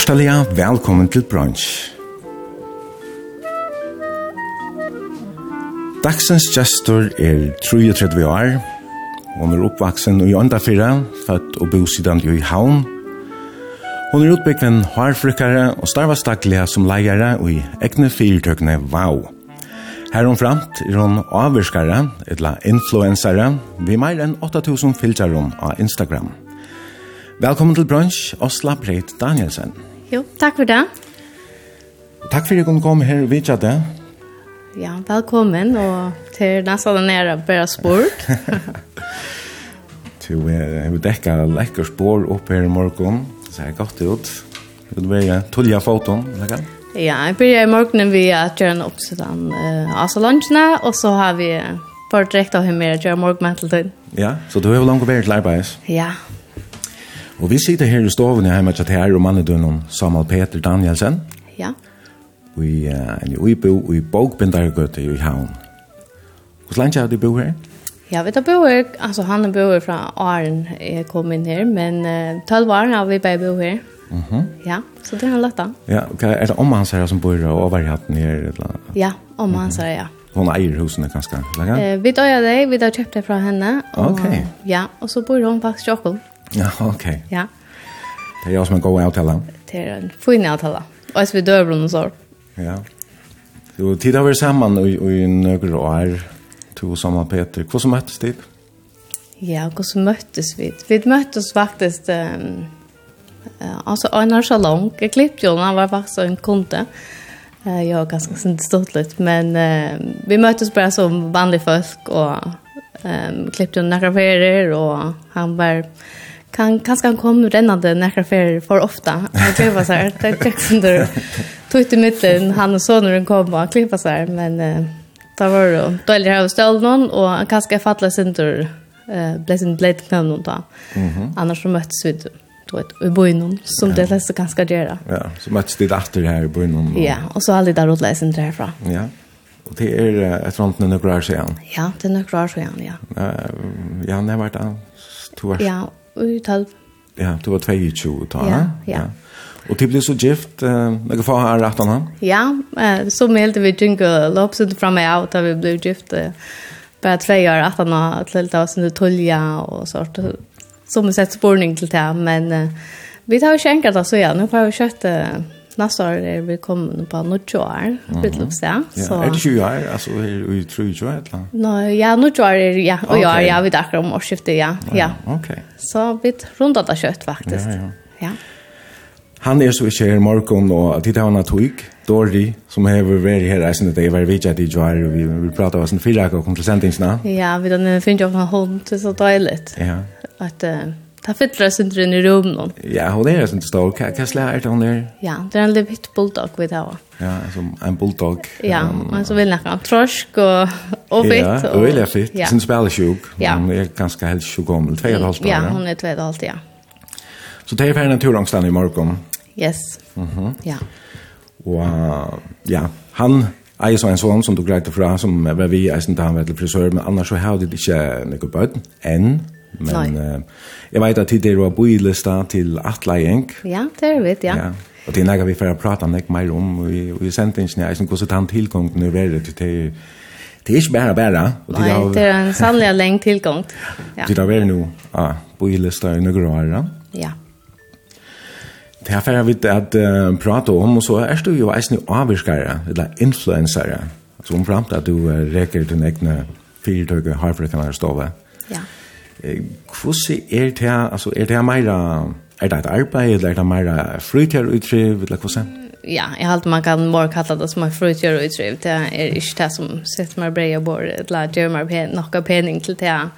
Hjertelig velkommen til brunch. Dagsens gestor er 33 år. Hun er oppvaksen i Åndafyra, født og bosidan i Havn. Hun er utbyggven hårfrykkere og starvastaklige som leiere i egne fyrtøkene VAU. Her om fremt er hun avvirskere, etla influensere, vi mer enn 8000 fylgjarom av Instagram. Velkommen til brunch, Osla Breit Danielsen. Jo, takk for det. Takk for at du kunne komme her og vidtja det. Ja, velkommen, og til nesten den nere bare spurt. Du har dekka lekker spår opp her i morgen, så er godt ut. Vil du være tullig av foton, eller hva? Ja, jeg begynner i morgenen ved å gjøre en oppsiden uh, av salongene, og så har vi bare direkte av henne med å gjøre morgenmetteltid. Ja, så du har jo langt vært til arbeids. Ja, ja. Og vi sitter her i stoven i hjemme til her og mannen mannedønnen Samuel Peter Danielsen. Ja. Vi er en uibo i Bogbindargøte i Havn. Hvor lenge har du bo her? Ja, vi tar bo her. Altså, han bor her fra Arn jeg kom inn her, men uh, 12 år har vi bare bo her. Mhm. Ja, så det er han lagt. Ja, okay. er det om hans her som bor og overhatten her? Eller? Ja, omma hans her, ja. Hon eier husene kanskje? Eh, vi tar det, vi tar kjøpt det fra henne. Og, okay. Ja, og så bor hun faktisk i Åkholm. Ja, ok. Ja. Det er jo som en god avtale. Det er en fin avtale. Og så vi dør døve noen sår. Ja. Du, tid har vært sammen i, i noen år, to sammen Peter. Hvordan møttes dit? Ja, hvordan møttes vi? Vi møttes faktisk... Um, alltså Einar Salong, jag klippte honom, han var faktiskt en kunde. Eh jag har ganska stort lite men eh, vi möttes bara som vanliga folk och ehm klippte några ferier och han var kan kanske han kom rennande när för för ofta. Jag tror så här det täcks under tog i mitten han och sonen kom och klippa så här men eh, då var det då eller har ställt någon och han kanske fattade sin tur eh sin blade knän någon då. Mhm. Annars så möttes vi då ett i byn som det läste ganska göra. Ja, så möttes det efter här i byn. Ja, och så aldrig där åt läsen därifrån. Ja. Og det er et rundt noen nøkker år siden. Ja, det er nøkker år siden, ja. Uh, ja, det har vært to år. Ja, i tolv. Ja, du var 22 ta, ja, ja. ja. Og til ble så gift, uh, jeg får her rett han? Ja, uh, så meldte vi Jingle Lopsen fra meg av da vi ble gift. Uh, bare tre år rett han, til det var sånn tulja og sånt. Så vi sett spårning til det, men uh, vi tar jo ikke enkelt av så ja, nå får vi kjøtt... Uh, nästa år är vi kommer på något år, Bitlopsa. Så är det 20 år alltså är vi tror ju att la. Nej, ja, något år är ja, och jag jag vet akkurat om årsskiftet, ja. Ja. Okej. Så vi rundar det kött faktiskt. Ja, ja. Ja. Han er så ikke her i morgen, og tid har han hatt huk, Dori, som har vært her reisen det er var vidtja til Joar, og vi vil prate av oss en fyrrak og kom til sendingsna. Ja, vi finner jo en hund, det er så døyligt. Ja. At, uh, Ta fyller oss inte i rummen. Ja, hon är inte stor. Kan slä är hon där? Ja, det är en liten litet bulldog vi tar. Ja, som en bulldog. Ja, men så vill nästan trosk och och fitt. Ja, och vill jag fitt. Ja. Sen spelar sjuk. Ja. Hon är ganska helt sjuk om. Två och halvt år. Ja, hon är två och ett halvt, ja. Så det är för naturangstande i morgon. Yes. Mhm. Mm ja. Och ja, han Jeg så en sånn som du greit fra, som var vi, jeg synes han var til frisør, men annars så har det ikke noe bøtt, enn Men uh, jeg vet at det er å bo i lista til atleien. Ja, det är vi, ja. ja. Og det er nægget vi får prate om ikke mer om, og i sendingen er hvordan han tilgången nu er det til Det er ikke bare bare. Nei, det er en sannlig lenge tillgång. Ja. Det er nå, ja, på i lista i noen år. Ja. Det här får vi att uh, prate om, och så är du ju eisen avvirskere, eller influensere, om framt att du räcker din egna fyrtøyge harfrikanar her. Ja. Ja Hvordan er det? Altså, er det her mer... Er det et arbeid, eller er det mer fritjøruttriv, eller hvordan? Ja, jeg har man kan more kalla det som er utriv. Det er ikke det som sitter med brei og bor, eller gjør meg pen, noe pening til det.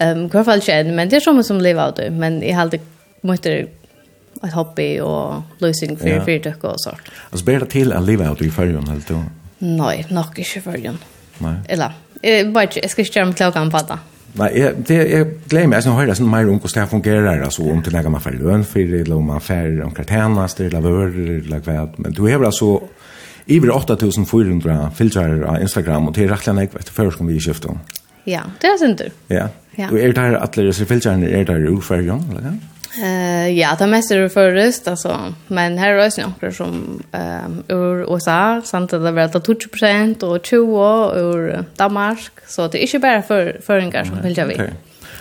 Um, I hvert fall ikke men det er som som lever av det. Men jeg har alltid måttet et hobby og løsning for ja. fyrtøk og sånt. Altså, ber det til å leve av det i førjen, eller du? Nei, nok ikke i førjen. Nei. Eller, jeg, bare, jeg skal ikke gjøre meg klokken på det. Nei, jeg, det, jeg gleder meg, jeg hører sånn mer om hvordan det fungerer, altså om til legger man får løn for, det, eller om man får om kartenas, eller vør, eller hva, men du har altså iver 8400 filtrar av Instagram, og det er rettelig enn jeg vet, før skal vi i skiftet. Ja, det er synd du. Ja, og er det her, alle disse filtrarene, er der her uferdig, eller hva? Eh ja, det mest är förrest alltså, men här är det några som ehm ur USA, samt det var att 20 och 20 ur Danmark, så det är inte bara för föringar som vill jag vet.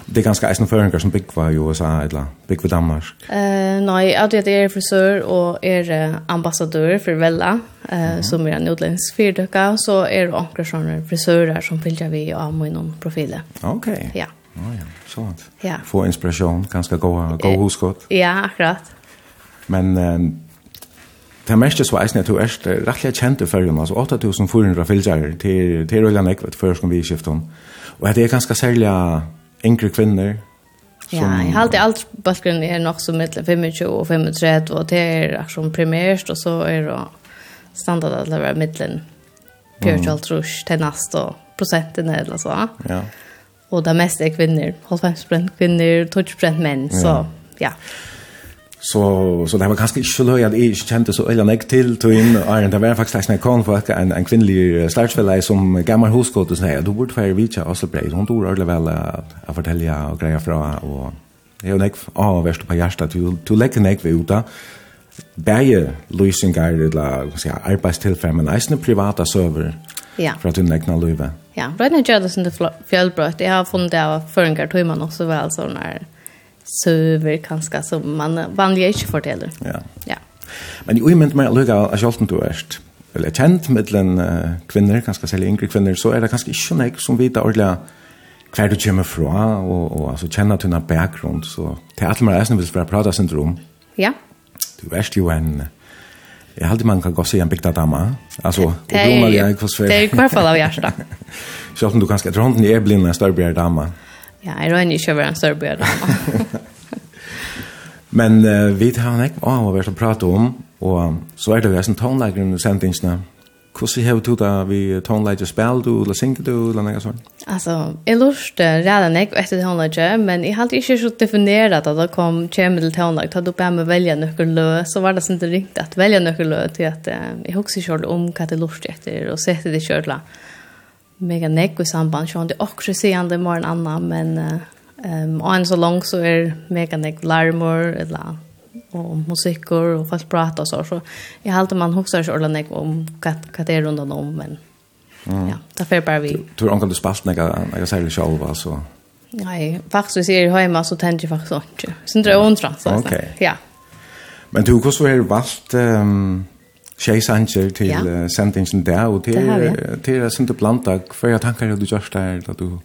Det är ganska eisen föringar som byggva i USA eller byggva i Danmark. Eh nej, att jag är frisör och är ambassadör för Vella eh som är en utländsk fyrdöka så är det några såna frisörer som vill jag vet av min profil. Okej. Ja. Ja, så att ja. få inspiration, ganska gå gå huskott. Ja, akkurat. Men eh, det meste sveisen att du är rettelig kjent för førjen, Alltså 8400 fylgjærer till, till Røyland Ekvet, för som vi skiftar om. Och det är ganska sälja enkla kvinnor. Ja, jag har alltid allt bakgrund är nog som mellan 25 och 35, och det är som primärst och så är det standard att det er mellom 40 og 30 til neste eller så. Ja. Och det mesta är kvinnor. 95% kvinnor, 20% män. Så, ja. Så så det var kanske inte så löjligt att jag kände så öliga nek till till in Iron det var faktiskt en kon för en en kvinnlig startfälla som gammal huskot och säga du borde för vicha och så blir hon då rörde väl att fortälja och grejer från och det är näck ah värst på hjärta till till lägga nek vi uta bäje lösningar eller vad ska jag arbetstillfällen men eisne privata server ja. för att du nekna knalluva ja, Røyne som det fjellbrøtt, jeg har funnet det av føringer tog man også vel sånne her søver kanskje som man vanlig ikke forteller. Ja. ja. Men i mynt meg lukka av Kjolten du erst, eller kjent mittelen uh, kvinner, kanskje særlig yngre kvinner, så er det kanskje ikke nek som vita ordentlig hver du kommer fra, og, og altså, kjenne tunne bakgrunn, så til alle mer reisende vil jeg prate syndrom. Ja. Du erst jo en Jeg halte man kan gå se en bygda dama, bikta damma. Alltså romal jag kvar svär. Det er i hvert fall av hjertet. Så att du kanske drar inte er blind en større dama? Ja, jeg røyner ikke over en større damma. Men uh, vi tar nek, oh, vi har vært å prate om, og så er det jo jeg som tonelager under sendingene, Hvordan har du det vi tonelager spil du, eller synger du, eller noe sånt? Altså, jeg lurte redan jeg etter tonelager, men jeg hadde ikke så definert at det kom kjemme til tonelager, da du bare med velja nøkker lø, så var det sånn det ringte at velja nøkker lø, til at eh, jeg husker selv om hva det lurte etter, og sette det selv mega nekk i samband, så det akkurat sier det morgen annan men eh, um, og en så lång så er mega nekk larmer, eller och musiker och fast prata så så jag har alltid man huxar sig ordentligt om kat kater runt om men mm. ja därför bara vi tror onkel du spalt några jag säger själv alltså Nej, faktiskt ser jag hemma så tänker jag faktiskt inte. Sen drar tror ondra. Okej. Ja. Men du, hvordan var det valgt um, tjej Sanger til ja. uh, sendingen der, og til, til, til, til, til, til, til, til, til, til, til, til, du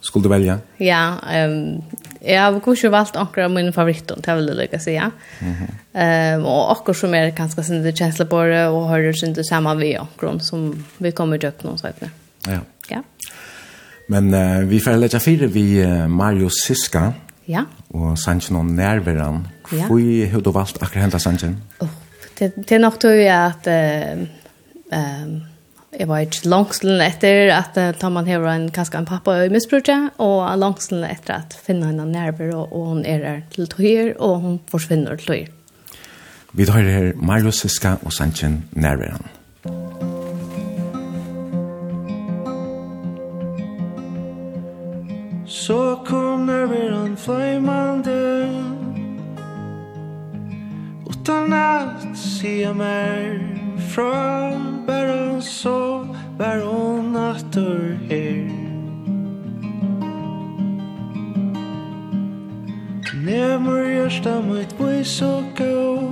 Skulle du välja? Ja, um, jag har kanske valt några av mina favoriter, det vill jag lycka säga. Mm ehm um, och också som är ganska sin känsla på det och hör det inte samma vi och som vi kommer att öppna så efter. Ja. Ja. Men uh, vi får lägga fyra vi uh, Mario Siska. Ja. Och Sanchen och Nerveran. Ja. Vi har du valt akkurat hända Sanchen? Oh, det, det är nog tror jag att... Uh, um, jeg var ikke langslen etter at uh, man hever en kanskje en pappa i misbruket, og langslen etter at finne henne nerver, og, og hun er her til tøyer, og hun forsvinner til tøyer. Vi tar her Mario Siska og Sanchen Nerveran. Så kom nerveran fløymande Utan at sia mer fra Bare så var hon atter her. Nemur hjørsta mitt boi så gå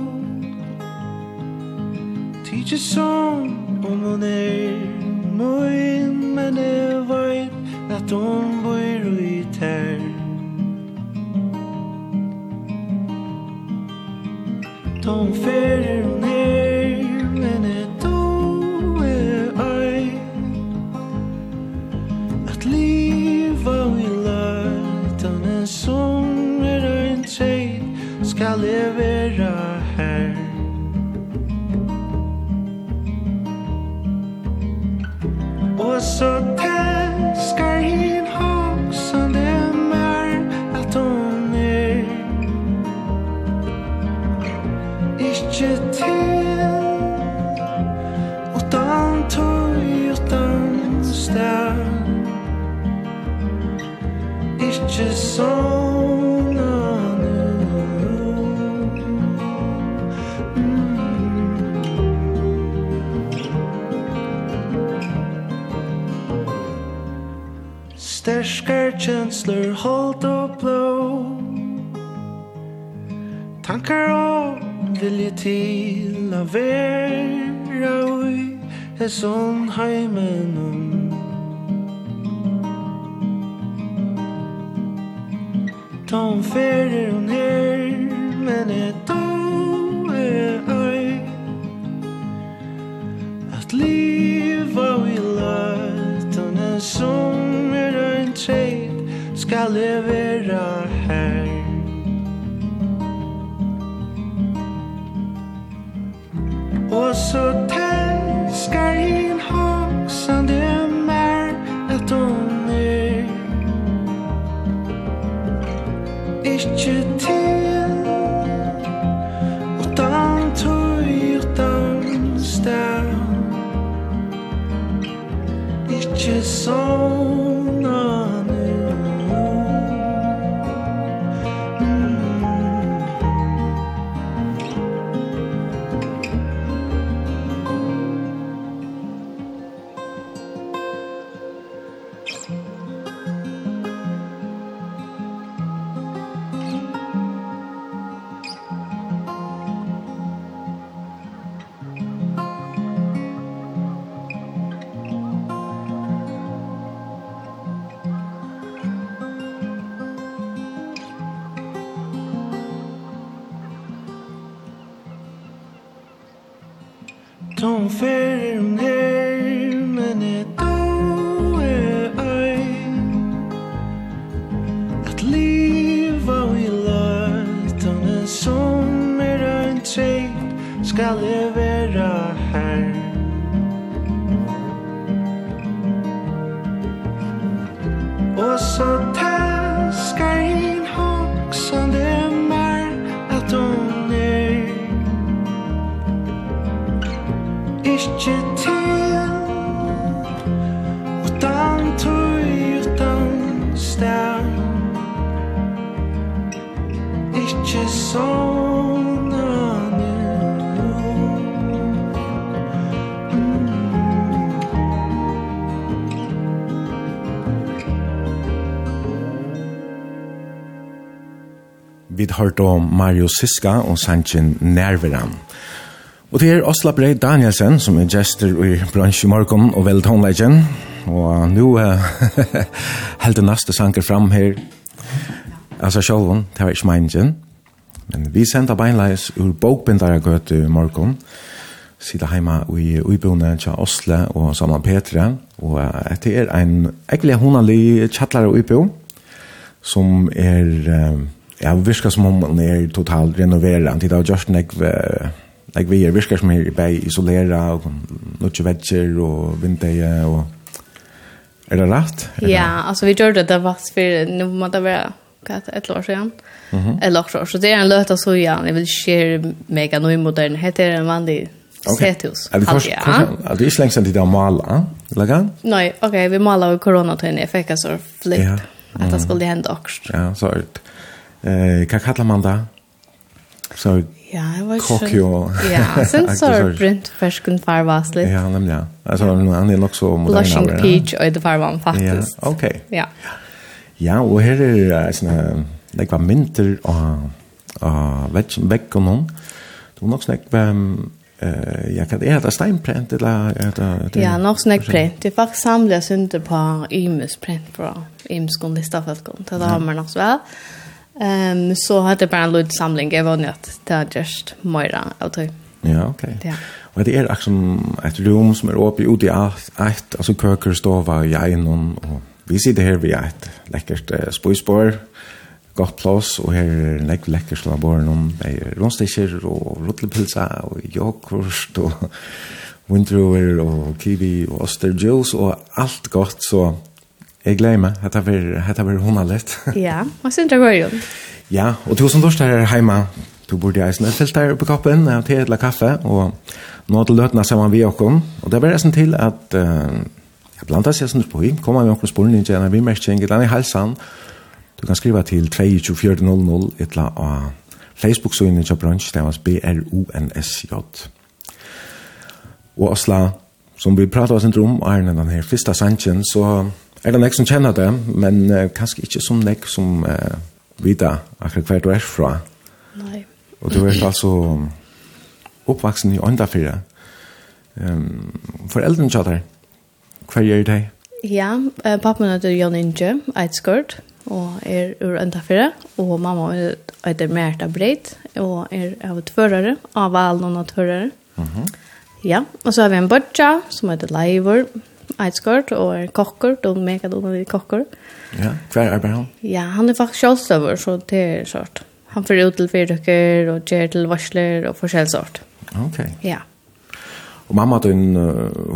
Tidje som om hon er Moin men jeg veit At hon bor ut her Tom ferir hon her ett liv og i løtan en sommer og en tid skal jeg her. Og så tenk känslor halt och blå. Tankar om vilje til a vera ui er sånn heimen Tom ferir hon her men et to er oi at liva vi ui løtan er sånn skal jeg være her. Og så tälskar hin hoksande mer at hon er Ikke til. Utan tøy utan stær Ikke sånn Tom fer mer hørt om Mario Siska og Sanchin Nerveran. Og det er Osla Brei Danielsen, som er gester i bransje i morgen og vel tonleggen. Og nå uh, held det neste sanker fram her. Altså sjølven, det var ikke meningen. Men vi sender beinleis ur bokbindare gøt i morgen. Sida heima i uibone tja Osle og Salman Petra. Og uh, det er en ekkelig honalig tjattlare og uibo som er... Uh, ja, virka som om man er totalt renoverad. Det har just nek nek vi er virka som er bei isolera og nukje vetsjer og vindeie og Er det rätt? Ja, alltså vi gjorde det var för nu må det vara kat ett år sedan. Mhm. Ett år så det är en löta så ja, jag vill share mega ny modern heter en vanlig Sethus. Er det kostar. Ja, det är slängs inte där mala. Laga? Nej, okej, vi malar i corona tiden. Jag fick flipp, flip. Att det skulle hända också. Ja, så er det eh, hva kallar man det? Så Ja, jeg var kock ikke Ja, sen så er brent fersken farvas litt. Ja, nemlig, ja. Altså, han er nok så modern. Blushing peach och det farvan, faktisk. Ja, ok. Ja. Ja, og her er sånne, det var mynter og, og vekk og noen. Det var nok snakk med eh jag kan det är steinprint eller det Ja, nog snack print. Det faktiskt samlas inte på imus print bra. Imus kunde staffa kom. Det har man också väl. Ehm så hade det bara en lite samling jag var det har just Moira och tog. Ja, okej. Okay. Ja. Och det är liksom ett rum som är uppe ute i ett alltså köker stova och jag någon och vi sitter här vid ett läckert uh, spojspår gott plats og her er en läcker läcker slabor någon er rundstikker og rutlepilsa og yoghurt og vindruer og kiwi og osterjuice og alt gott så Jeg gleder meg. Hette var, hette var hun litt. ja, hva synes du går igjen? Ja, og tusen torst her hjemme. Du burde jeg sånn fyllt her oppe i koppen, og te eller kaffe, og nå til løtene sammen vi og kom. Og det var sånn til at uh, jeg blandet seg sånn på i, kommer med noen inn til vi merker ikke, den er helsen. Du kan skriva til 22400, et eller annet Facebook-søgnet til bransj, det var B-R-O-N-S-J. Og Osla, som vi pratet oss en drøm, er den her første sannsjen, så er det nek som kjenner det, men uh, kanskje ikke som nek som uh, vita akkurat hver du er fra. Nei. Og du er altså oppvaksen i åndafyrre. Um, foreldrene kjenner det. Hva gjør det? Ja, uh, pappa heter Jan Inge, Eidsgård, og er ur åndafyrre, og mamma heter Merta Breit, og er av tvørere, av valen og tvørere. Mm -hmm. Ja, og så har vi en bortja som heter Leivor, Eidsgård og er kokker, og mega dårlig kokker. Ja, hver arbeider han? Ja, han er faktisk kjølstøver, så det er sort. Han får ut til fyrtøkker og gjør til varsler og forskjell sort. Ok. Ja. Og mamma din,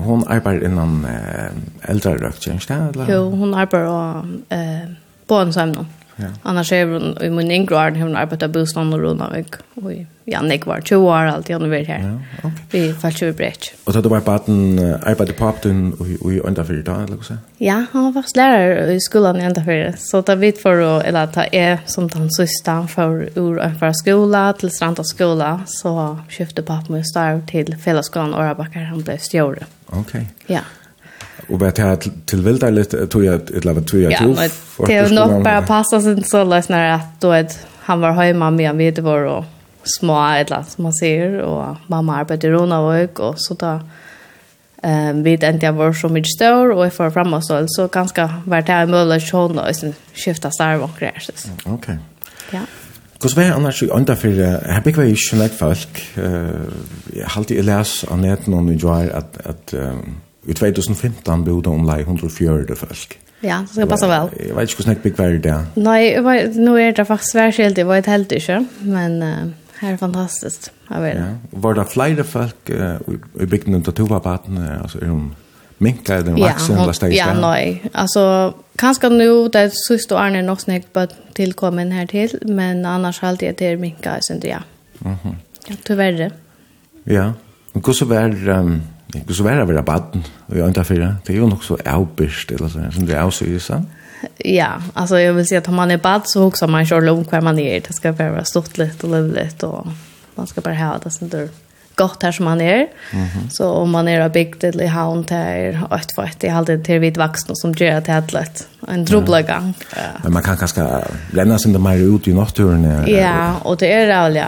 hun arbeider innan eh, eldre røkt, ikke det? Jo, hun arbeider og, eh, på en sammen. Ja. Annars är hon i min yngre år när hon arbetar bostånd och runda väg. Och Janne var 20 år alltid hon var här. Ja. Vi fallt över brett. Och då var barnen arbetade på den och i ända för idag eller så? Ja, han var lärare i skolan i ända för. Så det vet för att eller ta är som den sista för ur en skola till Stranda skola så skifte pappa med starv till fällskolan och han blev stjorde. Okej. Okay. Ja. Och vad det till vilda lite tror jag ett lava tror jag tror. Ja, det är nog bara passa sig så läs när att då ett han var hemma med mig det var och små eller som man ser och mamma arbetar hon och och så där Ehm vid inte jag var så mycket stor och för framåt så så ganska vart här möjligt hon och sen skifta starv och grejer. Okej. Ja. Kus vær annars ju under för har big way schneck folk eh halt i läs an net någon at at att I 2015 bodde omlai 140 folk. Ja, det skal passe vel. Jeg vet ikke hvordan jeg bygger det. det. Nei, nå er det faktisk hver skilt, jeg vet helt ikke, men uh, her er fantastisk å være. Ja. Var det flere folk uh, i bygden til Tovabaten, altså er hun minka den vaksen ja, eller steg Ja, nei, altså kanskje nå, det er siste årene er nok snakk på tilkommen her til, men annars alltid er det minka, jeg synes, ja. Mm -hmm. Ja, tyverre. Ja, men hvordan var... Um, Ikke så være å være baden i øynefire. Det er jo nok så avbyrst, eller sånn, som det er avsyres, sant? Ja, alltså jag vill säga att om man är bad så också man kör långt kvar man är. Det ska vara stort lite och lövligt och man ska bara ha det sånt där gott här som man är. Mm -hmm. Så om man är byggt eller i havn där och ett för ett i alltid till vid vuxna som gör det helt lätt. En drubbla gång. Ja. Men man kan kanskje lämna sig inte mer ut i naturen. Ja, och det är det ja.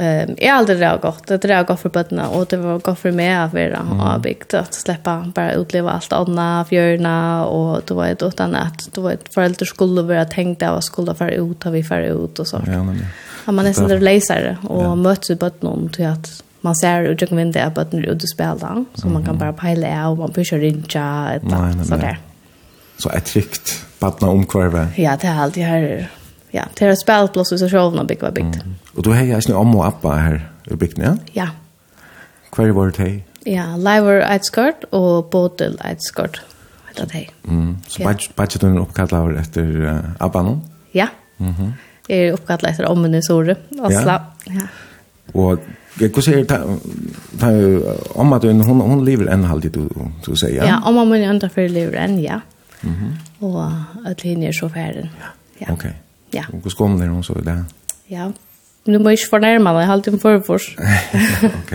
Ehm är alltid det gott. Det är gott för bötterna och det var gott för mig att vara mm. avbyggt att släppa bara utleva allt andra fjörna och då var det utan att då var det föräldrar skulle vara tänkt att skulle fara ut och vi fara ut och så. Ja men. Ja, man nästan där läser och ja. möts ju bötterna till att man ser ut genom vinduet att bötterna är ute spela så man kan bara pejla och man pushar in ja ett sådär. Så ett rikt barna omkvarve. Ja, det är alltid här ja, det är spelplats och så själv när bygga byggt. Og du har hejar jag om og appa her i bygden, ja? Ja. Kvar var det hei? Ja, Liver Eitskort och Botel Eitskort. Det det. Mm. Så ja. budgeten är uppkallad etter uh, appa nå? Ja. Mhm. Jeg er uppkallad etter ommen i Sore, Osla. Ja. ja. Och Jag kan säga att om hun, hun, hun lever en halvtid, du du sier? Ja, ja om man inte för lever en, ja. Mm -hmm. Och att hon är så ferdig. Ja. Okej. Okay. Ja. Og hvordan kom det noen så i det? Ja, Nu du må ikke fornærme meg, jeg har alltid en forfor. ok.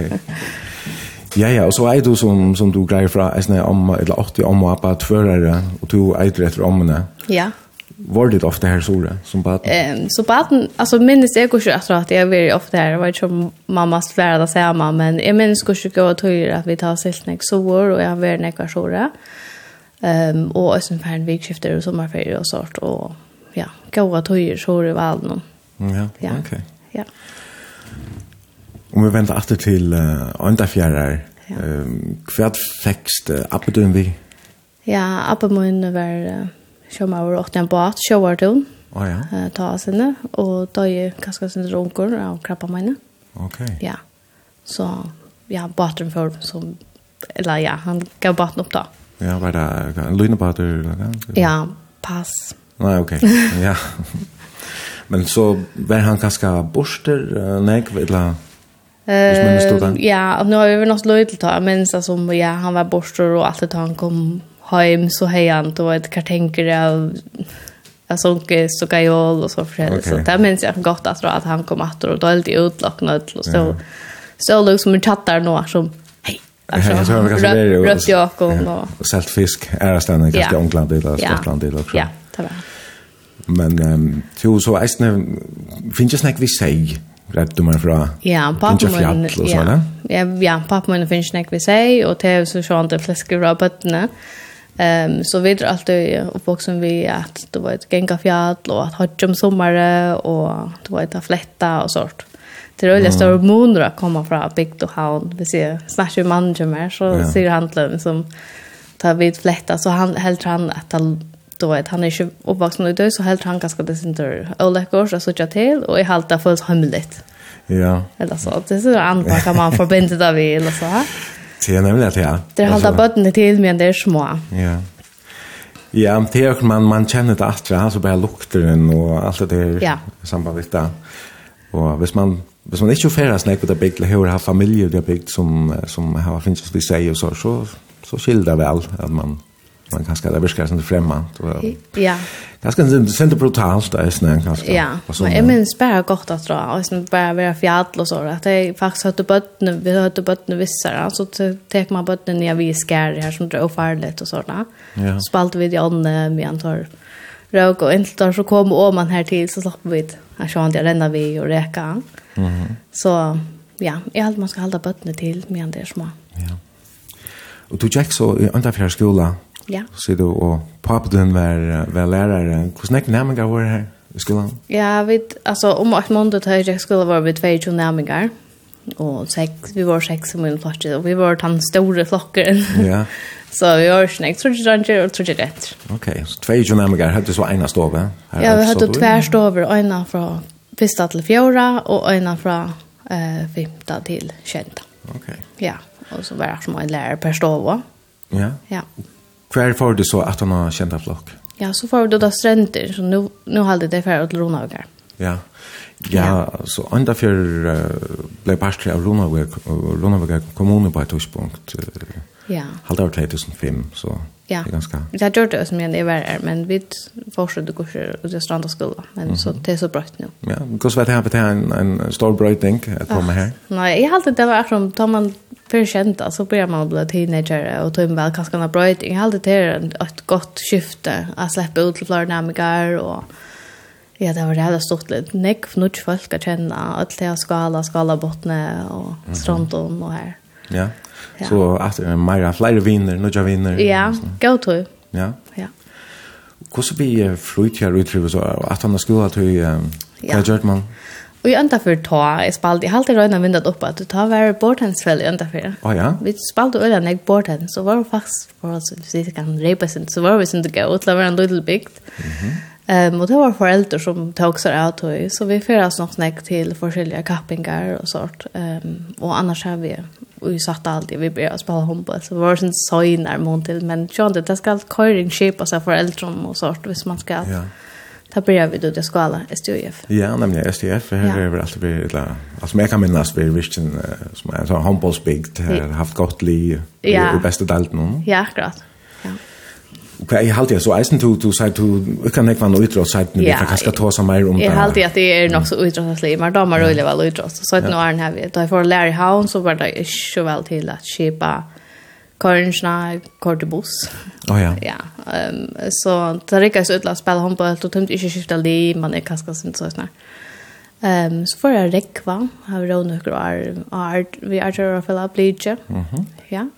Ja, ja, og så er du som, som du greier fra, jeg snakker om, eller 80 om og appa tvørere, og du eitre etter ommene. Ja. Var det ofte her sore, som baden? Um, så baden, altså minnes jeg ikke etter at jeg var ofte her, det var ikke som mamma svære det samme, men jeg minnes ikke gå og tøyre at vi tar silt nek sår, og jeg har vært nek sore. Um, og også en ferdig vikskifter og sommerferie og sånt, og ja, gåa tøyer så er det valen. Ja, ja, ok. Ja. Om vi venter alltid til uh, åndafjærer, ja. um, hvert fækst uh, appedøen vi? Ja, appedøen var uh, sjåmaver åkte en båt, sjåvartøen, oh, ja. uh, ta sinne, og da døye kanskje sin runker av krabba mine. Ok. Ja, så ja, båten for som, eller ja, han gav båten opp da. Ja, var det en lynebåter? Ja, pass. Nei, okej. Ja. Men så var han kanske borster, nej, eller... Uh, ja, nu har vi väl något löjt ta, men så som ja, han var borster och allt det han kom hem så hej han då ett kartänker av alltså så gajol och så för det okay. så där minns jag gott att att han kom åter och då är det utlocknad och så så låg som en chattar nu som hej alltså rött jakob och salt fisk är stannar ganska onkland eller skottland eller så. Ja det var Men um, jo, så eisne, finns jeg snack vi säg rätt du meg fra? Ja, pappa min, ja, ja, ja, pappa min finns snakk vi säg och det är så sånn det flesker av bøttene. Ehm så vi drar alltid oppvoksen vi att det var ett gänga fjall, och att hodge om sommere, och det var et fletta och sånt. Det er veldig store månader att komma från bygd og havn. Vi ser snakker med mannen som er, så ja. ser han til som tar vid fletta, så han, helt han att han då att han är ju uppvuxen i det så helt han ganska det inte oläckor så såg jag till och i halta fullt hemligt. Ja. Eller så det är så andra kan man förbinda det vid eller så. Det är nämligen att ja. Det halta botten till men det är små. Ja. Ja, det är man man känner det att alltså bara lukten och allt det där ja. sambandet det. Och hvis man hvis man inte färdas snack på det bygd eller har familjer det bygd som som har finns vi säger så så så skilda väl att man man kanske där viskar sen främma ja. Ganska sen sen det brutalt där är snän kanske. Ja men jag minns bara gott att dra och sen bara vara fjäll och så att det är faktiskt hade botten vi hade botten vissa så tek man botten när vi skär här som drar farligt och sådana. Ja. Spalt vi det an vi antar rök och inte så kom om man här till så slapp vi här så han det vi och räka. Mhm. Så ja jag hade man ska hålla botten till men det är små. Ja. Och du gick så i andra fjärskola Ja. Så du, og pappa den var, var lærere. Hvordan er nærmengar var her i skolan? Ja, vi, altså, om et måned til høyre skola var vi 22 nærmengar. Og sex, vi var sex som en flott, og vi var den store flokken. Ja. så vi var snakk, tror ikke ranger og tror ikke rett. Ok, så 22 nærmengar, hadde så ena stove? Ja, vi hadde tver stover, ena fra fyrsta til fjorda, og ena fra eh, femta til kjenta. Ok. Ja, og så var det som en lærer per stove. Ja. Ja. Kvar får du så att han har av flock? Ja, så får du då stränder. Så nu, nu hade det färdigt till Ronavgar. Ja. Ja, så ända för uh, blev parstre av Ronavgar, Ronavgar kommunen på ett tidspunkt. Uh, ja. Halvt år 2005, så ja. det är ganska... Det gör det som jag är värre, men vi fortsätter kurser och det stranda skola. Men mm -hmm. så det är så bra nu. Ja, hur ska det här en, en stor brötning att komma här? Nej, jag har alltid det var som tar man för känt alltså börjar man bli teenager och ta in väl kanske några bra ting helt det är ett gott skifte. Att släppa ut till flera namgar och ja det var det stort lite for fnutch folk å känna att det skala skala bottne och stranden och här ja. Så att Maja flyr vinner nu jag vinner ja gå to. Ja. Ja. Hvordan blir flyt her så? At han har skolet til hva gjør man? Ja. Og jeg antar for ta jeg spalte, jeg halte røyna vindet opp at du tar var borthandsfäll i antar för. Ja ja. Vi spalte øyla nek borthands så var det faktisk for oss hvis vi kan reipa sin, så var vi sin det gå ut var en little bit. Mhm. Ehm och det var foreldre som tog seg av tog så vi fyrir oss nok nek til forskjellige kappingar og sort. Um, og annars har vi vi satt alltid vi började spela handboll så var det sen så mån til, men jag inte det skal køyring shape alltså föräldrar och sånt hvis man ska. Ja Da blir vi då det skala STUF. Ja, nämligen STF här är väl alltid blir eller, alltså mer kan minnas vi vissten som en sån handbollsbygd har haft gott li i bästa delt nu. Ja, akkurat. Ja. Okej, jag håller så eisen du du säger du kan inte vara något utråd så att ni kan kanske ta oss mer om det. Jag håller at det er nok så utrådsligt, men da må jeg vel utråd. Så att nu är den her, vi jeg får lære i havn, så var det ikke så väl till att köpa Kornsna Kortebus. Oh ja. Ja. Ehm um, så det jag så utla spela handboll och tömt inte skifta li man är kaska sin så snart. Ehm um, så får jag rekva har vi då några år art vi är där för att bli Mhm. Mm ja.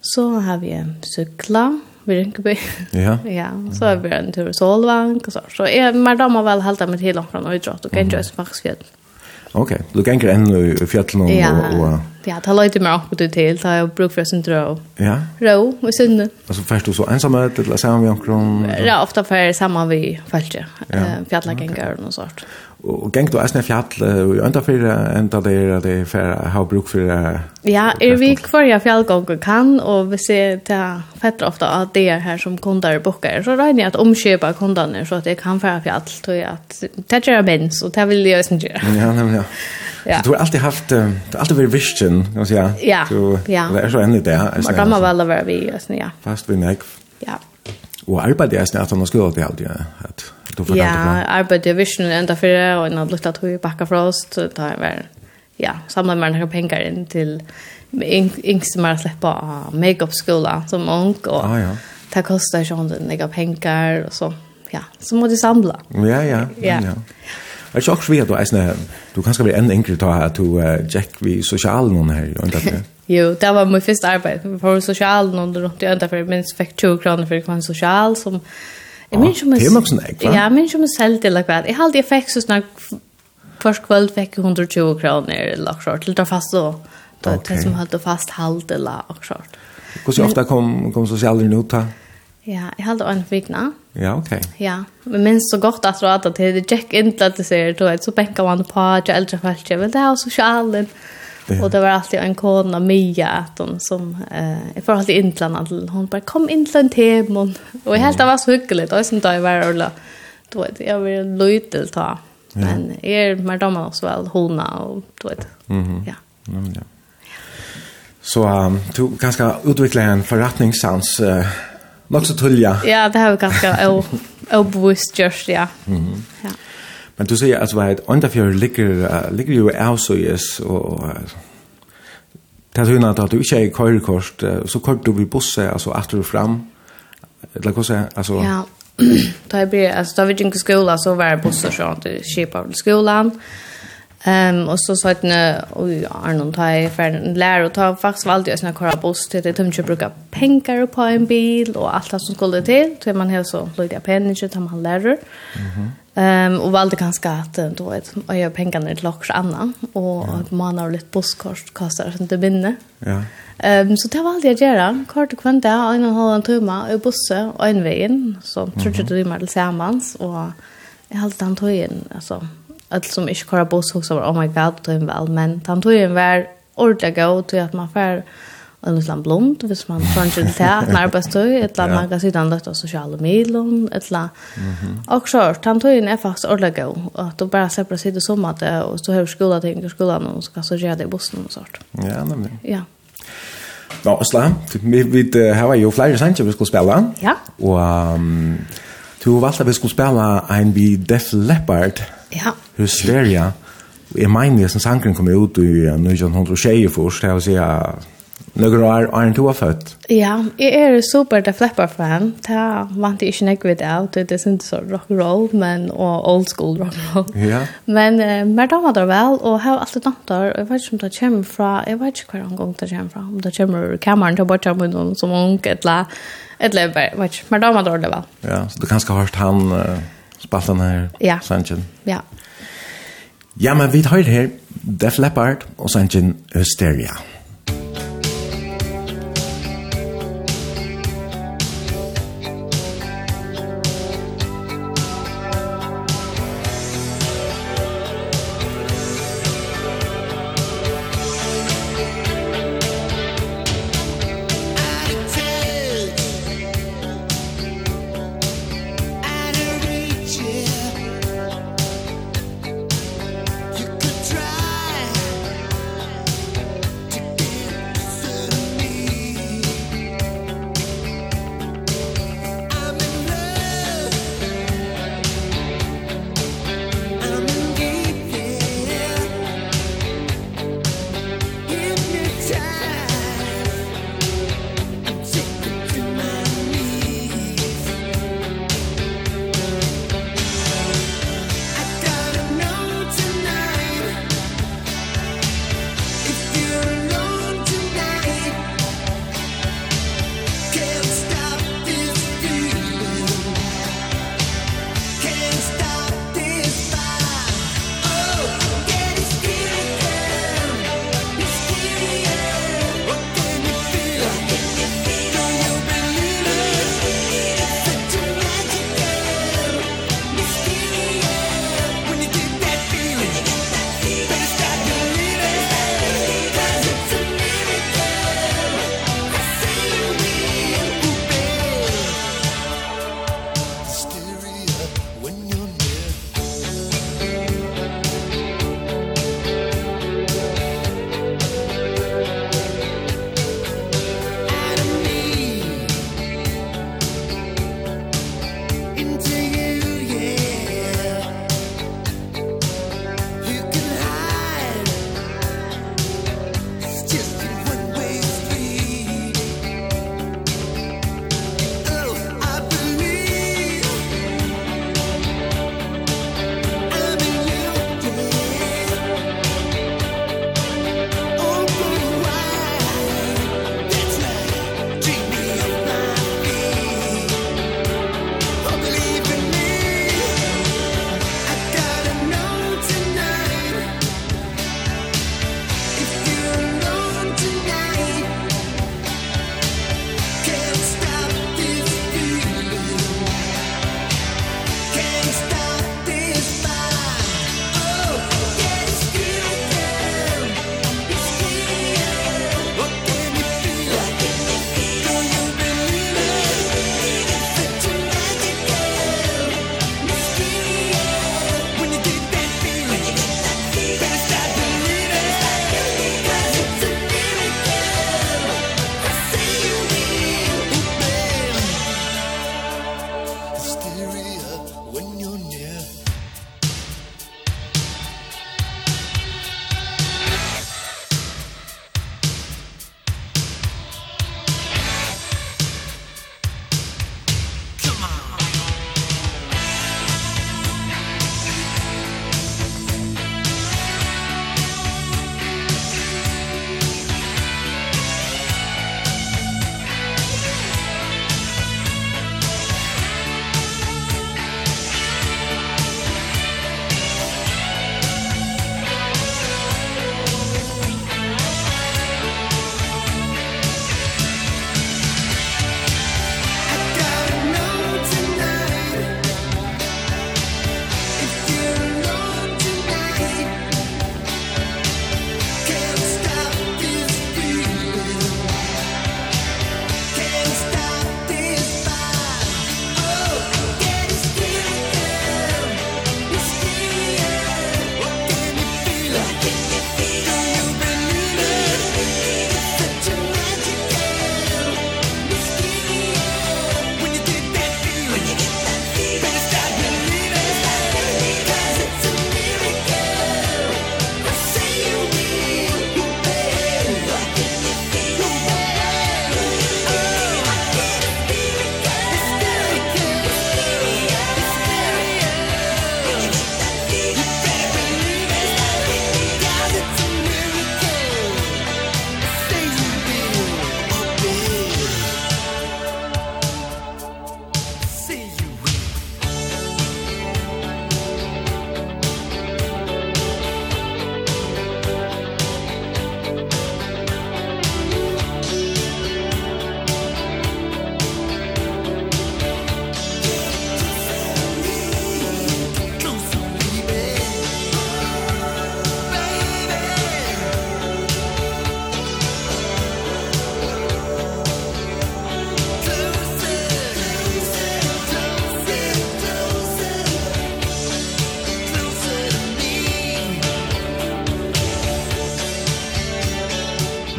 Så har vi cykla vi rycker. Ja. ja, så har vi en tur i Solvang och så. Så är mer damer väl halta med till långt från och idrott och kan ju faktiskt Okej, du gänger ännu i fjällen och... Ja, och, ja det har lojt mig upp det till. Det har jag brukt för sin drå. Ja. Rå och synne. Alltså först du så ensam eller samman med omkring? Ja, ofta för samman vid fältet. Ja. Fjällagängare och något sånt og gengt du æsne fjall og enda fyrir enda der at det fer ha bruk fyrir Ja, er vi kvar kvarja fjallgång kan og vi ser ta fettra ofta at det er her som kundar bokar, så regner jeg at omkjøpa kundarna så at det kan færa fjall tror jeg at det er bens og det vil jeg ikke Ja, nemlig ja Ja. Du har alltid haft, du har alltid vært vision, kan man säga. Ja, ja. Det är så ännu det. Man kan man väl vara vid, ja. Fast vid nekv. Ja. Och arbete är snart man skulle alltid alltid att du får Ja, arbete är vision ända för det och en lukta tog i bakka fra oss, så da jag väl ja, samla med noen penger inn til yngste man släppa makeup skola som ung och ah, ja. det kostar ju inte några pengar och så ja, så måste du samla. Ja, ja. Ja. ja. Er det ikke også vi at du eisne, du kan skal være enn enkelt ta at du uh, Jack vi sosialen noen her, Jo, det var mitt første arbeid, for sosialen hon rundt i enda for minst fikk 20 kroner for hver sosial som Jeg minns om jeg... Det er Ja, jeg minns om jeg selv til akkurat. Jeg halte jeg fikk så snakk, først kveld fikk 120 kroner eller akkurat, til det fast så, det som holdt fast halde eller akkurat. Hvordan ofte kom, kom sosialen ut da? Ja, jeg hadde en vikna. Ja, ok. Ja, men minst så godt at råd at det er ikke inntil at det ser, du vet, så benker man på til eldre folk, jeg vil det ha sosialen. Og det var alltid en kona, Mia, at hun som, eh, jeg får alltid inntil henne, hun bare, kom inntil en temon. Og jeg helt det var så hyggelig, og som da jeg var, og du vet, jeg var løy til ta. Men jeg er mer damer også vel, hona, og du vet, ja. Ja, ja. Så um, du ganske utvikler en forretningssans, uh, Något så tullja. Ja, det har vi ganska obvist gjort, ja. Mm ja. Men du säger alltså att underfjör ligger uh, ligger ju alltså yes och Det hur att du inte är körkort så kort du bil busse alltså åter och fram. Eller hur säger alltså Ja. Då blir alltså då vi gick i skolan så var bussar så att skipa skolan. Ehm och så sa att när oj Arnon tar för en lär och tar faktiskt valde jag såna kora buss till det tömmer bruka pengar på en bil och allt som skulle till till man har så lite pengar till man lärare. Mhm. Ehm och valde ganska att då vet jag gör pengarna till också annan och ja. man har lite busskort kostar så det binne. Ja. Ehm så det valde jag göra kort och kvant där en och en halv timme i bussen och en vägen så tror jag det är mer tillsammans och jag höll den tojen alltså att som inte kör buss så var oh my god då en väl men den tog en vär ordla gå till att man får en liten blond hvis man får inte det att när på stå ett land man kan sitta andra på sociala medier ett land och så han tog en fast ordla gå att då bara separera sig det som att och så hör skolan tänker skolan och så kan så göra det i bussen och sånt. Ja, nämligen. Ja. Nå, Osla, vi, vi har jo flere sanger vi skulle spille. Ja. Og um, du valgte at vi skulle spille en vi Def Leppard. Ja. Hysteria. Jeg mener jeg som sangren kom ut i 1920 først, jeg vil si at noen år er en to har født? Ja, jeg er super The Flapper-fan. Det vant jeg ikke nekk vidt av, det er ikke så rock'n'roll, men og old school rock'n'roll. Ja. Men uh, mer damer det vel, og jeg har alltid damt der, og jeg vet ikke om det kommer fra, jeg vet ikke hver gang det kommer fra, om det kommer ur kameran til å bortja med noen som ung, eller, eller annet, et eller mer damer det vel. Ja, så du kanskje har hørt han... Uh spalten her, ja. Sanchen. Ja. Ja, men vi tar her Def Leppard og Sanchen Hysteria. Ja.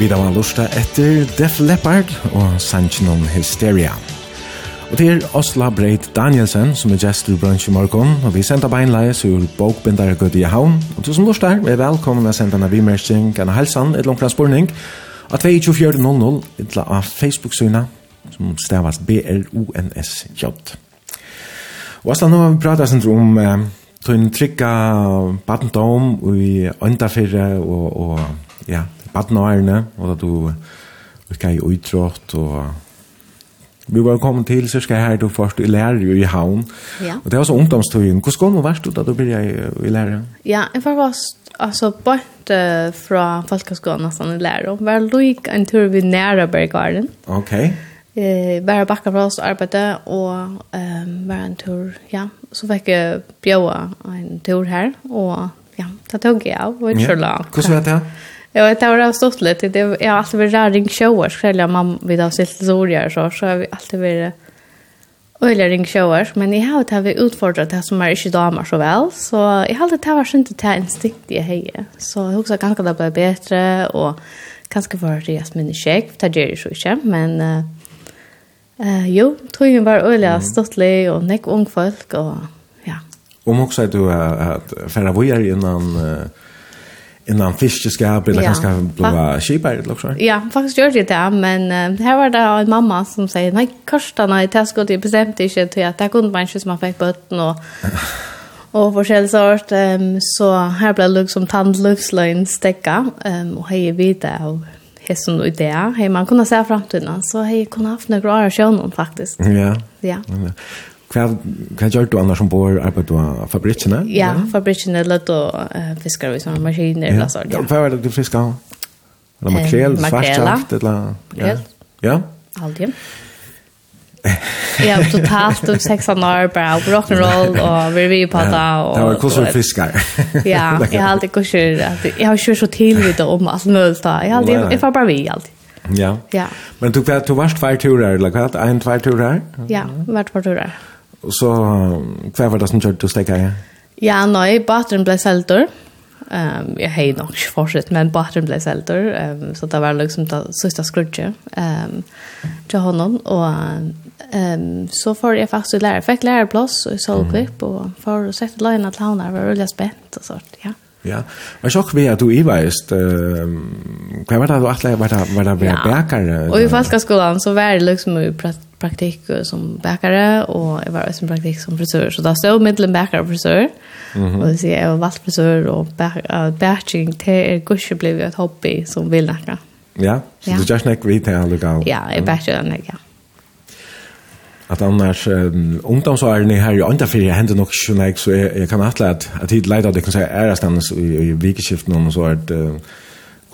Vi da var lusta etter Def Leppard og Sanchinon Hysteria. Og det er Osla Breit Danielsen som er gestur i brunch i morgon, og vi sender beinleis ur bokbindare gud i havn. Og du som lusta er velkommen å sende en vimersing, en halsan, et langt spurning, at 22400, i 24.00 etla av Facebook-syna, som stavas B-R-O-N-S-J. Og Osla, nå har vi pratet sin om eh, tøyn trygga badendom i øndafyrre og, og ja, badnårene, og da du virka i utrått, og vi var kommet til, så skal jeg her, du først, i lærer jo i havn, ja. og det var så ungdomstøyen. Hvordan kom du verst du da du begynte i lærer? Ja, jeg var altså bort uh, fra folkeskolen nesten i lærer, og var lyk en tur ved nære Berggarden. Ok. Eh, bara backa fra oss arbete og ehm var en tur, ja, så fikk jeg bjøa en tur her og ja, det tog jeg av, og ikke så langt. Hvordan var det? Ja, det har varit stort lite. Det jag har alltid varit ring shower själva man vid av sitt zorgar så så har vi alltid varit öliga ring shower, men jag har det vi utfordrat det som är inte damer så väl så jag har alltid det var inte det instinkt jag hejer. Så jag husar kanske det blir bättre och kanske var det jag minns check för det är så inte men eh jo, tror jag var öliga stortlig och näck ung folk och ja. Om också att du att förra våren innan uh, innan fiskeskap eller ja, kanske blåa skipar eller också. Ja, faktiskt gjorde det där, men uh, här var det en mamma som säger nej, kostarna i Tesco det bestämte inte till att det kunde man inte som man fick bötten och och forskjellig sort um, så här blev det liksom tandluxlön stäcka um, och hej vid av hessen och idé. Hej man kunde se framtiden så hej kunde haft några år sjön faktiskt. Ja. ja. Hva, hva gjør du annars som bor arbeid av fabrikkene? Ja, fabrikkene løtt og uh, fiskar vi sånne maskiner. Ja. Så, ja. Hva var det du fiskar? Eller makrel, eh, svartsaft? Eller, makrel. Ja. ja. Aldrig. ja, totalt om sex år bara på rock'n'roll och vi vi på det och Det var kusar fiskar. ja, jag har alltid kusar jag har kört så till lite om allt möjligt. Jag har alltid jag får bara vi alltid. Ja. Ja. Men du vet du varst två turer eller vad? En två turer? Ja, vart två turer. Och så, hva var det som gjør du stäcka her? Ja, nej, batteren blev selter. Um, jag har nok ikke fortsatt, men batteren blev selter. Um, så det var liksom det sista skrudje um, till honom. Och um, så får jeg faktisk ut fick lära plats og solklipp, mm. og får sätta løgnet till honom. Jeg var väldigt spänt och sånt, ja. Ja. men så kvar at du i veist eh kvar var det du atla var det var det bergar. Og i falska skolan så var det liksom i praktik som bäkare och jag var också i praktik som frisör. Så då stod mittlen bäkare och frisör. Mm -hmm. Och det säger jag var valt frisör och batching till er gusche blev ett hobby som vill näka. Ja, så du just näck vid här lukar. Ja, jag batchar den ja. Att annars um, ungdomsåren är här ju inte för jag händer nog så näck så jag, jag kan attla att, att hit lejda det kan säga är stannas i, i vikeskiften och så att uh,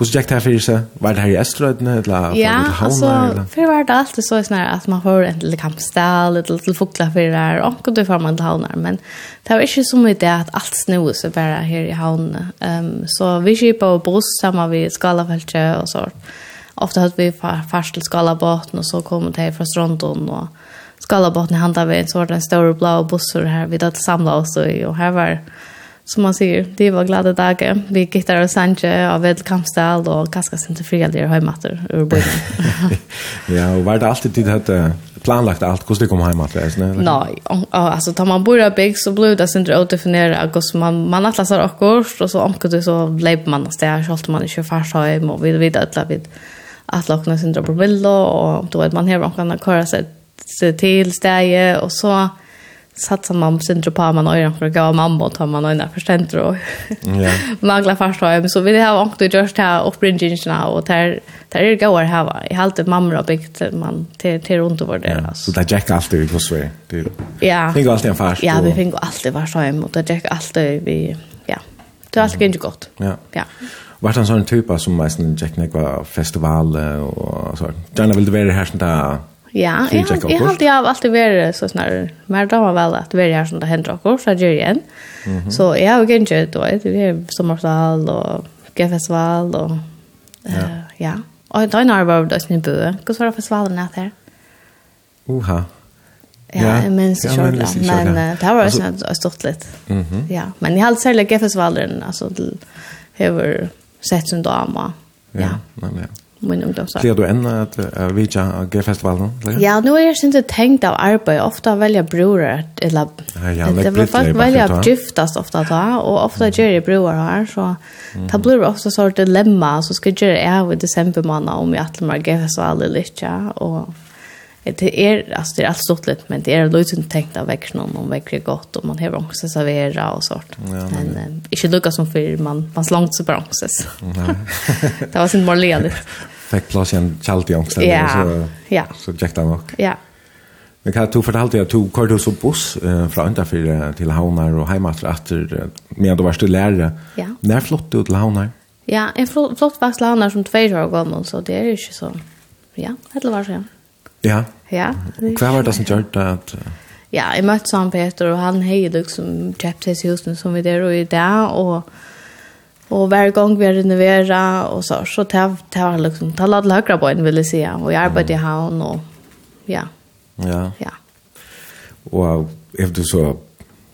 Hur gick det här för sig? Var det här i Estrøydene? Ja, alltså, för var det alltid så snar att man får en liten kampstel, en liten fukla för det og och då får man till havnar, men det var inte så mycket det att allt snod så bara här i havnene. Um, så vi kör på buss sammen vi skalafeltje och så. Ofta hade vi fars till skalabåten, och så kom det från Strondon, och skalabåten handlade vi, en sån en stor blå bussur här vi hadde samla oss, och här var det som man säger, det var glada dagar. Vi gittar och sanje av ett kampstall och ganska sent fria där hemmater ur början. ja, och var det alltid det hade planlagt allt hur det kom hem att läsa? Nej, alltså tar man bor big så blir det sent att definiera och så man man atlasar akkurst och så omkut så blev man där så halt man inte fast hem och vi vet att vi att lockna sent på bilder och då vet man här man kan köra sig till stäje och så satsa mamma syndro på man öron för att gå mamma och ta man öron för ständer och magla fast hem så vi har också just här uppbringingarna och där där är går här va? I halt mamma och bigt man till till runt över där så där jack alltid vi går så det ja. fick alltid en fast ja vi fick alltid fast hem och där jack alltid vi ja. Det har alltid gått ja. Ja. Vart en sån typ som meistens Jack Nick var festival och så. Gärna vill det vara här sånt där Ja, jag jag har jag har alltid varit så snar. Men då var väl att vi är sånt där händer och så gör igen. Så jag har inte då det är sommarsal och gefestival och eh ja. Och då när var det sen bö. Kus var festivalen där där. Uha. Ja, men så kör det. Men det var ju sånt stort lite. Mhm. Ja, men jag har sälja gefestivalen alltså till över sett som dama. Ja, men ja min ungdomsår. Blir du enn at uh, vi ikke G-festivalen? Ja, nå er jeg ikke tenkt av arbeid. Ofte velger bror, eller ja, ja, det blir folk velger giftast ofte da, og ofte gjør jeg bror her, så det blir ofte sånn dilemma, så skal jeg gjøre jeg i desember måned om jeg atler meg G-festival eller ikke, og det är alltså det är allt stort lite men det är lösen tänkt av väck någon om väck är gott och man har också servera och sånt. Ja, men eh, inte lucka som för man man långt så bra så. det var sin morleligt. Fick plats en kjalt i angst ja, så. Ja. Så gikk det nok. Ja. Men kan du fortalt at du körde så buss eh, från Antarfjärd till Havnar och hemåt efter medan du var stille lærere. Ja. När flott du til Havnar? Ja, en flott flott vars Havnar som två år gammel, så det är ju så. Ja, det var så. Ja. Ja. Ja. Hva var det som gjør gjorde att Ja, jeg møtte Sam Peter og han hei liksom kjøpt sig husen som vi der og i där og, og hver gang vi renovera og så så tar tar liksom tar alla lagra på en vil jeg si, og jeg arbetade i havn, og ja. Ja. Ja. Og er du så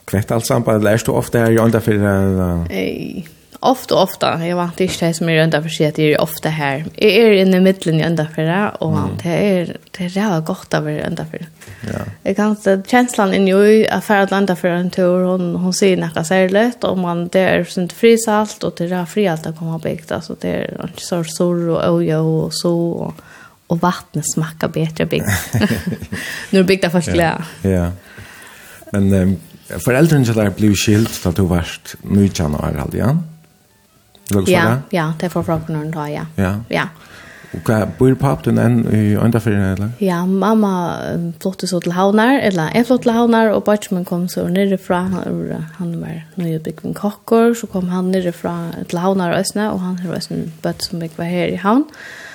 kvett alt sammen, eller er du ofte her i andra för Eh, ofta ofta jag var inte det som är ända för sig att det är ofta här jag är inne i mitten i ända för det och mm. det är det är jävla gott att vara ända för ja jag kan inte känslan in ju att färd landa för en tur hon hon säger något särskilt. och man det är sånt frisalt och det är fri allt att komma bäkt alltså det är inte så sorg och ojo och så och, och vattnet smakar bättre byggt. nu byggt det först ja ja men um, Föräldrene til deg ble skilt da du var 19 år, aldri, ja? Ja, ja, det får från någon dag, ja. Ja. Ja. Og hva, bor pappa den en i andra för eller? Ja, mamma flyttade så till Havnar eller en flott till Havnar och Bachman kom så ner från han var nu bygg med kockor så kom han ner från till Havnar och Ösne och han har en bött som jag var här i Havn. Mm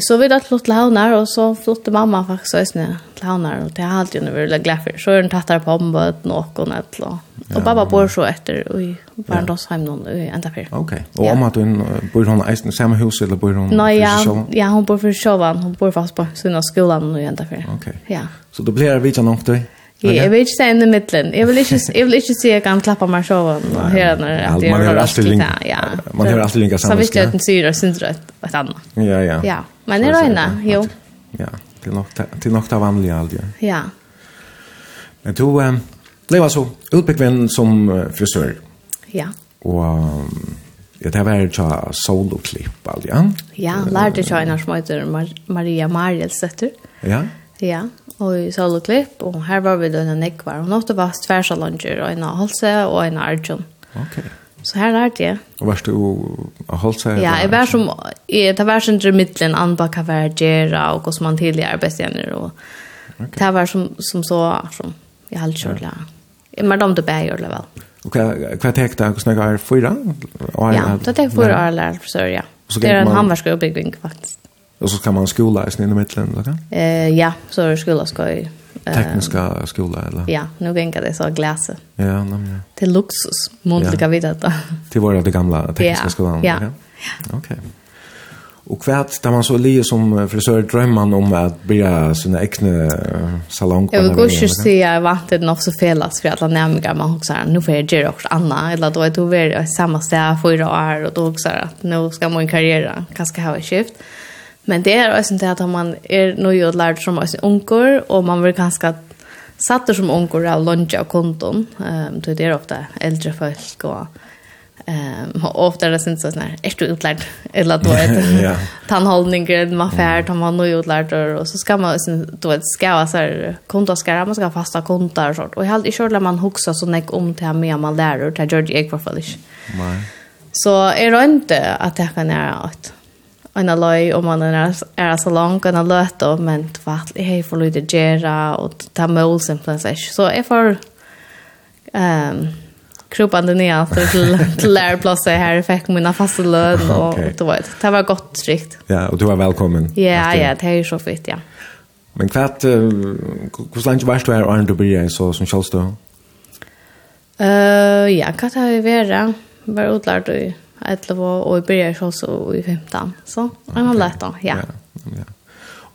Så vi da flott til havnar, og så flotte mamma faktisk også til havnar, og det har alltid hun vært glad for. Så er hun tattar på ombøt, noen et eller Og pappa bor så etter, og bare en oss hjemme noen enda fyr. Ok, og om at hun bor hun eisen i samme hus, eller bor hun Nei, ja, ja, hun bor for sjåvan, hun bor fast på sin av skolan og enda fyr. Ok, ja. så du blir vidt nok du? Ja. Okay. Jag vill inte säga i mitten. Jag vill inte jag vill inte se jag kan klappa mig så och höra när det är man har alltid link. Ja. Man har alltid lika samma. Så visst den syr och syns rätt ett annat. Ja, ja. Ja, men det är ena, jo. Ja, det är nog det är nog det vanliga alltid. Ja. Men du eh det var så utbekväm som frisör. Ja. Och Ja, det var jo soloklipp, aldri, ja? Ja, lærte jo en av som heter Maria Marielsøtter. Ja? Ja, og i soloklipp, og her var vi denne nekvar. Hun åtte var tversalanger, og en av Holse og en av arjun. Ok. Så her er det. Og varst du av halse? Ja, jeg var som, jeg tar vært under middelen, anbaka hver gjerra, og hos man tidligere arbeidsgjener, og okay. det var som, som så, som jeg halvt kjørt, Ja. Men de det bæger, det vel. Og hva tek det, hvordan er det fyra? Ja, det tek fyra, eller fyra, ja. Det er en hamvarsk oppbygging, faktisk. Och så kan man skola i snille mittlen, eller? Eh, ja, så är det skola ska ju. Tekniska skola, eller? Ja, nu gänger det så gläse. Ja, nämligen. Till luxus, måndliga ja. vid detta. Till var det gamla tekniska ja. skolan, ja. Okej. Okay. okay. Och kvärt, där man så lige som frisör drömman om att bli sina äckna salong. Jag vill gå och se jag vant det nog så felas för att nämligen man också här nu får jag göra också Anna eller då är det över samma ställe för år och då också att nu ska man karriera kanske ha ett skift. Men det är också det att man är nöjd och lärd som unkor och man vill ganska satt som unkor av lunch og konton. Ehm um, det ofta äldre folk och ehm um, ofta är det syns så här är du utlärd eller då är ja. tandhållningen man fär tar man nöjd och lärd och så ska man sen då ett ska så här kontoskara man ska fasta kontor och sånt. Och helt i kör man huxa så näck om till med man lärare till George Ekvafalish. Nei. Så är det inte att det kan göra att en løy, og man er, er så langt, en løt, og men tvart, jeg får lyd til gjøre, og ta mål simpelthen, så jeg får um, kroppande ner till till lärplatser här fick mina fasta lön och okay. det var det var gott strikt. Ja, og du var velkommen Ja, ja, det är ju så fint, ja. Men hva kvart hur länge varst du här och du blir så som kjølstå då? Eh, ja, kvart har vi varit var utlärd i 11 och i början så så i 15 så jag har lätt då ja. Ja.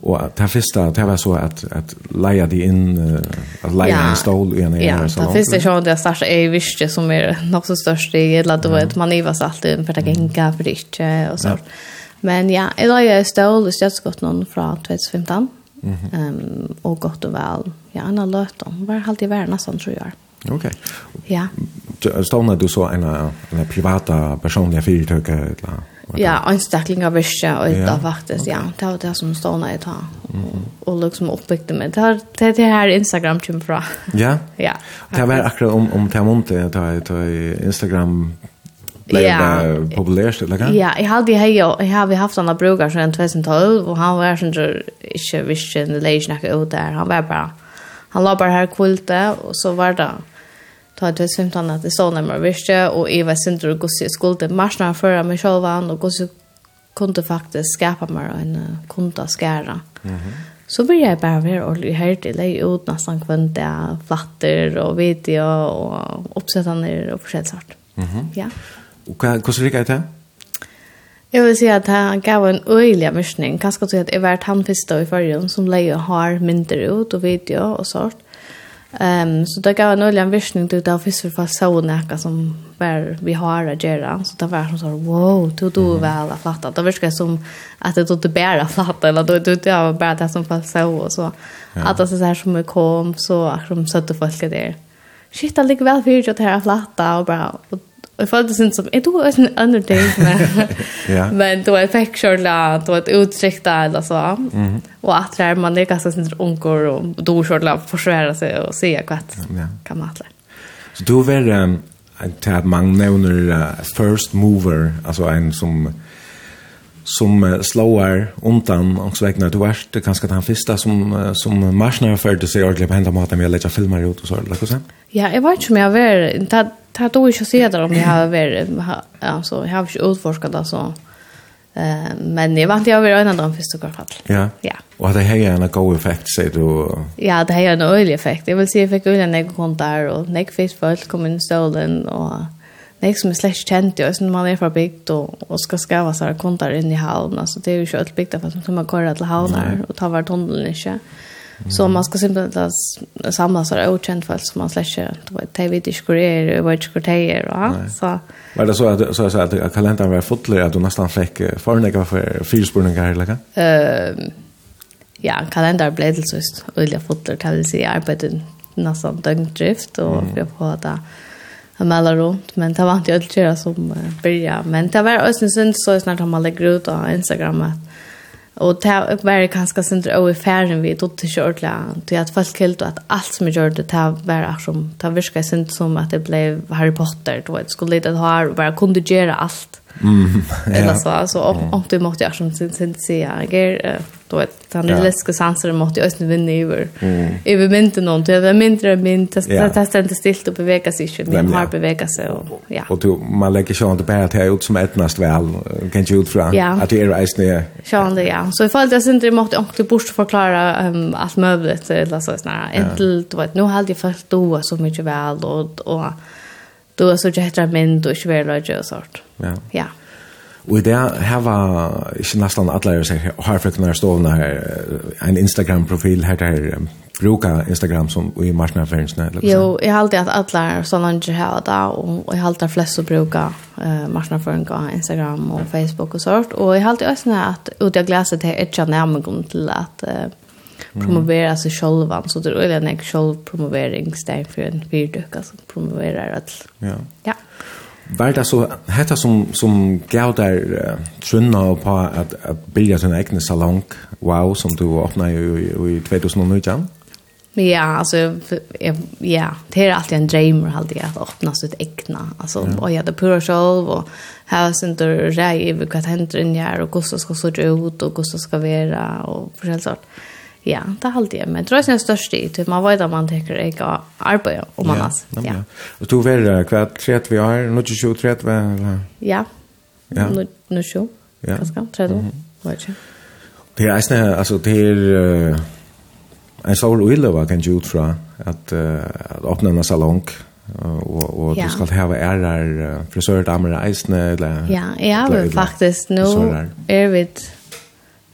Och det första det var så att att leja det in att leja en stol i en eller så. Ja, det första jag det starta är visst som är nog så störst i hela då vet man ju vad allt för att gänga för det och så. Men ja, jag leja en stol i stadsgott någon från 2015. Ehm och gott och väl. Ja, en löt då. Var alltid värna sånt tror jag. Okej. Okay. Ja. Stående du så en, en privata personliga fyrtøk? Eller? Ja, anstakling anstaklingar värsta och ja. av faktiskt, ja. Det var det som stående jag tar. Og liksom oppbygde meg. Det er det, det her Instagram kommer fra. Ja? Ja. Det var akkurat om, om det här måndet, det Instagram blev ja. det populärt eller kan? Ja, jag hade hej jag har vi haft andra brukar sedan 2012 och han var sen inte visste en det gick ut där. Han var bara han la bare her kvulte, og så var det ta ett symt han att det så när man visste och Eva Sindro gosse skulle marsna förra med själva och gosse kunde faktisk skapa mer en kunde skära. Mm så blir jeg bare mer och här till dig ut nesten kvendt där flatter og video og oppsettende og forskjellig sort. Mhm. Mm ja. Och hur hur ska det? Jeg vil si at han gav en øyelig mysning. Kanske til at jeg var tandfista i förrjun som leier har mindre ut og video og sånt. Um, så det gav en öjlig mysning till det finns för så sådana som var vi har å gjøre. Så det var som sånn, wow, du du väl att flatta. Det verkar som att det inte bara flatta, eller du du inte bare det som fast så og så. At det er så här som kom så akkurat som søtte folk der. Shit, det ligger vel fyrt at det här flatta og bare, Og jeg følte sånn som, er du en annen ting? Men, men då jeg fikk kjørla, då jeg uttrykta, eller så. Mm. Og at det er man er ganske sånn unger, og då kjørla forsværa seg og sier hva ja. kan man atle. Så du var um, til at man nevner uh, first mover, altså en som som uh, slår undan och så vägnar du vart det kanske den första som uh, som marsnar för det sig ordentligt på hända maten med att lägga filmer ut och så eller så. Ja, jag vet inte om jag var det det här då inte se där om jag har varit alltså jag har inte utforskat det så. eh men jag vant jag har varit en av annan första kvartal. Ja. Ja. Och det här är en god effekt säger du Ja, det här är en ölig effekt. Jag vill se fick öl när jag kom där och när jag fick folk kom in stålen, och Nej, som är slash känt ju, sen man är för byggt och, och ska skriva så kontar in i hallen. Alltså det är ju inte allt byggt, fast man kommer köra till hallen och ta vart tunneln inte. Så man ska simpelthen samla sig av okänt fall som man släcker. Det vet inte hur det är, det vet inte hur det är. Så. Var det så att, så att, att kalendern var fotlig att du nästan fick förnäka för fyrspurningar eller kan? Ehm ja, kalendern blev så sist. Ulja fotlig kan vi säga arbetet nästan dögndrift och mm. vi får det mälar runt men det var inte allt som började men det var ösnsen så snart man lägger ut på Instagram att Og det var kanske sen då i ferien vi tog til kjortla. Det at folk helt at alt som jag gjør det det var som det virkade sen som at det ble Harry Potter Du vet, skulle lite ha och bara kunde göra allt. Mm. Eller så så om om du måtte gjøre som sen sen se jag då vet han är läskiga sanser mot jag ösn vinner över. Över mynten någon till över mindre mynt det testar inte stilt och bevega sig inte men har bevega sig och ja. Och du man lägger sig inte bara till ut som ett näst väl kan ju ut från att det är ösn ja det ja. Så ifall det inte mot onkel bort förklara allt möjligt eller så såna entel du vet nu har det fått då så mycket väl och och då så jättrar men då är det väl sort ja. Ja. Og i det her var ikke nesten alle jeg har för kunne stående her, en Instagram-profil her der bruka Instagram som i marsnærføringsene. Jo, jeg halte at alle sånne ikke har det, og jeg halte at flest som bruker uh, marsnærføring på Instagram og Facebook og sånt. Og jeg halte også at ut av glaset til ikke nærmere til at uh, promovera sig själva så det är en självpromoveringssteg för en fyrdöka som promoverar att. Ja. Ja. Var det så hetta som som gav där uh, trunna på att att bygga sin egen salong wow som du öppnade i, i 2009 Ja, alltså ja, det är alltid en dröm alltid att öppna sitt egna. Alltså ja. och jag hade pura själv och här sen då rej över vad händer i när och hur ska så ut och hur ska vara och för sånt. Ja, det har alltid men tror det sen störst i typ man vet att man tänker jag har arbete om man alltså. Ja. ja. Och du väl kvart tret vi har nu till 20 tret väl. Ja. Ja. Nu nu så. Ja. Ganska tret. Vet jag. Det är nästan alltså det är en sol och illa kan ju ut från att att öppna en salong och och du ska ha ärar frisörer damer isne eller Ja, jag vill faktiskt nu är vid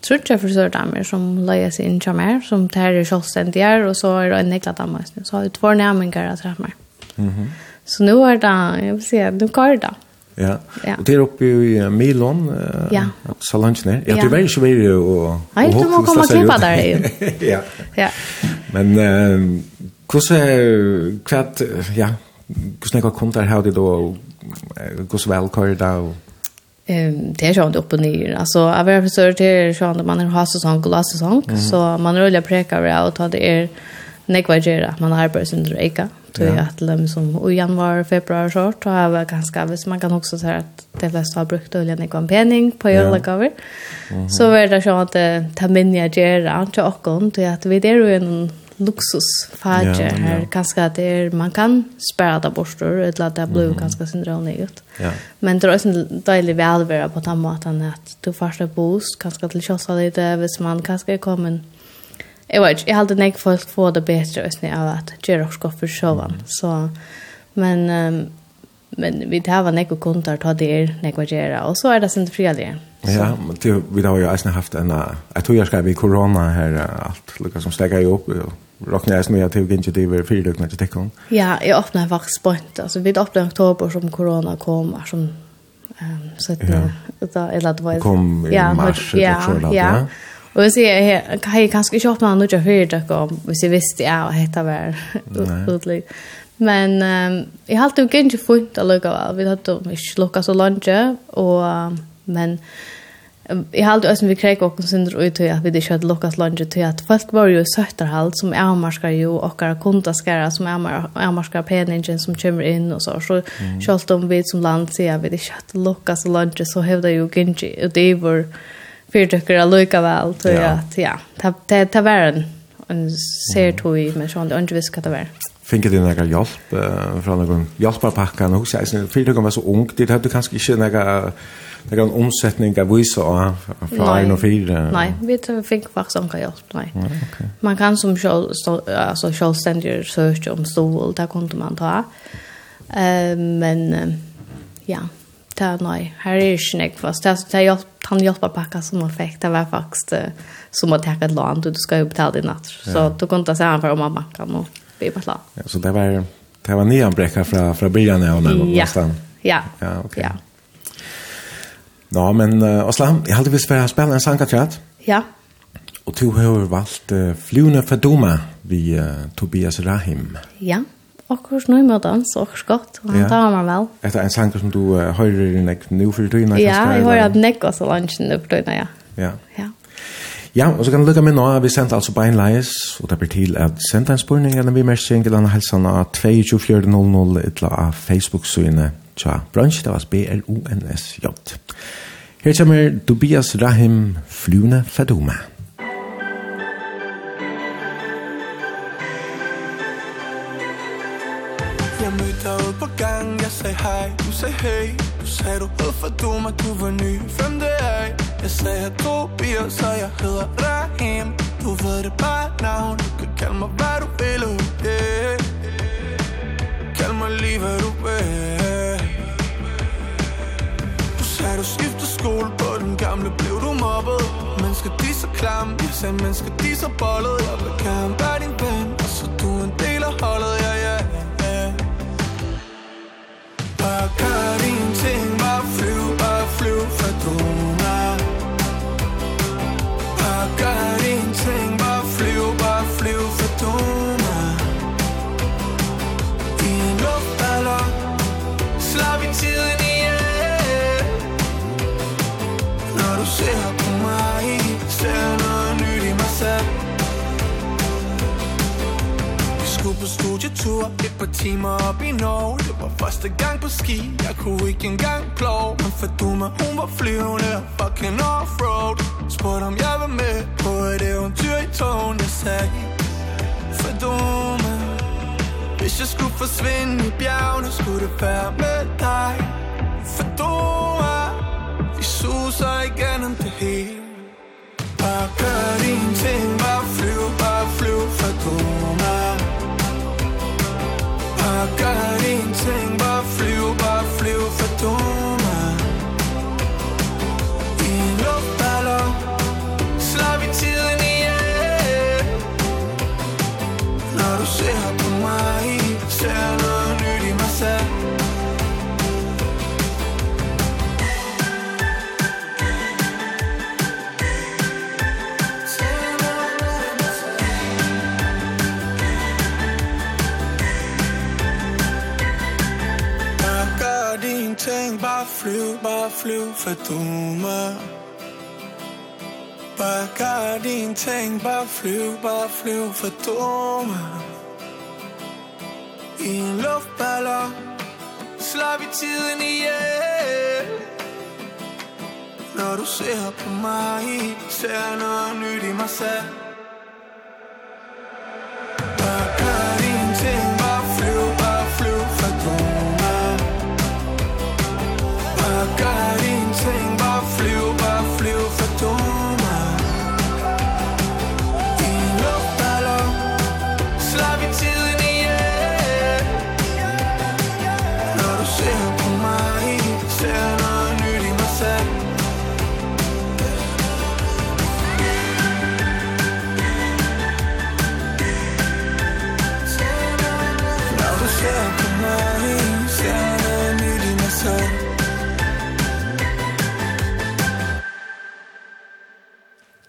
trutja frisør damer som lägger sig in til mer, som tar i kjølsendier, och så är det en nekla damer. Så har vi två närmingar att träffa. Mm -hmm. Så nu är det, jag vill säga nu går det. Ja. ja. Og det er oppe i Milon, uh, ja. salongen her. Ja, det var ikke mer å... Nei, du må komme og klippa der, jo. ja. ja. Men uh, hvordan, hva, ja, hvordan jeg har kommet der her, og hvordan velkår det, og... Ehm det är sånt upp och ner. Alltså jag vill försöka till så att man har säsong och last säsong så man rullar prekar och att det är nekvajera man har bara sin eka. Så jag att lämna som i januari, februari så då har jag ganska vis man kan också säga att det flesta har brukt olja i kampanjen på alla cover. Så är det så att ta minja gera till och kon till att vi det är ju en luxusfärger ja, här ja. kanske att det är, man kan spara det bort, eller att det blir mm. ganska syndromigt. Ja. Men det er også en deilig velvære på den måten at du først er boost, kanskje til kjossa litt, hvis man kanskje er kommet. Jeg vet inte, jag hade inte folk få det bedre just när jag att göra och skaffa showen. Mm. Så, men, um, men vi tar var några kunder, ta det, er några göra og så er det sen frivilligt. Ja, men det, vi har ju eisen haft en, jag tror jag ska vi corona här, allt lukar som stägar ju upp, Rockna är snöja till Ginge Diver fyrlökna till Tekon. Ja, jag öppnade faktiskt spönt. Alltså vi öppnade i oktober som corona kom. Som, um, så att, ja. eller det var... Kom i ja, mars. Ja, ja, ja. Och jag säger, jag kanske inte öppnade något jag hörde om. Hvis jag visste, ja, vad heter det här. Men um, jag har alltid inte funnit att lukka. Vi hade inte lukka så långt. Och, men... Jeg har alltid øyne vi kreik og synder ut til at vi ikke hadde lukket lunge til at folk var jo i søtterhalt som avmarskar jo okkar kundaskara som avmarskar peningen som kommer inn og så. Så mm. selv om vi som land sier at vi ikke hadde lukket lunge så hevde jo Genji og det var fyrtøkker allukka vel til at ja, det var en, en ser tog i men sånn det er ikke visst hva det var. Finket du några hjälp från någon hjälparpackan och så här? Fyrtøkken var så ung, det hadde du kanskje ikke nega det kan omsetning av vissa av en og fire? Nei, vi tror fick faktiskt om hjälp. nei Ja, okay. Man kan som själv alltså självständig search om stol där kunde man ta. Eh men ja, det ta nej. Här är snäck fast det så jag han hjälpa packa som man fick det var faktiskt som att ta ett lån du ska ju betala din natt. Så då kunde säga för om man kan och vi på Ja, så det var det var nyanbrekka fra, fra från början av någonstans. Ja. Ja, okej. Ja. Ja, men uh, Aslan, jag hade visst att spille en sang, sangkatrat. Ja. Og du har valgt uh, Fluna Fadoma vi uh, Tobias Rahim. Ja, och hur snöj med dans och skott. Och han ja. tar man väl. Ett en sang som du uh, hører i näck nu for du. Ja, jag hör att näck och så lunchen upp då ja. Ja. Ja. Ja, og så kan du lukke med nå, vi sendte altså på en leis, og det blir til at sendte en spørning, eller vi mer sier en eller helsene av 22.4.00 eller av Facebook-synet tja brunch, det var B-L-O-N-S-J. Her kommer Tobias Rahim Flyvne Fadoma. Jeg mødte dig på gang, jeg sagde hej, du sagde hey. Du sagde du hed Fadoma, du var ny, hvem det er Jeg sagde jeg Tobias, så jeg hedder Rahim. Du ved det bare navn, du kan kalde mig hvad du vil, yeah Kald mig lige hvad du vil skiftet skole på den gamle blev du mobbet. Mennesker de så klam, jeg sagde mennesker de så bollet Jeg vil gerne være din ven, og så du en del af holdet, ja ja ja Bare gør det tur Et par timer op i Norge. Det var første gang på ski Jeg kunne ikke engang klog Men for du med hun var flyvende Fucking offroad. Spurgte om jeg var med På et eventyr i togen Jeg sagde For du med Hvis jeg skulle forsvinde i bjergene Skulle det være med dig. For du er Vi suser igennem det hele. Bare gør dine ting ting Bare flyv, bare flyv, for dumme Bare gør din ting Bare flyv, bare flyv, for dumme I en luftballon Slår vi tiden ihjel. Når du ser på mig Ser noget nyt i mig selv.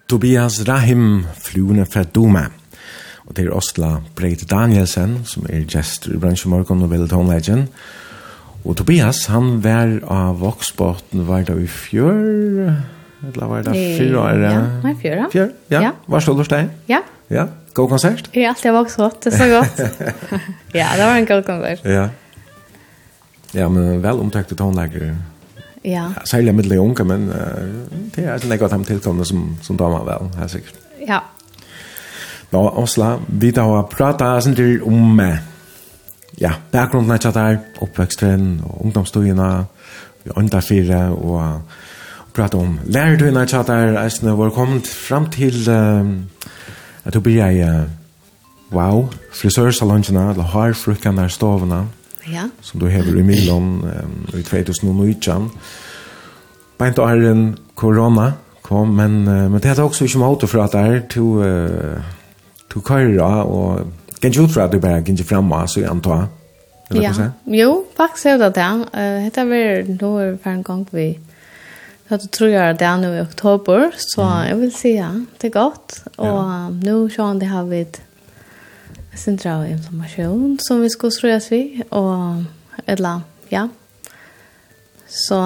Tobias Rahim, flyvende fra Duma. Og det er Osla Breit Danielsen, som er gestor i Bransje morgen og veldig tonleggen. Og Tobias, han var av Voxbotten, var det i fjør? Eller var det fyrre år? Ja, nei, fjør. Fjør, ja. ja. Var stål hos deg? Ja. Ja, god konsert? Ja, alt jeg var også det er så godt. ja, det var en god konsert. Ja. Ja, men vel omtøkte tonlegger. Ja. Ja. Særlig med de unge, men uh, det er ikke at de tilkommende som, som damer vel, helt sikkert. Ja. Nå, Osla, vi da har pratet sånn til om ja, bakgrunnen er der, oppveksten og ungdomsstøyene, vi åndar fire og, og pratet om lærertøyene er der, eisene var kommet frem til uh, at du blir jeg uh, wow, frisørsalongene, eller har frukkene der stovene, ja. som du hever i Milon um, i 2019. Beint og herren korona kom, men, uh, men det er også ikke måte for at det er to, uh, to køyre, og kan ikke utfra at du bare kan ikke fremme, så jeg antar. Ja, jo, faktisk er det det. Uh, Hette er vel nå for en gang vi Så du tror jag det är nu i oktober, så mm. jag vill säga, det är gott. Och ja. nu så har vi ett syndra av informasjon som vi skulle strøyes vi, og eller, ja. Så,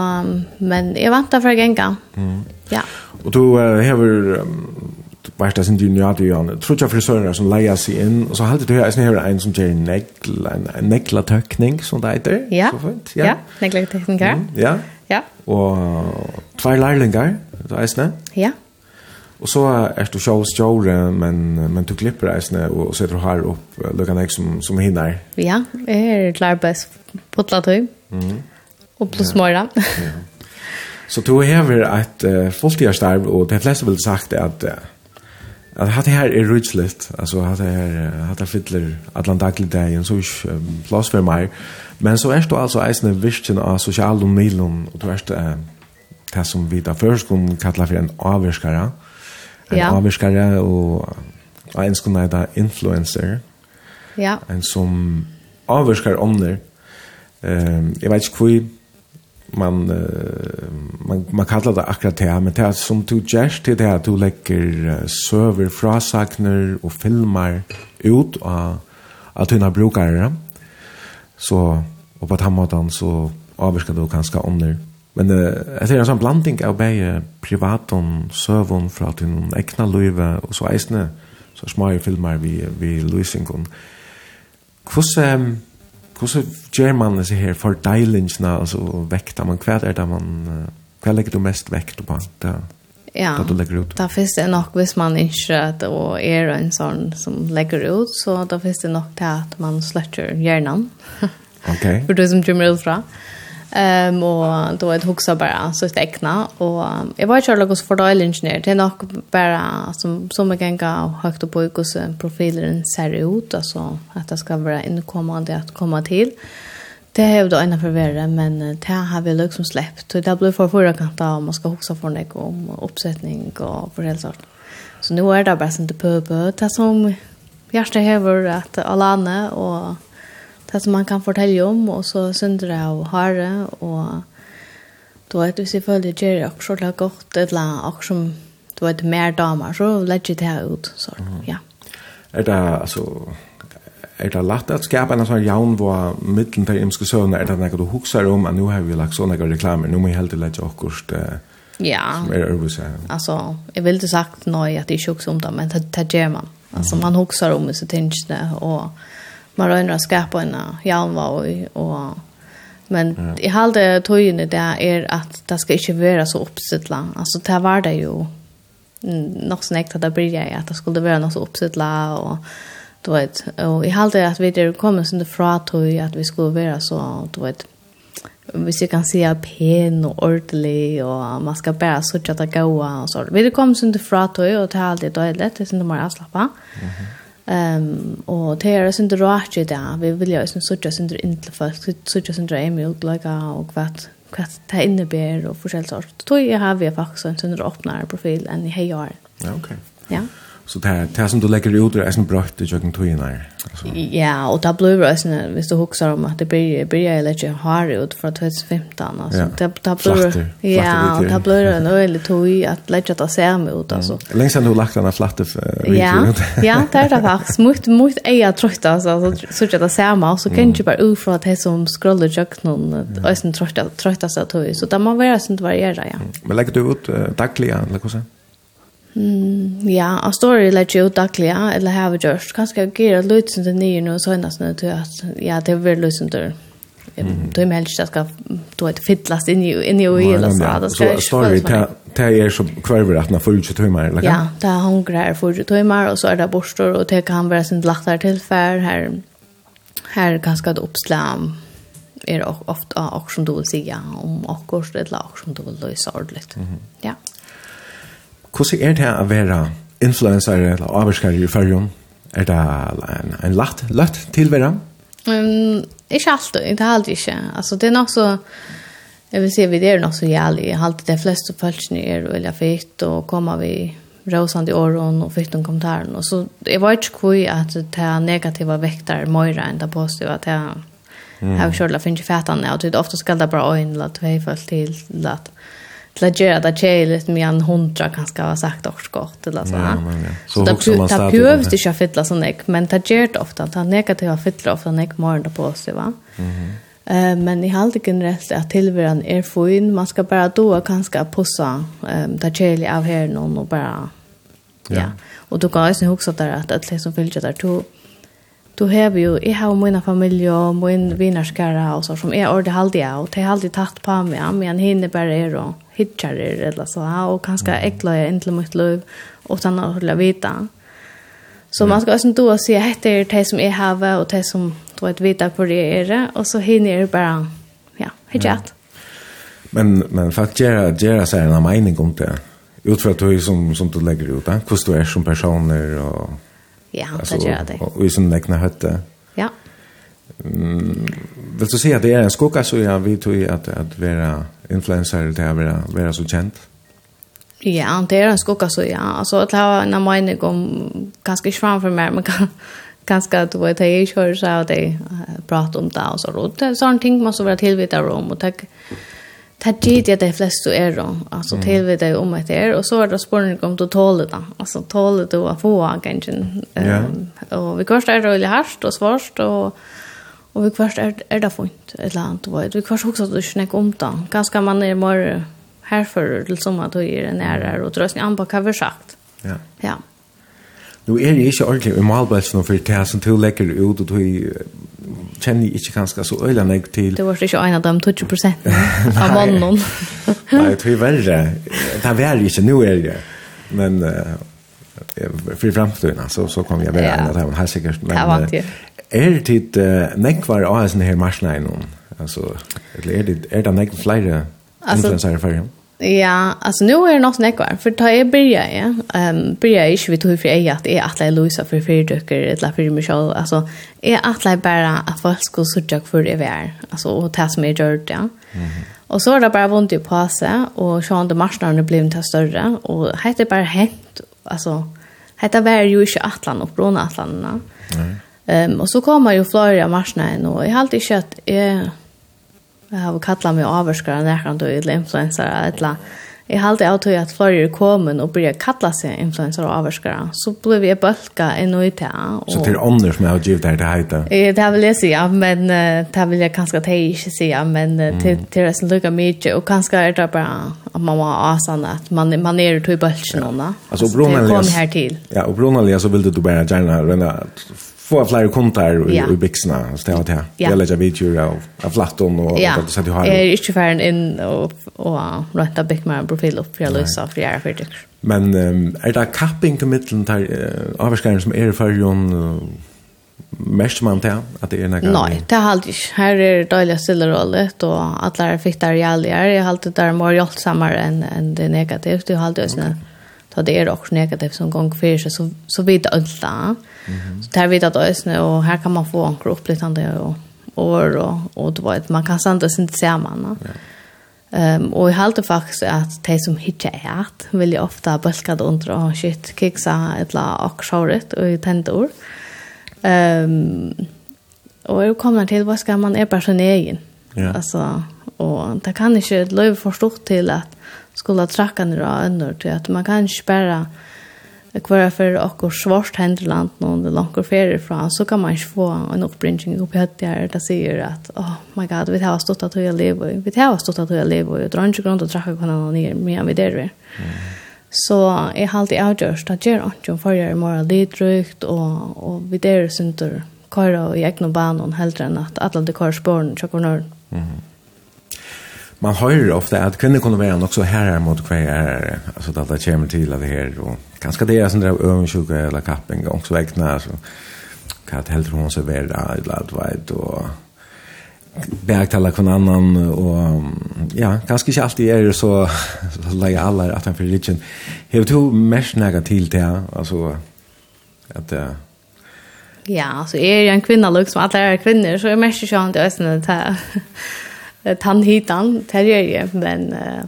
men jeg vant derfor jeg en Mm. Ja. Og du uh, hever, um, vært det sin dyr nye til Jan, tror ikke frisører som leier seg inn, og så halte du her, jeg hever en som gjør negla, en neglatøkning, som det heter. Ja, så fint, ja. ja neglatøkninger. Mm, ja. ja. Og tvær lærlinger, du eisne. Ja. Och så er du show men men du klipper reisne och sätter har upp luckan jag som som hinner. Ja, är er klar best på platå. Mm. Och plus mera. Ja. Så du hever et uh, fulltidsarbeid och det fleste vil sagt att uh, att hade här är rutligt alltså hade här hade fyller daglig dagen så is plass för mig men så er du alltså en virkjen av sociala medel och du är det som vi da først kunne kalla för en avskara en ja. avvirskare og en skulle nære influencer. Ja. En som avvirskar ånder. Um, jeg vet ikke hvor man, uh, man, man kallar det akkurat det, men det er som du gjør til det at du legger uh, søver, frasakner og filmer ut av, av dine brukere. Så, og på den måten så avvirskar du kanskje ånder. Ja Men uh, det er en sånn blanding av bare privaton, søvn fra til noen ekna løyve, og så eisne, så små filmer vi, vi løsingen. Hvordan, hvordan gjør man disse her for deilingsene, altså vekta man, hva er det man, hva legger du mest vekt på? Det, ja, det du legger ut? Da finnes det nok, hvis man ikke at, og er en sånn som legger ut, så da finnes det nok til at man sletter hjernen. ok. For du som drømmer ut fra. Ja Ehm um, och då ett huxa bara så stäckna och jag var ju lagos för dålig ingenjör det är nog bara som som jag kan gå högt upp och så profilen ser ut alltså att det ska vara inkommande att komma till. Det är ju då ena för värre men det har vi liksom släppt och det blir för förra kanta om man ska huxa för det om uppsättning och för helt sorten. Så nu är det bara sånt på på det som hjärtat häver att alla och det som man kan fortelle om, og så synder jeg av hare, og du vet, hvis jeg føler det gjør akkurat det godt, eller akkurat som du vet, mer damer, så legger jeg det her ut, så, ja. Er det, altså, er det lagt at skapa en sånn jaun hvor middelen til imske søvn, er det noe du hukser om, at nå har vi lagt sånne reklamer, nå må jeg helt legge akkurat det, Ja. Som är översa. Alltså, jag vill inte sagt nej att det är tjockt om det, men det, det gör man. Alltså, man huxar om sig tänkerna och man røyner att skapa en jalva och, och men ja. i halde tøyene det er att det ska inte vara så uppsittla alltså det var det jo nok sånn ekte det blir jag att det skulle vara något så uppsittla och du vet och i halde att vi er kommet sånn fra tøy att vi skulle vara så du vet hvis jeg kan si at pen og ordentlig, og man skal bare sørge at det går, og så. Vi kom sånn til fra tog, og det er alltid dødelig, det er sånn det må jeg avslappe. Mm -hmm. Ehm och det är sånt rart ju där. Vi vill ju sån sorts sånt inte fast sorts sånt är ju lika och kvart kvart det innebär och forskjellig sort. Tror jag har vi faktiskt en sån öppnare profil än i hejar. Ja okej. Okay. Ja. Så det er det här som du legger ut det er som brøtt i kjøkken köken tog Ja, og det blir det sånn, hvis du husker om at det blir, blir jeg litt har ut fra 2015. altså. Ja. Det, det blir, ja, och det blir en öjlig tog att lägga det ser meg ut. altså. Ja. Längst sedan du lagt den här flatte Ja, ja, det er det faktisk. Mot, mot är jag trött alltså. Så, så att det ser meg, Så kan ikke bare ut fra att det som scrollar i köken och trøtt, trøtt, att tog. Så det må vara sånt variera, ja. Men lägger du ut dagliga, eller hur sen? Mm, ja, a story let you daglig, ja, eller har vi gjort. Kanskje jeg gjør litt som det nye nå, så er nesten til at, ja, det er. Veldig litt som det Du er helst att ska då ett fiddlast in i in i og hele så da ska jeg story ta ta är så kvarver at na fullt så tømmer eller Ja, ta hungrar för så tømmer och så är det borstor och det kan vara sin lagt her til här her her ganske at oppslag er ofte och som du vill säga om och kurs eller och som du vill lösa ordentligt. Ja. Hvordan er det å være influencer eller avvarskere i fyrrjon? Er det en, en lagt, lagt tilvære? Um, ikke alltid, det er alltid ikke. Altså, det er nok så... Jeg vil si, vi er nok så jævlig. Jeg har alltid de fleste følgene er veldig fitt, og kommer vi råsand i åren og fitt noen kommentarer. Og så, jeg var ikke hvor at det er negativa vekter mer enn det positive, at det er... Mm. Jeg har kjørt det finnes fætene, og det er ofte skal det bare øyne, at vi har følt til at til at gjøre det tjejligt med en hundra kanske ha sagt også godt. eller så. Ja, men, ja. Så, så det man startar. Det behövs inte att fylla sån ek, men det gör det ofta. Det negativa fyller ofta en ek morgon på sig, va? Mm -hmm. Eh men i halde generellt att tillvaran är fin. Man ska bara då kanske pussa ehm det chili av här någon och bara ja. Ja. Och då går det också där att att som vill jag där då du har ju jag har mina familj och min vinnarskara och så som är ordet alltid jag och det har alltid tatt på mig men hinner bara är då hitchar det eller så och ganska äcklar jag inte mitt liv utan att hålla vita. Så man ska också då se att det är det som är här och det som då ett vita på det är det och så hinner det bara ja, hitchat. Men men faktiskt gera gera så här en mening om det. Utifrån att du som som du lägger ut, hvordan du är som personer och Ja, alltså, det gör det. Och och i som läckna hötte. Ja. Mm, vill du säga att det är en skugga så jag vet ju att, att vara influencer till att vara, vara så känt? Ja, det är en skugga så ja. Alltså att ha en mening om ganska inte framför mig men kan ganska att vad det är kör så att det pratar om det och så Och det är sådana ting man måste vara tillvitare om och tack tar tid att det flest du är då. Alltså mm. till vid dig om att det är. Och så är det spårning om du tåler det. Alltså tåler du att få kanske. Yeah. Um, och vi kvarst är det väldigt hardt och svårt. Och, och vi kvarst är, är det fint. Ett land. Vi kvarst också att du snackar om det. Ganska man är mer härför till som att du är nära. Och drösning an på vad vi sagt. Ja. Yeah. Ja. Nu er det ikke ordentlig i malbelsen for det som du legger ut og du kjenner jeg ikke ganske så øyla meg til. Det var ikke en av dem 20 prosent av mannen. Nei, det er verre. Det er verre ikke, nå er det. Men uh, for fremtiden, så, så kommer jeg være en av dem, helt sikkert. Men, det vant jeg. Er det tid uh, nekvar av sånne her marsjene noen? Altså, er det, er det nekvar flere influencer i ferien? Ja, alltså nu är det något snäck kvar. För ta jag börjar, ja. Ehm börjar jag inte vid hur för jag att är att lära Luisa för för dyker eller för mig själv. Alltså är att jag bara att folk ska söka för det vär. Alltså och ta som jag gör det, ja. Mm. Och så var det bara vunt i påse och så hade marsnarna blivit till större och hette bara hänt alltså hette var ju inte atlan och Brunatlanterna. Mm. Ehm um, och så kommer ju Florida marsnarna och jag har alltid kött eh Jeg har kallat mig avskara näkan då eller influensare eller halte av til at flere er kommet og börjar kalla seg influencer og avvarskere. Så ble vi bölka en og i det. Så det är omnur som jag har givit här till hejta? Det vil jeg si, ja. men det vil jeg kanskje til ikke si, ja. men det til det som lukker mye. Og kanskje er det bare at man må ha sånn at man, man är ute i bölken. Alltså, det kommer her til. Ja, og bronaliga så vill du bare bara gärna få flere kontar i, ja. i byxorna. Så det var det. Ja. Jeg legger videoer av, av flatton og ja. allt sånt du har. jeg er Jag är inte og, og och, bygge meg en profil opp for jag lösa for jeg er ferdig. Men um, er det kapping til mittlen där uh, avskärden som er i John uh, mest man til at det är några Nei, det har alltid. Här är døylig stille rollet og alle er fikk der allier. Jeg har alltid där mår hjälpsammare enn än det negativt. Jag har alltid okay ta det är också negativt som gång för sig så så vet alla. Mm. Så där vet att ösne och här kan man få en upplevelse och år och och det var ett man kan sända sin samman. ser. Ja. Ehm um, och i halter faktiskt att de som hitcha ät vill ju ofta bulka det under och shit kiksa la och showret och i tentor. Ehm um, och jag kommer till vad ska man är personen egen. Ja. Alltså och det kan inte löv förstått till att skulle trakka ner av önnor till att man kan inte bara kvar för och svart händerland någon långt färre från så kan man inte få en uppbringning upp i hötter där säger att oh my god vi har stått att jag lever vi har stått att jag lever och drar inte grund och trakka kan han ner mer vid det så är halt i outdoors att göra inte för jag mer det och och vid det synter köra i egna banan hellre än att alla de kör spåren så mm man hører ofte at kvinner kunne være nok så herrer mot hver herrer. Altså at det kommer til at det her, og kanskje det er sånn drev øvensjukke eller kapping, og så vekna, så hva helt hun serverer, eller alt veit, og bergtala kun annan, og ja, kanskje ikke alltid er så leie alle at han for religion. Hever to mest nega til til, altså, at Ja, så är jeg en kvinna, liksom, at det er kvinner, så är jeg mest ikke han til østene tann hitan, tar jag ju men eh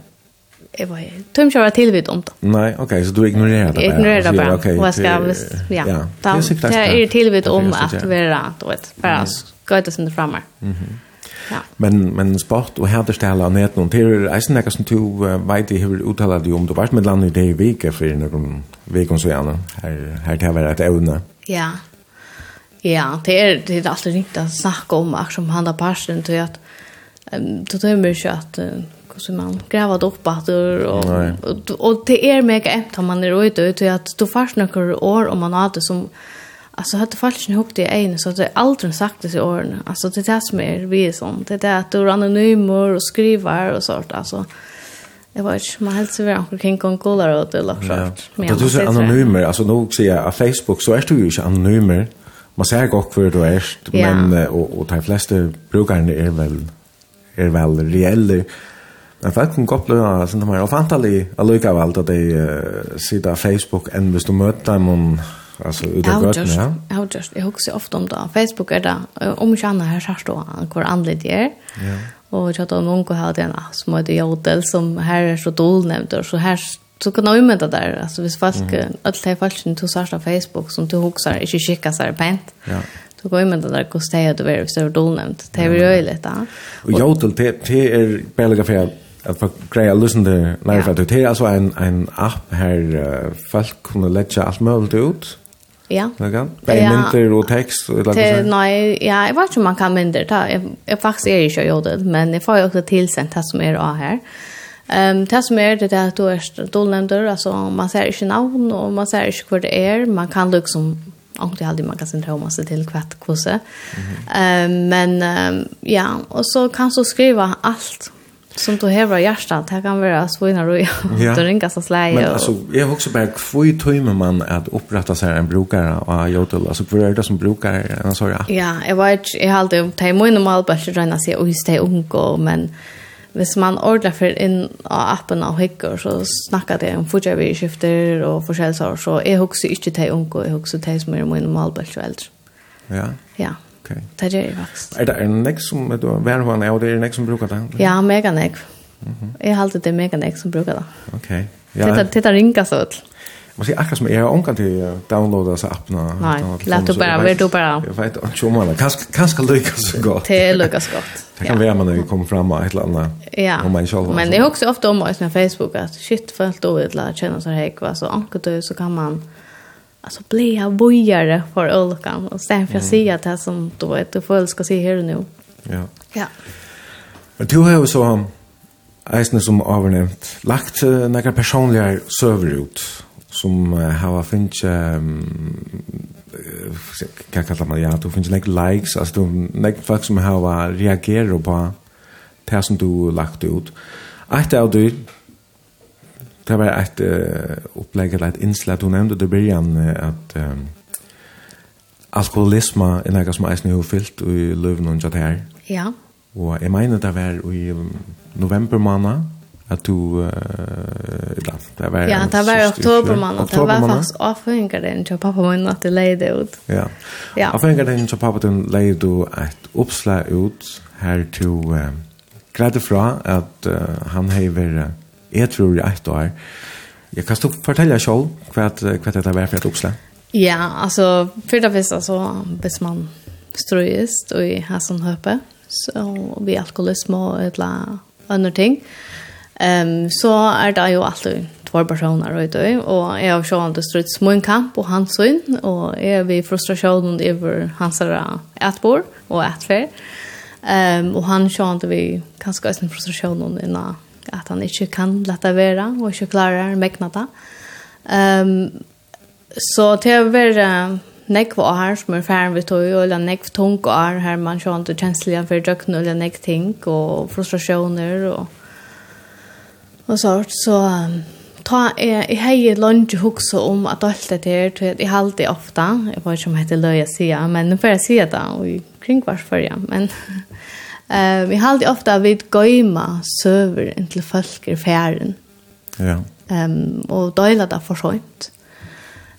jag var tum köra till vid om det. Nej, okej, okay, så du ignorerar det. Jag ignorerar det bara. Okay, vad ska jag ja. ja. Tam, det är er till vid om att vara då vet bara göta sen framme. Mhm. Ja. Men men sport och härde ställa nät och till Eisen där som du vet det hur uttalar du om du vart med landet i vecka för någon veckan så gärna. Här här det var ett ävne. Ja. Ja, det är det är alltid inte att snacka om att som handlar parsen till att um, då tömmer ju att hur ska man grävat upp att och och det är mega ämt om man är ute ute att då fastnar några år om man har det som alltså hade fallet ihop det en så att det aldrig sagt det i åren alltså det är det som är vi är sånt det är att du är anonym och skriver och sånt alltså. Jag vet inte, man hälsar väl omkring kring konkolar och det lagt sagt. Men du är anonymer, alltså nu säger jag, på Facebook så är du ju inte anonymer. Man säger gott för du är, men och, och de flesta brukarna är väl är väl reella. Men folk kan koppla sånt här och fantali alluka väl at de uh, sitter av Facebook enn hvis du møter dem om alltså ut av gatan ja. Ja, just jag husar ofta om det. Facebook är där om jag annar här så står hur andligt det är. Ja. Och jag tror att många har den som heter Jodel som här är så dåligt nämnt så här så kan jag med där alltså hvis folk mm. alla de folk som du på Facebook som du husar inte skickar så här pent. Ja. Du går ju med det där kostar att det är så dolnämnt. Det är ju öjligt där. Och jodel det är bättre för att få greja lyssna till live att det är alltså en en app här folk kunde lägga allt möjligt ut. Ja. Någon? Bara mynter och text eller så. Nej, ja, jag vet inte om man kan mynter ta. Jag faktiskt är ju inte jodel, men jag får ju också tillsänt det som är av här. Ehm um, det som är det där att du är dolnämnder, alltså man ser inte namn och man ser inte vad det är. Man kan liksom Anker aldri man kan sentra om sig till kvart kose. Mm men um, ja, och så kan du skriva allt som du har i hjärtat. det kan vara svinar og ja. du ringer så sleie. Men alltså, jag har også bare hvor tøyme man at opprette seg en brukare av Jodel, altså hvor er det som brukar en sånn? Ja, jeg vet, jeg har alltid, det er mye normalt bare ikke røyne seg, og hvis det er unge, men hvis man ordner for inn av appen og hikker, så snakker det om fortsatt vi skifter og forskjellsår, så jeg husker ikke til unge, jeg husker til som er min malbølt og eldre. Ja? Ja. Okay. Det gjør jeg faktisk. Er det en nek som, er du, hver hva er, og det er en nek som bruker det? Ja, mega nek. Mm -hmm. Jeg halte det er mega nek som bruker det. Ok. Ja. Titta, titta ringa så ut. Man ser akkurat som jag har ångat till att downloada så appna. Nej, lät du bara, vet du bara. Jag vet inte om alla, kanske lyckas så gott. Det är lyckas gott. Det kan vara när vi kommer fram och ett eller annat. Ja, men det är också ofta om oss med Facebook att shit, följt då ett lär känna så här kvar. Så ångat du så kan man alltså bli av bojare för olkan. Och sen för jag säga det som du vet, du får ska se här nu. Ja. Ja. Men du har ju så, Eisne som avnämt, lagt några personliga server ut som uh, har um, hva kallar man ja, du finnst nek likes, altså du nek folk som har reagerer på det som du lagt ut. Eit av du, det var ett uh, opplegg eller ett innslag du nevnte i byrjan at um, alkoholism er något som eisne är fyllt i löven och her. Ja. Og jeg mener det var i november måned, at du eh äh, det var Ja, det var oktober man. Det var faktisk avhengig den til pappa men att det ut. Ja. Ja. Avhengig den til pappa din lejde du et oppslag ut her til uh, äh, fra at uh, han hever jeg tror jag et år. Jag kan stå fortälja selv hva, hva det var for et oppslag. Ja, altså, for det første så hvis man strøyest og i hasen høpe, så vi alkoholisme og et la annet ting. Ehm um, så er det jo alltid två personer och det och jag har sjön det struts min kamp och hans syn och är vi frustrationen över hans ära att bor och att för. Ehm um, och han sjön det vi kanske är en frustration innan att han inte kan låta vara och inte klarar mäknata. Ehm um, så det är väl nek var her som er færen vi tog, og eller nek tung og her man sjønt og kjenslige for døkken, eller nek ting og frustrasjoner og og sånt, så ta jeg, jeg har jo lunge hukse om at alt det her, til jeg har alltid ofte, jeg vet ikke om det heter løy å si, men nå får jeg si det, og i kringvars før, ja, men uh, jeg har alltid ofte at vi gøyma søver inntil folk i færen. Ja. Um, og døyla det for sånt.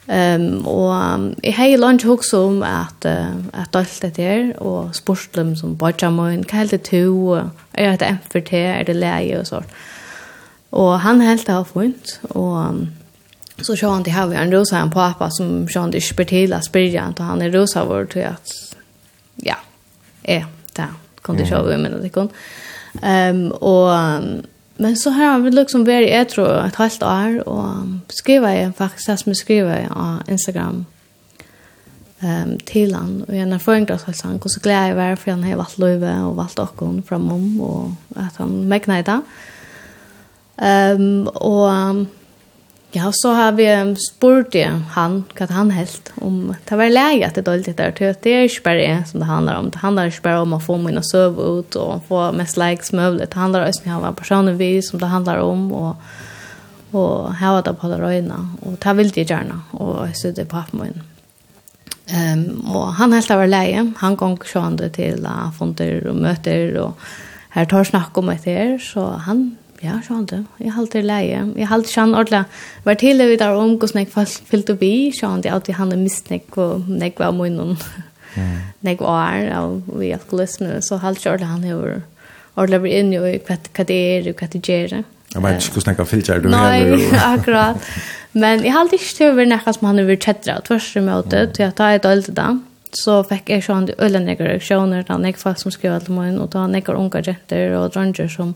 Um, og um, jeg har jo lunge hukse om at, uh, at alt det her, og spørsmål som bodja møyen, hva er det to, er det en for te, er det leie og sånt. Och han helt har funnet, och um, så så han det har vi en rosa en pappa som så han det spyr til att spyrja han han er rosa vår til att ja är där det jag vi men det kon. Ehm och men så har han liksom vært jag tror et halvt år och skriva faktisk, faktiskt som jeg skriver på Instagram ehm til han och jag när förringtas så han så glädje være, för han har varit og och valt och framom och att han mäknar det. Um, og ja, så har vi spurt han, hva han helt, om det var läge att det dåligt där till det är ju bara som det handlar om, det handlar ikke bara om att få mina søv ut, och få mest likes möjligt det handlar også om att ha personer vi som det handlar om, och och ha det på det øyne, och det vill de gärna och så det på min. Um, och han helt var läge han gong sjående till uh, fonder och möter och här tar snack om etter, så han Ja, sånt det. Jag har alltid läge. Jag har alltid känt ordla. Var til det vi där om hvordan jeg fyllte opp i. Sånt jag alltid han er misstänk og näck var munnen. Näck var och vi alkoholismen. Så har alltid ordentlig han er ordentlig blir inn i hva det er og hva det gjør. Jeg vet inte hur snäcka fyllt är du. Nej, akkurat. Men jag har alltid å være näcka som han över tjettra. Tvärst tvers i møte til tar ett öl till da. Så fikk jeg sånn ölen näkare reaktioner. Det var näck fast som skrev allt munnen. Och det var näckar unge jenter og dranger som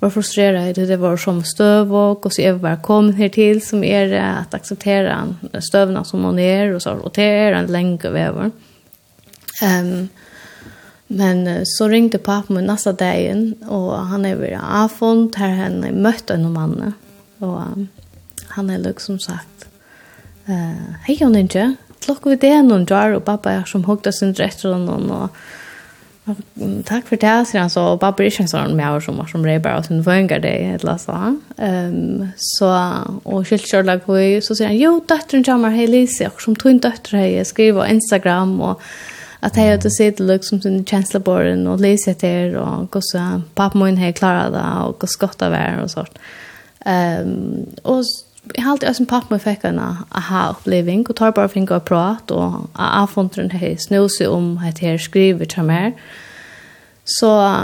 var frustrerad. I det var som stöv och och så är bara kom här till som är er att acceptera stövna som hon är och så och det är en länge väver. Ehm um, men så ringde pappa mig nästa dagen och han är vid Afon där han mötte en man och han är liksom sagt eh hej hon inte klockan vid det någon drar, och pappa är som hugger sin rätt och någon och Takk for det, sier han så. Og bare bryr sig sånn med mig som var som rebär og sin vängar dig, ett lassa. Um, så, og och kyltkörlag och så sier han, jo, døtteren kommer, hei Lise, og som tog en dötter hej, skriver Instagram och att jag hade sett det liksom sin känsla på den och läsa det och gå hei pappa min här klarade och gå skotta vär och sånt. Ehm um, och jeg har alltid ösen pappa fikk en aha-oppleving, og tar bara finka och prat och jag fått den här snusig om at jeg skriver til meg. Så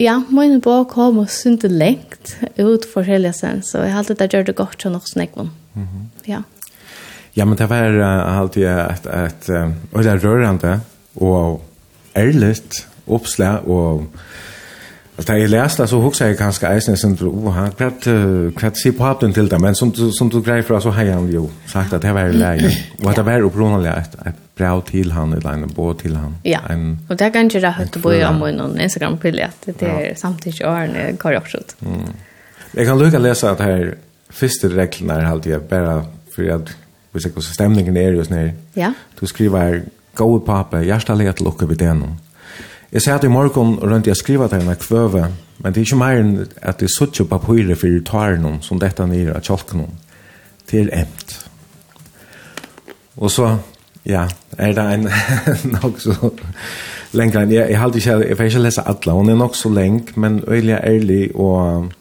ja, min bok kom og synte lengt ut for hele sen så jeg har det gjør det godt til nog snäckvon. Mhm. Mm ja. Ja, men det var uh, alltid et, et och det rörande och ärligt uppslag och Alltså där jag läste så huxar jag ganska eisen sen du oha kvart kvart se på den till där men som som du grej för så har han ju sagt att det var läge. Vad det var upplånande att bra till han eller en båt till han. Ja. Och där kan ju det bo på om någon Instagram bild att det är samtidigt är en korrektion. Mm. Jag kan lucka läsa att här första regeln är alltid jag bara för att vi ska gå stämningen är just nu. Ja. Du skriver gå på papper, jag ställer ett lucka vid den. Jeg sier at i morgen rundt jeg skriver til henne kvøve, men det er ikke mer enn at det jeg sutter papirer for tåren som dette nere av kjolken Det er emt. Og så, ja, er det en nok så lenge. Jeg, jeg, halte ikke, jeg får ikke lese alle, hun er nok så lenge, men øyelig ærlig og,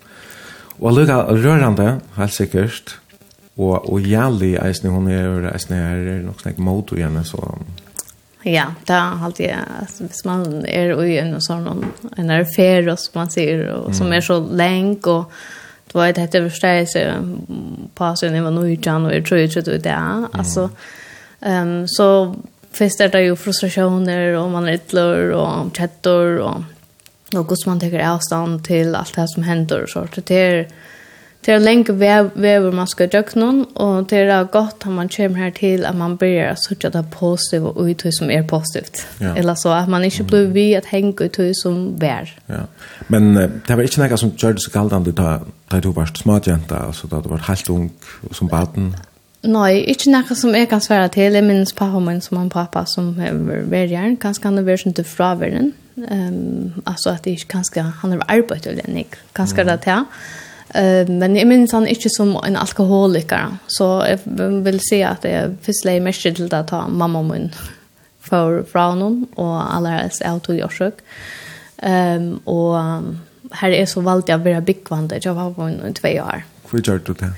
og lukka rørende, helt sikkert. Og, og jævlig, eisne, hun er, eisne, er nok snakk mot henne, så... Ja, det har alltid alltså hvis man er i en sånn någon en affär som man ser och mm. som är så länk och då vet det översteg på passar ni vad nu Jan och tror ju det där. Alltså ehm um, så först är det ju frustrationer och man är tlor och chattor och något som man tar avstånd till allt det här som händer och så det är Det är länge väv väver man ska dökna och det är gott om man kommer här till att man börjar söka det positiva och ut som är positivt. Ja. Eller så att man inte blir vid att hänga ut som vär. Ja. Men uh, det var inte något som gjorde så kallt om du tar du var smådjenta, alltså att du var helt ung som baden? Nei, ikke noe som jeg kan svære til. Jeg minnes pappa min som en pappa som var verjeren. Kanskje han har vært sånn til fraværen. Um, altså at jeg kanskje han har arbeidet eller ikke. Kanskje mm. det til. Eh men jag minns han inte som en alkoholiker så jag vill se att det finns lite mest till att ta mamma och min för fraunon och alla är out och jag Ehm och här är så valt jag vara byggvande jag var på en två år. Hur gör du det?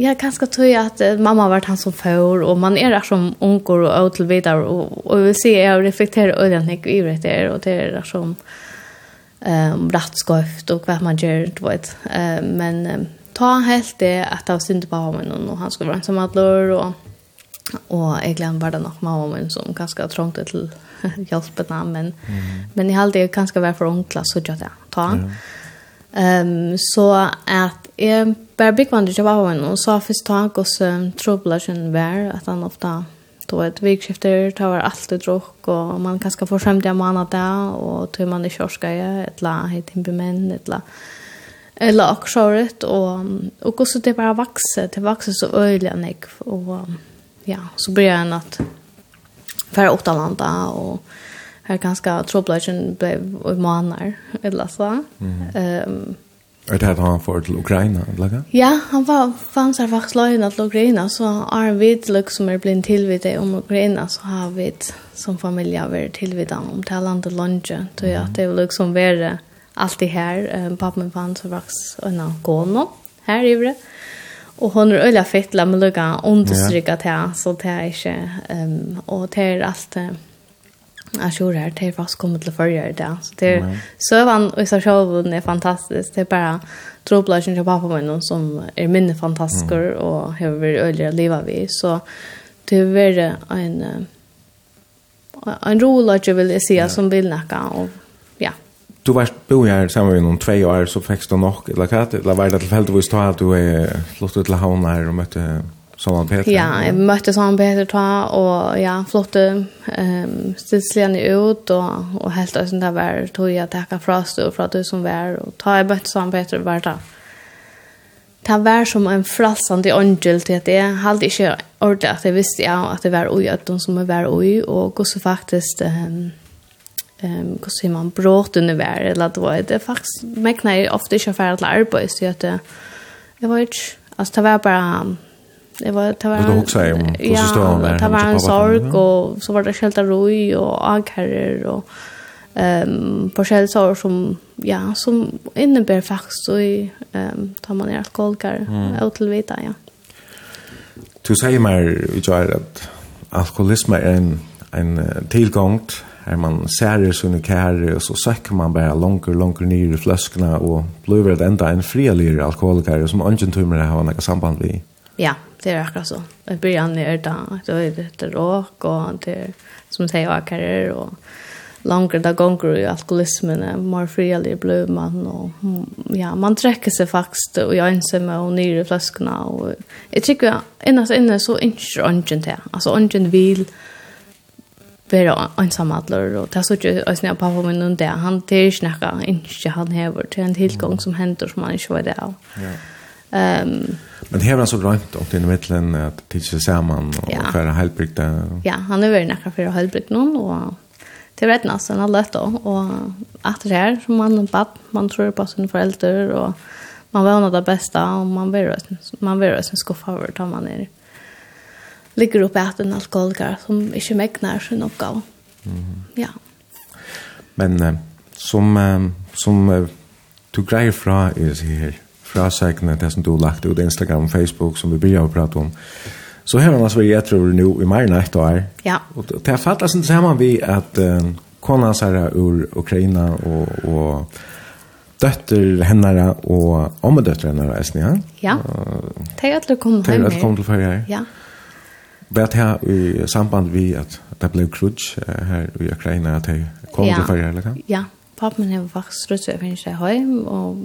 Ja, kanske kanskje tøy at mamma har varit han som får, och man är där som unger og til vidare och och vi ser jag reflekterar øyne i det, och det är där som um, rätt och vad man gör, du vet. Uh, men um, ta helt det att av synte på honom och han skulle vara ensam att lör och och jag glömde bara nog mamma men som ganska trångt till hjälperna men mm. men i allt det ganska var för onkla så jag det ta. Ehm mm. um, så att är bara big wonder jag var honom så först tag och så trubblar sen var att han ofta du vet, vikskifter, det var alltid drukk, og man kanskje får skjømt man måned det og tog man i kjørska jeg, et la heit imbimen, et la eller akkurat, og, og hvordan det bare vokser, det vokser så øyelig enn jeg, og ja, så blir jeg en at færre åttalanda, og her ganske trådbløyden ble i måneder, eller så. Mm. Um, Er det han får till Ukraina? Laga? Ja, han var fanns seg faktisk löjna till Ukraina. Så är vi liksom som är blind tillvid det om Ukraina så har vi som familie vært tilvidet om til landet lunge. Så ja, det är liksom vært var alltid här. Pappa min fanns seg faktisk en gående här i det. Och hon är øyla fett, men lycka understryka det. Så det är inte... Um, och det är Uh, Jag tror det här, det är fast kommit till förra i det. Så det är sövan och så själv är fantastiskt. Det är bara troplasjon till pappa min som är minne fantastiker och har varit öliga att leva vid. Så det är väl en en rolig jag vill säga som vill näka och ja. Du var bo här samma med någon två år så fick du nog eller vad eller var det tillfälligt att du är flott till havna här och mötte Saman Peter? Ja, jeg møtte Saman Peter ta, og ja, flotte um, stilslene ut, og, og helt og sånn det var tog jeg takka fra oss, og fra du som var, og ta jeg møtte Saman Peter var da. Det var som en fralsande åndel til at jeg hadde ikke ordet at jeg visste ja, at det var ui, at de som var ui, og hvordan faktisk um, um, hva sier man, under vær, eller det var, det faktisk, mekna jeg ofte ikke å fære til arbeid, så jeg, jeg var ikke, altså det var bare, det var det var en, också om ja, det var en sorg och så var det skälta roj och ankarer och ehm på skällsår som ja som innebär faktiskt så i ehm tar man ner alkoholkar ut till vita ja. Du säger mer i jag att alkoholism är en en tillgång är man särer sin kärre och så söker man bara långt långt ner i flaskorna och blir det ända en frilig alkoholiker som ingen tummer har något samband med. Ja, det är akkurat så. I början är det då är det råk och det är som säger åkare och längre där gånger i alkoholismen är mer friare blir man och ja, man dräcker sig faktiskt och jag ensam och nyre flaskorna och jag tycker innast inne så inte ungen till. Alltså ungen vill vara ensam allar och det så att jag snäpp på min undan han till snacka inte han häver till en tillgång som händer som man inte var där. Ja. Ehm Men här var så grönt och det är mittlen att tills samman och ja. för helbrikta. Ja, han är väl nära för helbrikt någon och till rätt nästan sen har då och att det här som man bad man tror på sina föräldrar och man vill ha det bästa och man vill man vill sen ska över ta man ner. Ligger upp att en alkoholiker som inte mäknar sin uppgåva. Mm. Ja. Men som som du grejer fra er her frasegna det som du har lagt ut Instagram, og Facebook som vi begynner å prate om. Så har man altså vært ett år nu i enn ett år. Ja. Og det har fattet sånn sammen vi at uh, kona här ur Ukraina og, og døtter henne og om dötter hennara är ja? Ja, det er at du kom hem. Det är att kom till förra här. Ja. Vet här i samband vi att det blev krutsch här i Ukraina att det kom till förra här, eller? Ja, pappa min har faktiskt rutsch jag finns hem och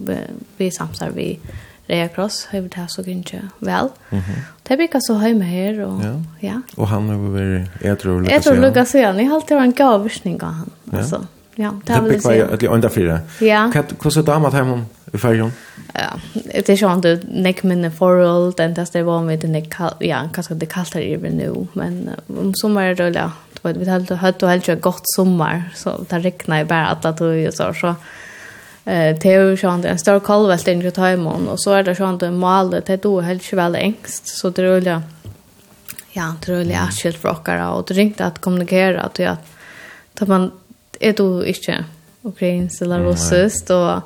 vi samsar vi Rea Cross har vi det så inte väl. Mm -hmm. Det blir så hem här och ja. ja. Och han har varit äter och lukas igen. Jag har alltid varit en gav av han. Ja. Alltså ja, det har vi sett. Det är under fyra. Ja. Kan du kosta dama hem i färjan? Ja, det är sånt att neck minne forall den där det var med den ja, kanske det kallt här i nu, men om sommar då ja, det var vi hade hade helt ett gott sommar så det regnar ju bara att det ju så så eh det är ju sånt en stor kallvält in i timon och så är det sånt en mal det då helt ju väl ängst så det rullar ja, det rullar skilt för och det ringte att kommunicera att jag att man är tog inte ukrainsk eller russisk, och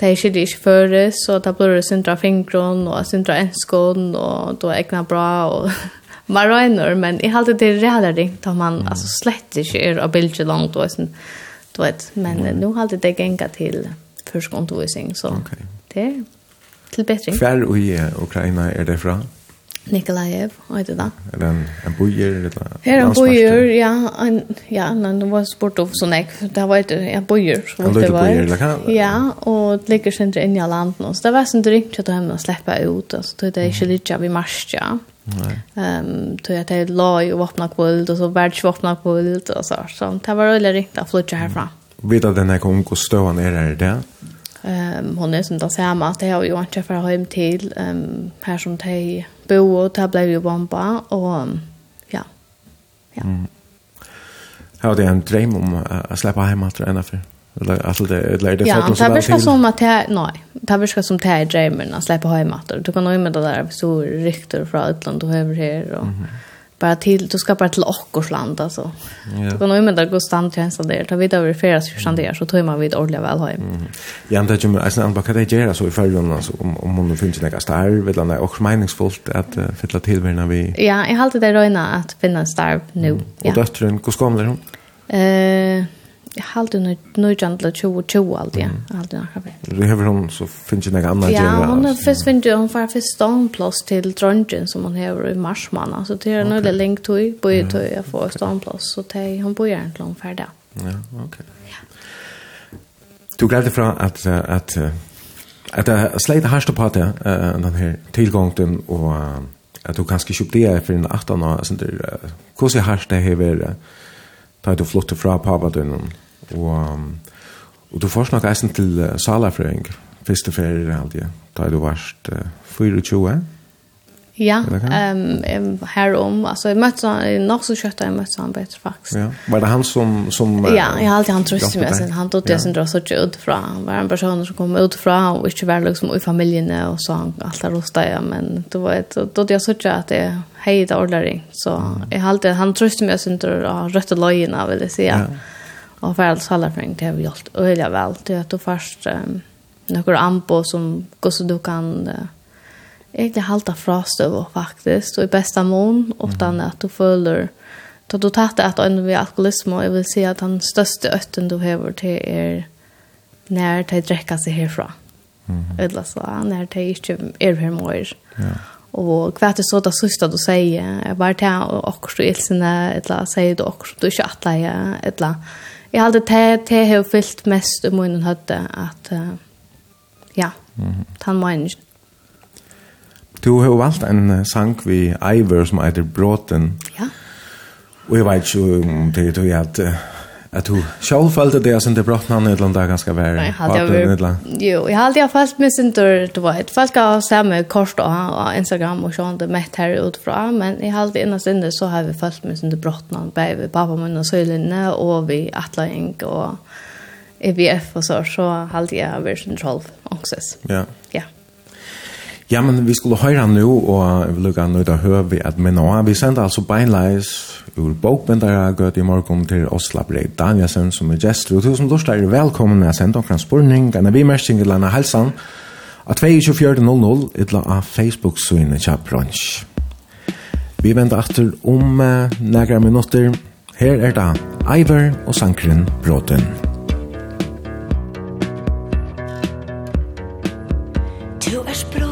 det er inte det ikke føres, og det blir syndra fingron, och syndra enskon och då er ikke bra, och man röjner men jeg halte det rædder ringt om man mm. alltså slett inte är av bilder långt och sånn, du vet, men mm. nå halte det gänga till førskontovisning, så okay. det är till bättre Hver og i Ukraina är det från? Nikolaev, vet du da? Er det en, en bojer? Er en bojer, ja. En, ja, men det var spurt av sånn jeg, det var et en bojer. En løyde bojer, eller hva? Ja, og det ligger sindre inn i landet nå. så det var sånn det ringte til henne å slippe ut, så det er ikke litt av i mars, ja. Nei. Ehm um, tog jag till loj och öppna kvöld och så världsvapna kvöld og så så det var veldig ringt å flytte herfra. Vet du at denne kom hvor støvende er där det? Ehm um, hon är som där samma att jag ju inte för hem till ehm um, här som te bo och ta blev ju bomba och ja. Ja. Mm. Har det en dröm om att släppa hem att träna för eller att det eller det Ja, det verkar som att det nej, det verkar som det är drömmen att släppa hem att du kan ju med det där så rykter från utlandet och över här och mm -hmm bara till du ska bara till och land alltså. Ja. Du kan ju med där gå stand till där. Ta vid över flera för där så tar man vid ordliga väl hem. Ja, men det ju alltså en bakare där så i förrun alltså om om man finns några starv vid den och meningsfullt att uh, fylla till när vi Ja, jag har alltid det röna att finna starv nu. Mm. Ja. Och dottern, hur ska hon? Eh jag har alltid nu nu jantla 20 20 alltid. Allt jag har vet. Du har hon så finns det några andra Ja, hon har först finns ju hon får först ståndplats till Drungen som hon har i marsman. Alltså det är nog det längt tog på ju tog jag får ståndplats så tej hon bor egentligen ungefär där. Ja, okej. Ja. Du glömde från att att att det slide harsta på det den här tillgången och att du kanske köpte det för en 18 år sånt där. Hur så harsta det här ta du flytta fra pappa din Og, og du får snakka eisen til uh, salafrøyng, første ferie og alt det, da du varst uh, 24. Ja, um, herom. Alltså, jag mötte han, nog så kött jag mötte han bättre faktiskt. Ja. Var det han som... som ja, jag har alltid han tröst med sig. Han tog det som så ut utifrån. Han var en person som kom ut utifrån och inte var liksom i familjen och så han allt där hos dig. Men då var det, då jag så att det hej det ordlar Så jag har alltid han tröst med sig och rött och lojorna vill jag säga. Ja. Og for all salarfring, det har vi gjort øyelig vel. Det er at du først um, noen anbo som går så du kan uh, egentlig halta frastøv faktisk, og i besta mån, utan at du føler Då du tatt det at øynene ved alkoholisme, og jeg vil si at den største øtten du hever til er når de drekker seg herfra. Mm -hmm. Eller så, når de ikke er her mer. Ja. Og hva er det så det sørste du sier? Jeg bare tar akkurat du ilsene, eller sier du akkurat du ikke atleier, eller jag hade det det har fyllt mest i munnen hade at uh, ja, mm. han menar. Du har valgt en sang vi Ivor som heter Bråten. Ja. Og jeg vet ikke om det er at at du selv følte det som det brott han ett ganske vær? Nei, hadde jeg vært... Jo, jeg hade jag følt meg sin tur, du vet. Folk har gav samma kors og Instagram og sånt det mett her utfra, men jag hade innan sen så har vi følt meg sin tur brott bare blev pappa min og søylinne, og vi Atlaing og EVF og så så hadde jeg vært sin troll, också. Ja. Ja. Ja, men vi skulle høyra nu, og vi lukka nu da høy vi at minna av. Vi senda altså beinleis ur bokbendara gøt i morgen til Osla Breit Danielsen som er gestor. Og tusen lort er velkommen med å sende dere en spørning, en av vi mersing eller anna helsen, av 24.00 eller av Facebook-synet til brunch. Vi venter etter om uh, nægra minutter. Her er da Iver og Sankren Bråten. To er språk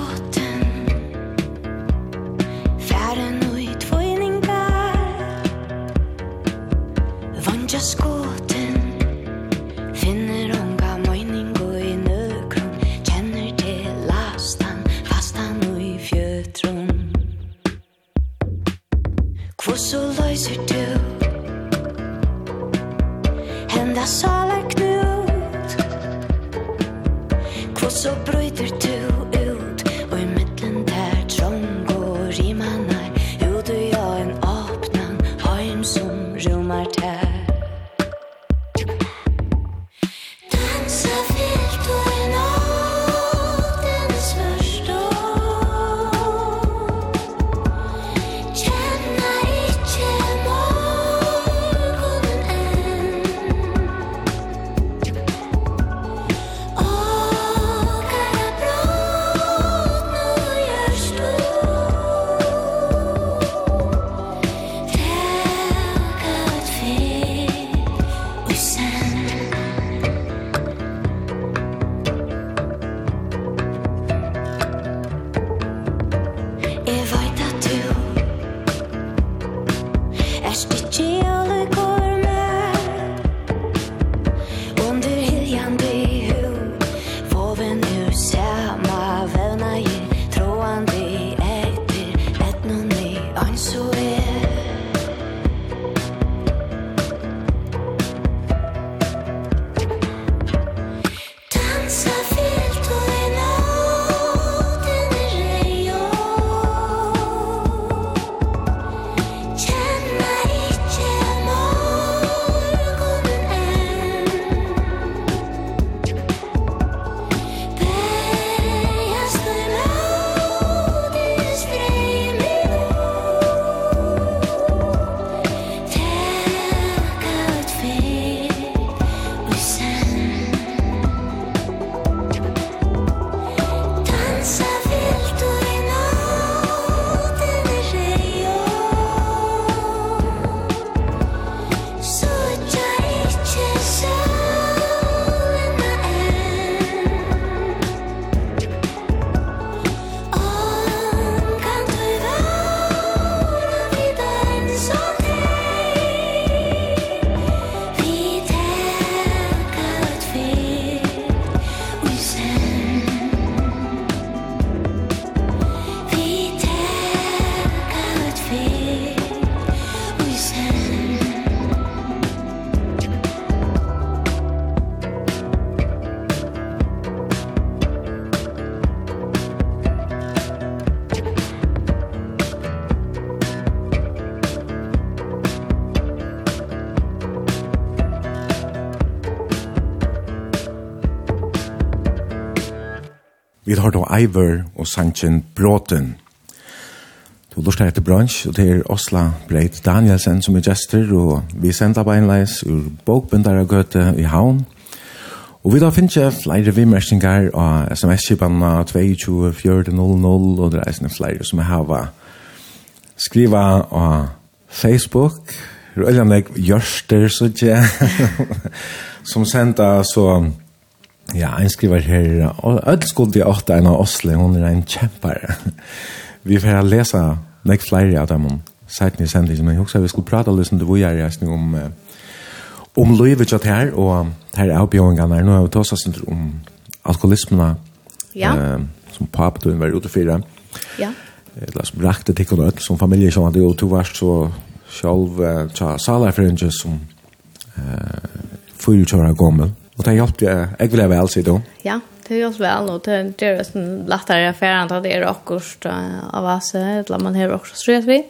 Vi har då Ivor og Sanchen Bråten. Du lustar etter bransj, og det er Osla Breit Danielsen som er gestur, og vi sender beinleis ur bokbendaragøte i Havn. Og vi da finner flere vimmersinger av sms-kipanna 22400 400, og det er eisne flere som er hava skriva av Facebook, Røljanlegg Jørster, så ikke, som senda så... Ja, en skriver her, Ødel skuld i åtta en av Osle, hun er en kjempare. vi får lese nek flere av dem om seiten i sendingen, men jeg husker vi skulle prate litt som det var jeg om eh, om livet til her, og her er avbjøringene her, nå har vi tåst oss om alkoholismene, ja. eh, som papet hun var ute fire. Ja. Eller som rakte til henne ødel, som familie som hadde jo to verst, så selv eh, tja salerfrønge som eh, fyrt gommel, Og det hjelpte jeg, jeg vil ha vel, sier du? Ja, det gjør oss vel, og det gjør oss en lettere affæren at det er akkurat av oss, eller man har akkurat strøt vi.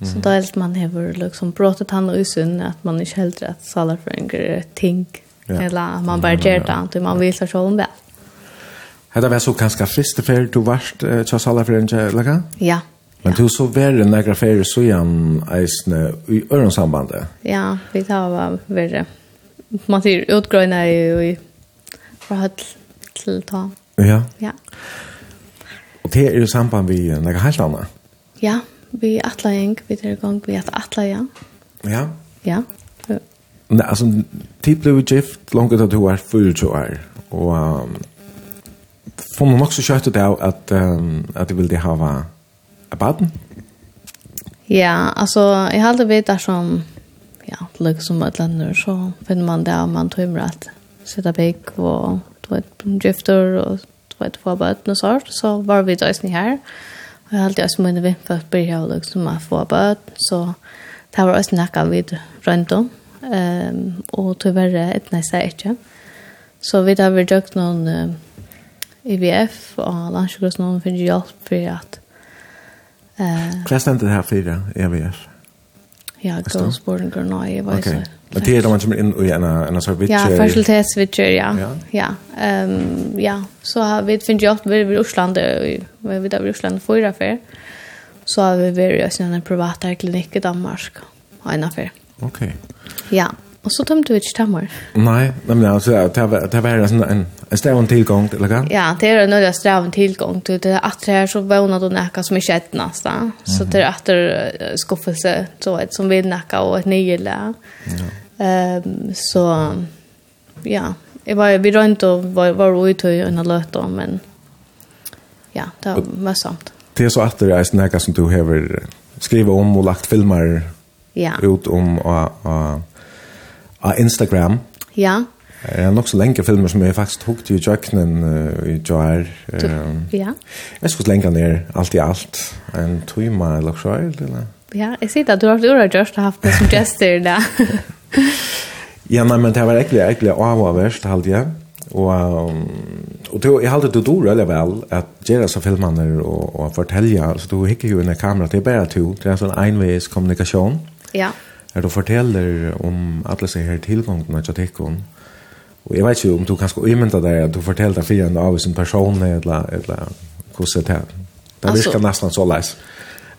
Så da helt man har liksom bråttet han og usunn, at man ikke helt rett salerføringer ting, ja. eller at man bare gjør det, at man vil seg selv om vel. Hetta var så ganska fyrste fer du varst uh, til salerføringer, eller Ja. Men du så verre nægra ferie så igjen eisne i ørensambandet? Ja, vi tar var verre man ser utgröna i i förhåll till ta. Ja. Ja. Och det är ju samband vi en helt annan. Ja, vi atla en vi det gång vi att atla ja. Ja. Ja. Nej, alltså typ blev gift långt att du var full så är och um, får man också kött det att um, att du vill det ha va barn? Ja, alltså jag hade vetat som ja, liksom som et eller så finner man det, man tømmer at sitte pikk og du vet, drifter og du vet, få bøten og sånt, så var vi døysen her. Og jeg alltid også mine vimp for at blir jeg liksom å få bøt, så det var også nekka vid rundt om, um, og tyverre et næste ikke. Så vi har vi døkt noen uh, IVF og landsjøkross noen finner hjelp for at Uh, Hva stendet det her for IVF? Ja, Ghostborn nå, jeg var så. Men det er det man kommer inn i en, en sånn vitcher? Ja, fertilitetsvitcher, ja. Ja. Ja. Um, ja. Så har vi finnet jo vi i Osland, vi er i Osland fyra før. Så har vi vært i en privat klinikk i Danmark, og en affær. Ok. Ja. Och så tömde vi ett stammar. Nej, men alltså det var det var en sån en en strävan tillgång till kan. Ja, det är en en strävan tillgång till det att det här så våna då näka som är skett nästa. Så det är att skuffelse så ett som vill näka och ett nyla. Ja. Ehm så ja, jag var vi runt och var var ute och en alert då men ja, det var samt. Det är så att det är näka som du har skrivit om och lagt filmer ja. ut om och av Instagram. Ja. Jeg har nok så lenge filmer som jeg faktisk tok til Jøkkenen uh, i Joar. Um, ja. Jeg skulle lenge ned alt i alt. En tøyma eller så, eller? Ja, jeg sier at du har haft ordet just har haft det som gester da. ja, nei, men det var egentlig, egentlig avhåverst, halte jeg. Og, um, og det, jeg halte det dår veldig vel, at gjøre så filmene og, og fortelle, Så du hikker jo under kamera, det er bare to, det er en sånn enveis kommunikasjon. Ja. Ja Er du forteller om alle seg her tilgångene til tikkene, og jeg vet ikke om du kan sko imynda deg at du forteller deg en av sin person, eller, eller hvordan det er. Det virker nesten så leis.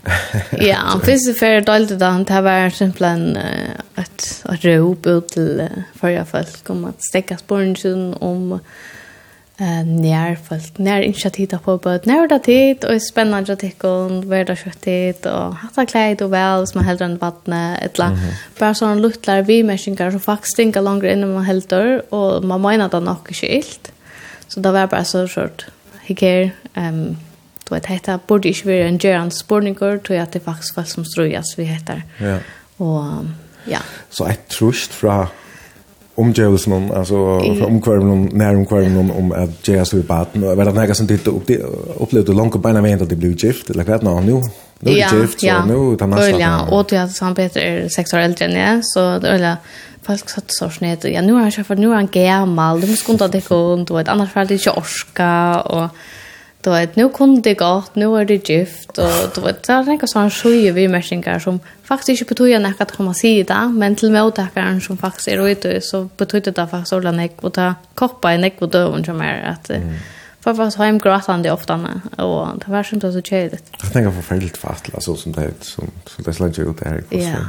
ja, han finnes det flere dølte da, han tar var simpelthen uh, et, et rop ut till uh, förra folk om att stäcka spåren om eh när folk när initiativ på på när det tid och spännande att tycka om vad det kött tid och hatta kläd och väl som helt runt vattnet ettla bara sån luttlar vi människor som faktiskt tänker längre än man helt dör och man menar att det nog är skilt så det var bara så sort hiker ehm då att heta borde ju vara en gerans sporningur tror jag att det faktiskt fast som strujas vi heter ja. Och ja. Så ett trust från omgivelsen, alltså yeah. omkvarven, näromkvarven om at jag stod i baden. var det noe som du upplevde langt och beina veien at det ble gift? Eller hva er vad nå, nå? Nu är det gift, så nå tar man stanna. Ja, og till att han Peter er seks år eldre enn jeg, så det är folk satt så snett. Ja, nu er han kjøpt, nu er han gammal. Du må kunna ta det kund och ett annars fall det ikke orska. Och du vet, nu kunde det gått, nu är det gift och du vet, så här tänker sådana sjuja vimärkningar som faktiskt inte betyder näka att komma sida, men till mottakaren som faktiskt är ute så betyder det faktiskt ordan nek och ta koppa i nek och dövun som är att mm. för faktiskt ha en gråtande ofta och det var som så tjejligt. Jag tänker förfärligt fast, alltså som det som, som det slänger ut det här. Ja. Yeah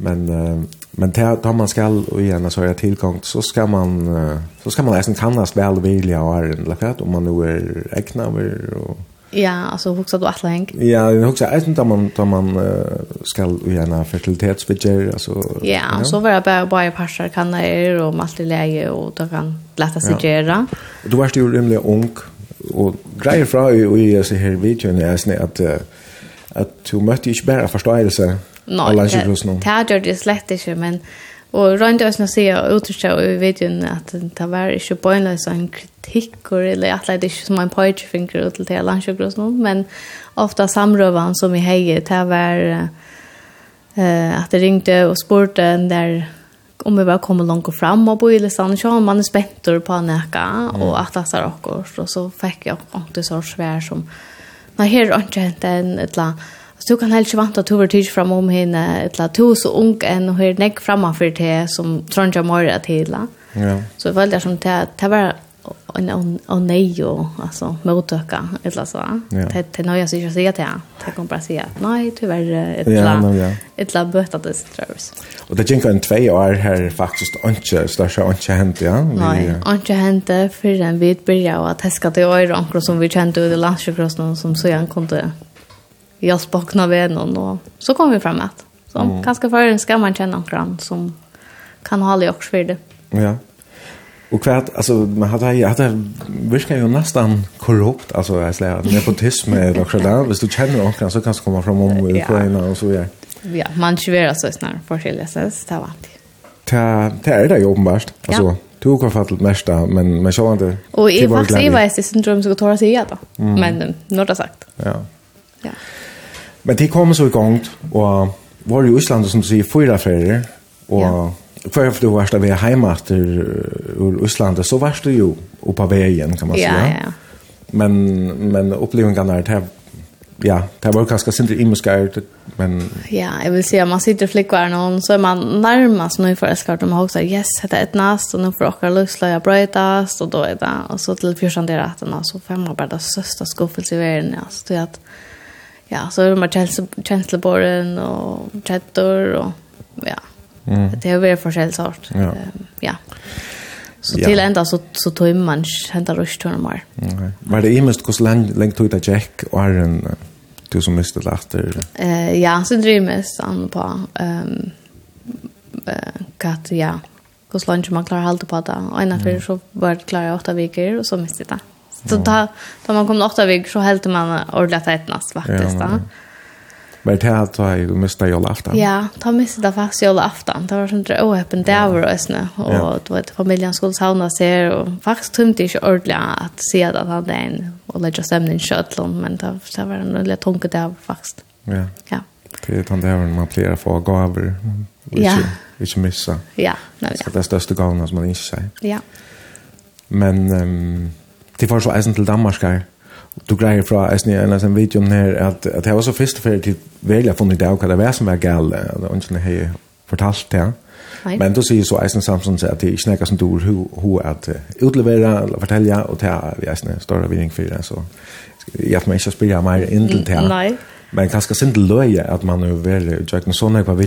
men uh, men tar tar man skall och gärna så har jag tillgång så ska man uh, så ska man läsa kannast väl vilja och är en lakat om man nu är äkna och Ja, alltså huxa du att länk. Ja, jag huxa att inte man tar man uh, skall gärna fertilitetsbudget alltså. Ja, ja. så var jag bara bara passar kan det är och allt i läge och då kan lätta sig göra. Du var ju rimligt ung och grejer fra i i så här videon är snä att att du mötte ju bara förståelse Nei, det har gjort det slett ikke, men og rundt oss nå sier og utrykket i videoen at det var ikke bøgnløs en kritikk eller at det ikke som en poetryfinger ut til det landsjøkros nå, men ofta samrøven som vi heier, det var uh, at det ringte og spurte en der om vi var kommet langt fram og bo i listan, så man er spent på nekka, mm. og at det er akkurat, og så fikk jeg ordentlig så svær som, nei, her er ikke hent en et eller annet, Så du kan helst ikke vant at du var tids fram om henne, et eller to så ung enn og hører nekk framfor det som trondja morra til. Ja. Så jeg følte som det, det var en nøy og altså, alltså et eller så. Det det nöjer sig inte säga till. Det kommer bara säga nej tyvärr ett la ett la böta det strövs. Og det gikk en tvei år her faktisk, ikke slasha ikke hent, ja. Nej, hente, hänt för den vid börja att häska till öron som vi kjente ut i landsjukrossen som så jag kunne hjälpa bakna vännen och så kom vi framåt. att så mm. ganska förrän ska man känna en som kan hålla i också för det. Ja. Och kvart alltså man hade jag hade viskar ju nästan korrupt alltså jag säger att nepotism är också där visst du känner någon så kan du komma fram om i Ukraina och så vidare. Ja, man kör så snar för sig så det var det. Ta ta är det ju uppenbart alltså ja. Du har fått det mesta, men men så inte. Och i vad säger är det syndrom så går det att säga då. Men något sagt. Ja. Ja. Men det kom så i gang, og var i Island, som du sier, fyra ferier, og ja. hver du varst av hjemme etter ur Island, så varst du jo oppe av veien, kan man ja, säga. Ja, ja. Men, men opplevelsen er det ja, det var ganska sent i men ja, jag vill at man sitter flickvar någon så er man närmast nu för eskart om också yes, det är ett nast, och nå får dere luxla jag brötast och då är det och så till fjärsan där så får man bare det største skuffelse i verden, ja, så det att ja, så er det man kjenslebåren og chattor og ja. Mm. Det er jo veldig forskjellig sort. Ja. ja. Så ja. til enda så så tog man hämta rush till normal. Okej. Var det imest hur länge länge tog det Jack och en du som miste laster? Eh ja, så drömmes han på ehm eh kat ja. Hur länge man klarar hålla på det. Och en affär så var det klara åtta veckor och så miste det. Så då då man kommer åtta veckor så helt man ordentligt ett näst faktiskt. Ja, Men det här tar jag mista ju aftan. Ja, ta mista det faktiskt ju aftan. Det var sånt där oöppen där var det snö och då vet familjen skulle sauna sig och faktiskt tömde inte ordentligt att se att han hade en och lägga stämningen skötlom men det det var en lite tunga där faktiskt. Ja. Ja. Det är den där man plerar få gaver. gåvor. Ja. Inte missa. Ja, nej. Det är största gåvan som man inte säger. Ja. Men Um, det var så eisen til Danmark her. Du greier fra eisen i en av videoen her, at, at jeg var så først og ferdig til velja funnet det av hva det var som var gale, og det var ikke hei fortalt det. Ja. Nei. Men du sier så Eisen Samson så att det ikke snäcka som dor hur hur att utlevera eller fortälja och ta vi eisen større vinning for det så jeg får ikke inte spela mer in till det. Nei. Men kanskje sin til løye at man nu väl jag kan såna på og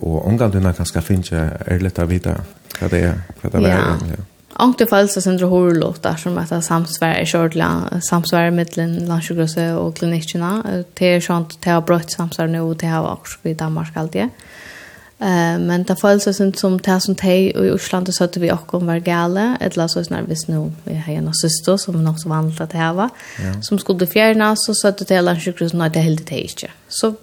och omgång den kanske finns är lätt att veta vad det er, hva det är. Ja. Ankte falsa sindra horlåtar som att samsvär i kjordla, samsvär mellan landsjukhuset och klinikerna. Det är sånt, det har brött samsvär nu och det har också i Danmark alltid. Eh men det falsa sind som det som te i Osland, så att vi också om var gale, eller så när vi snå vi har en syster som nog så vant att det var som skulle fjärna så så att det landsjukhuset när det helt det inte. Så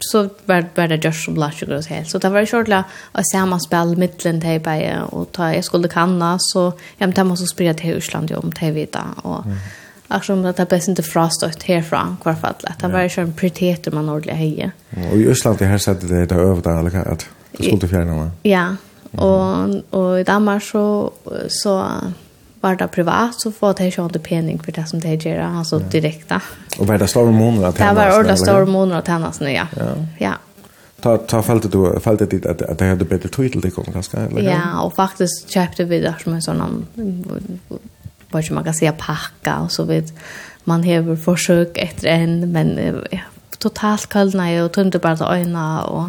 så var var det just som last year så så det var shortla och samma spel mitten där på och ta jag skulle kanna så hem hemma så spred till Osland ju om till vita och Jag tror att det är bäst inte frost och härifrån kvar fall. Det var ju en prioritet man ordentligt hejer. Och i det här sette det där över där alla Det skulle fjärna. Ja. Och og i Danmark så så var det privat så får det inte pening for det som det gjør, alltså ja. direkt. Och var det stora månader att Det var ordet store månader att hennes ja. Ja. ja. Ta ta fallet du fallet dit att att det hade tøy til det kom, ganska eller? Ja, och faktisk kjøpte vi det som en sånn, vad som man kan säga packa och så vid man har försök efter en men ja, totalt kallna och tunde bara ögonen och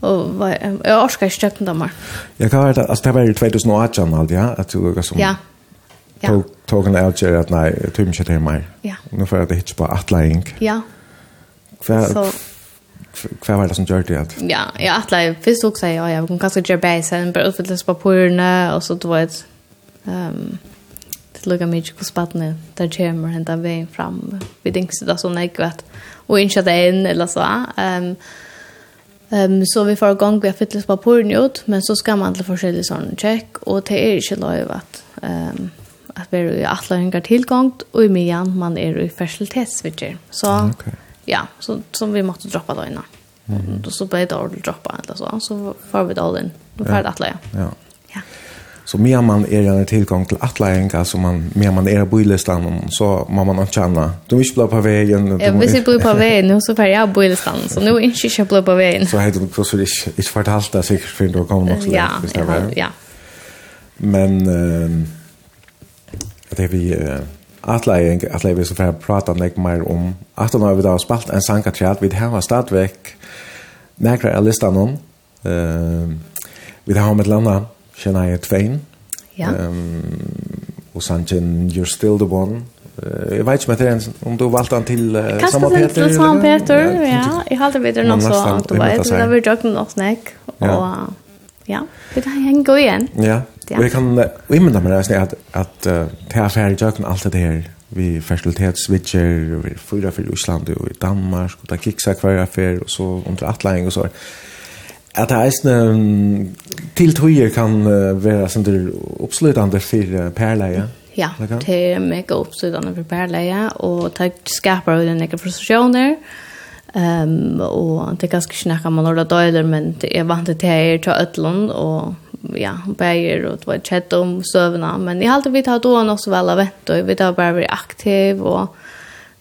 Och vad jag orkar inte räkna dem. Jag Ja, hva var det Altså, det var i 2018 allt ja at du lukket som. Ja. Ja. Tog tog en outjer att nej, tror inte det mer. Ja. Nu får att det hitch på atlaing. Ja. Kvar så kvar var det som gjorde det. Ja, jag atla först också ja, jag kan kanske göra basen, bara utfyllas på porna och så då vet ehm det lukar mycket på spatten där kommer hända vägen fram. Vi tänkte det så näkvat och inte in eller så. Ehm Um, så vi får gång vi har fyllt på porren ut, men så ska man till forskjellige sån check och det är inte lov att, um, att vi är i atlaringar tillgång och i midjan man är i facilitetsvitcher. Så okay. ja, så, som vi måste droppa då innan. Mm. -hmm. Så blir det ordentligt droppa eller så, så får vi det all in. Då får det alla. ja. ja. Så mer man är en tillgång till att lära man mer man är på listan så man man känna. Du vill bli på vägen. Ja, vi blir på vägen så får jag på listan. Så nu är inte jag blir på vägen. Så heter det så det är inte förtalt där säkert för då kommer också. Ja, det. ja. ja. Men eh det vi uh, atlæring, atlæring vi så får prata nek mer om at har vi da spalt en sangkatriat, vi har stadigvæk nekra av listan om, uh, vi har med landa Shania Twain. Ja. Um, och sangen You're Still the One. Uh, jeg vet inte om det er om du valgte han till uh, Saman Peter. Kanskje til Saman Peter, ja. Jag hade Jeg halte bedre enn att du vet. Men det var jo noe snakk. och ja, Vi kan hänga gå igjen. Ja, og jeg kan imynda meg det at, att uh, det er ferdig jøkken allt det här Vi fertilitetsvitcher, vi fyra för Island och i Danmark, och det kicksa kvar affär och så under atlæring och så at det eisne til tøyer kan uh, være sånn der oppslutande for perleie. Ja, det er mega oppslutande for perleie, og det skaper jo den egen frustrasjoner, um, og det er ganske snakka man orda døyler, men det er vant til her til Øtland, og ja, bæger, og det var kjett om søvna, men jeg halte vi tar doan også vel av vett, og vi tar bare vært aktiv, og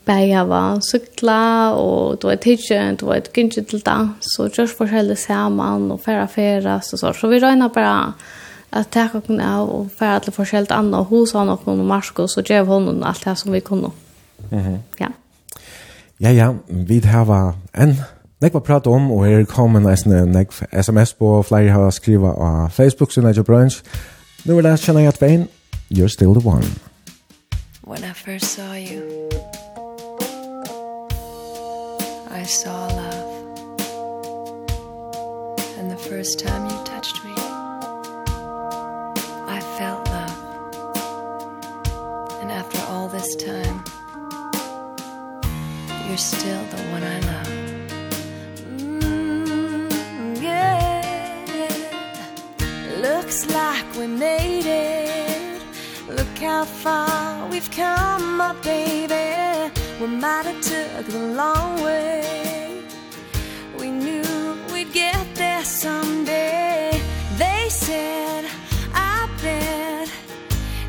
bæja var sykla, og då var tidsi, då var et gynnsi till da, så gjørs forskjellig saman, og færa færa, så så. Så vi räknar bara at ta kun av, og færa alle forskjellig anna, hus hos han og Marskos, og gjev honom alt det som vi kunde. Mm. Ja. Ja, ja, vi har en nekva prata om, og er kommet en nekva sms på, flere har skriva av Facebook, sin Edge Brunch. Nu er det kjenner jeg at vein, you're still the one. When I first saw you, saw love. And the first time you touched me I felt love. And after all this time you're still the one I love. Mm, Yeah. Looks like we made it. Look how far we've come, my baby. We might have took the long way? We knew we'd get there someday. They said, I bet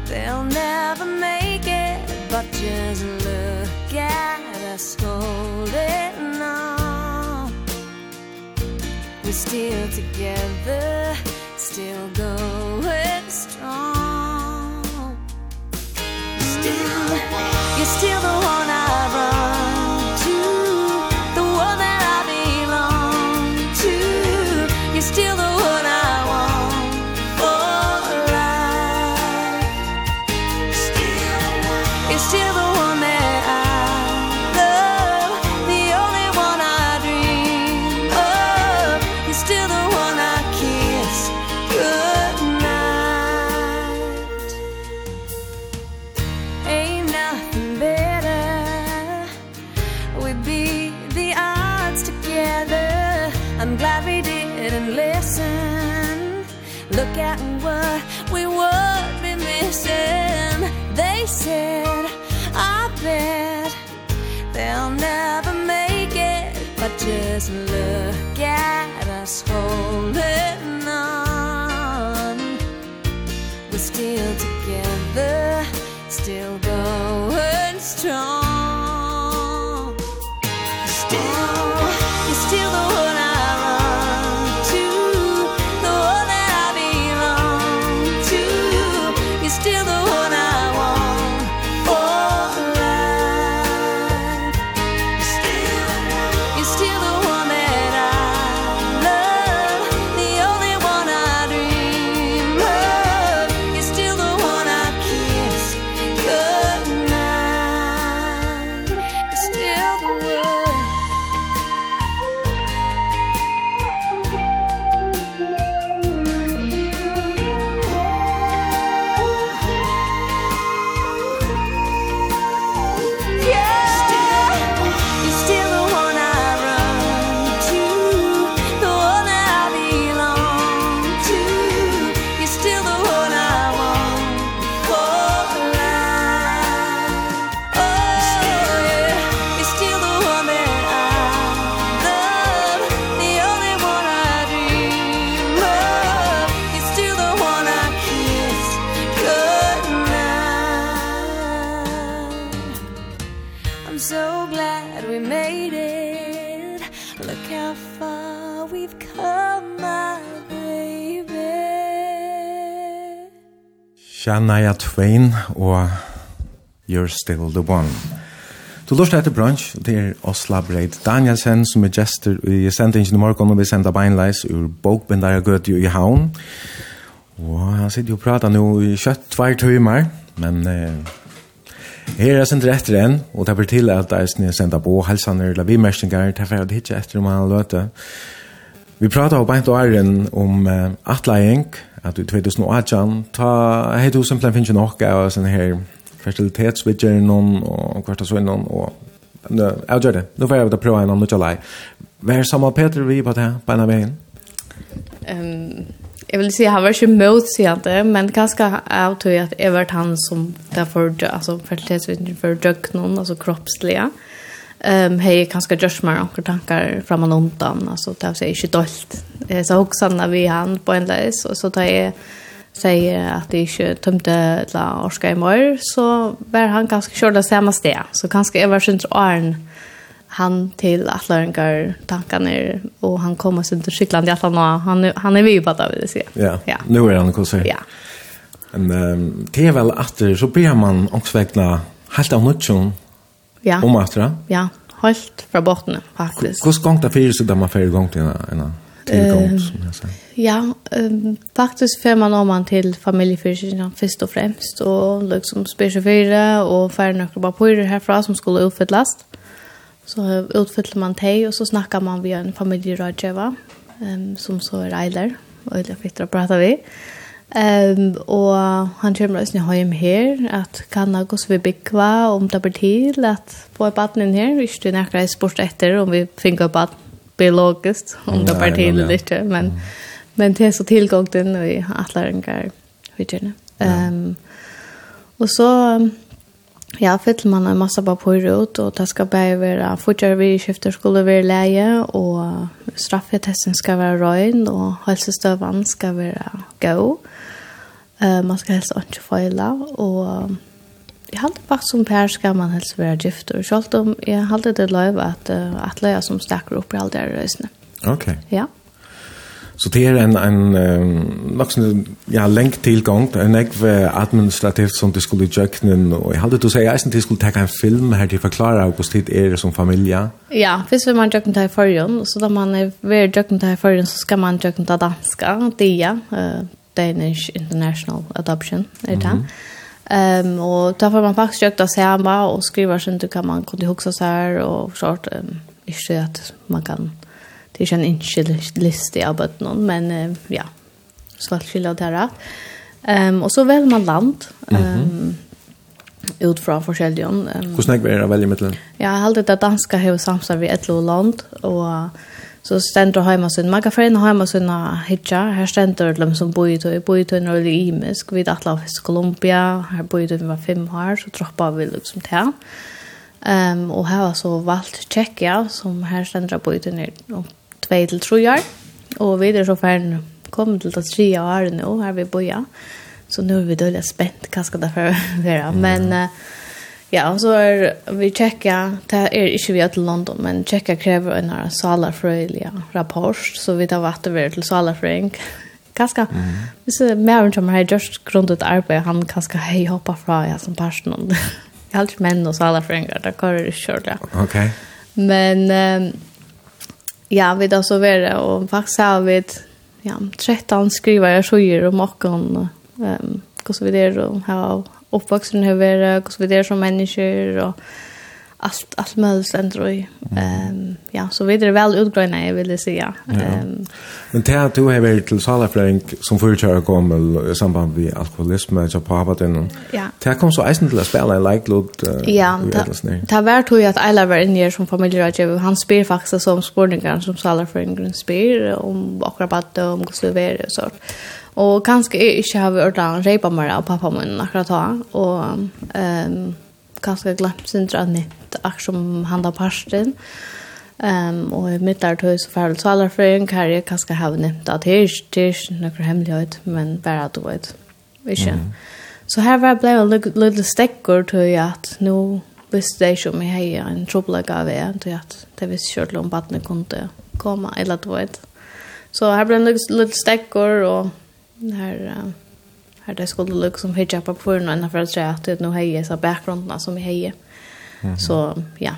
They'll never make it. But just look at us holding on. We're still together Still going strong. Still, you're still the one endless love Shania Twain og You're Still the One. Du lort etter brunch, det er Osla Breit Danielsen som er gestur i sendingen i morgen, og vi sender beinleis ur bokbindar og gøte i haun. Og han sitter jo og prater nå i kjøtt tvær timer, men eh, her er sender etter en, og det blir til at jeg sender på helsaner, eller vi mersinger, det er ferdig ikke etter om han løter. Og Vi pratar om Bent og Arjen om uh, atlæring, at du 2018, ta hei du simpelthen finnes jo nok av sånne her fertilitetsvidger noen, og hvert og sånn og nø, jeg gjør det. Nå får jeg vet prøve en annen utgjør lei. Hva er sammen Peter vi på det, på en av veien? Um, jeg vil si, han var ikke motsigende, men ganske avtøy at jeg var han som derfor, altså fertilitetsvidger for døgn noen, altså kroppslige. Ja Ehm hej kanske just mer onkel tankar fram och undan alltså det vill säga inte dolt. Eh så också när vi han på en läs och så tar jag säger att det inte tömte la orska i mor så var han ganska körda samma steg så kanske jag var synd arn han till Atlantar tankarna och han kommer sig till Skotland i alla fall han han är vi på det vill säga. Ja. ja. Nu er han kul. Ja. Men um, det er vel at så blir man också vägna helt av nødtjon Ja. Om att det? Ja, helt fra botten faktiskt. Hur gång det fyra så där man fyra gång till en en tillgång som jag säger. Ja, um, faktiskt för man om man till familjeförsörjningen först och främst och liksom specifera och för några bara på härifrån som skulle utfyllas. Så utfyller man det och så snackar man via en familjerådgivare um, som så är Eiler och jag fick att prata vid. Ehm um, och han kommer oss nu hem här att kan jag gå så vi bygga om det blir till att få barnen här visst det när jag sport efter om vi finner på biologiskt om det blir till lite men mm. men det är så tillgång till i alla den där vi känner. Ehm um, och så Ja, fyller man en massa papper ut og det skal bare være fortsatt vi skiftar skulle være leie, og straffetesten skal være røyn, og hälsostövan skal være go. Eh man skal helst inte fejla og jeg halte faktiskt som Per skal man helst være gift och om jeg halte det løy at, uh, at lägga som stackar opp i all der røysene. Ok. Okay. Ja. Så det er en en um, nok sånn, ja länk tillgång en ek administrativt som det skulle i jöknen och jag hade då säga att det skulle ta en film her här till förklara hur det är som familie. Ja, visst vill man jökna i förrön så da man er är väl jökna i förrön så skal man jökna till danska DIA, uh, Danish International Adoption er det. Ehm um, og da får man faktiskt jökna samma og skriver sånn, du kan man kunne huske seg her, og sånt um, ikke at man kan det är ju en innskyld lista av bött men men ja så att av det her. Ehm och så velger man land. Ehm um, ut från forskjellige. Um, Hur snack blir det välja mellan? Ja, jag hade det danska hur samsar vi ett land och så ständer hemma sin magafren hemma sina hitcha här ständer de som bor i då bor i då när i Misk vid av Colombia här bor i då var fem år så droppar vi liksom til. Ehm um, och här var så valt Tjekkia, som här ständer bor i då tvei til tru år, og videre så ferdig kom til det tre år nå, her vi boja. Så nå er vi dødelig spent, hva skal det være? Men uh, ja, så er vi tjekka, det er ikke vi er til London, men tjekka krever en her salarfrøyelig rapport, så vi tar vatt over til salarfrøyning. Kanskje, mm. hvis det er mer som har gjort grunn til arbeid, han kanskje hei hoppa fra ja, som person. Jeg har ikke menn og salarfrøyninger, det går ikke kjørt, ja. Ok. Men... Um, Ja, vi da så være, og faktisk har vi ja, 13 skriver jeg skjøyer om åkken, um, hvordan vi der, og oppvaksen har vært, hvordan vi der som mennesker, og allt allt möjligt ändå i ehm ja så vidare väl utgröna jag vill säga ehm ja. um, men det här du har varit till salafläng som fullkör kom i samband med alkoholism och så på den. ja. det kom så isen till att spela i like uh, ja det har varit hur att Ayla var inne som familjerådgivare han spyr faktiskt som spårningar som salafläng spyr om akrobat om guslöver och sånt och kanske inte har vi ordan repa mer av pappa min akkurat då och ehm um, kanskje glemt syndra nytt akkur som handlar parsten. Um, og i mitt tog så færre talerfrøyen kan jeg kanskje har nevnt at det er ikke noe hemmelighet, men bare at du vet. Ikke? Så her var jeg ble en lille stekker til at nå visste jeg ikke om jeg har en troblegg av det, til at det visste ikke om badene kunne komme, eller du vet. Så her ble en lille stekker, og her... Uh, Her det skulle liksom hitta på på någon annan för att säga att nu hejer så bakgrunden som hejer. Mm. Så ja.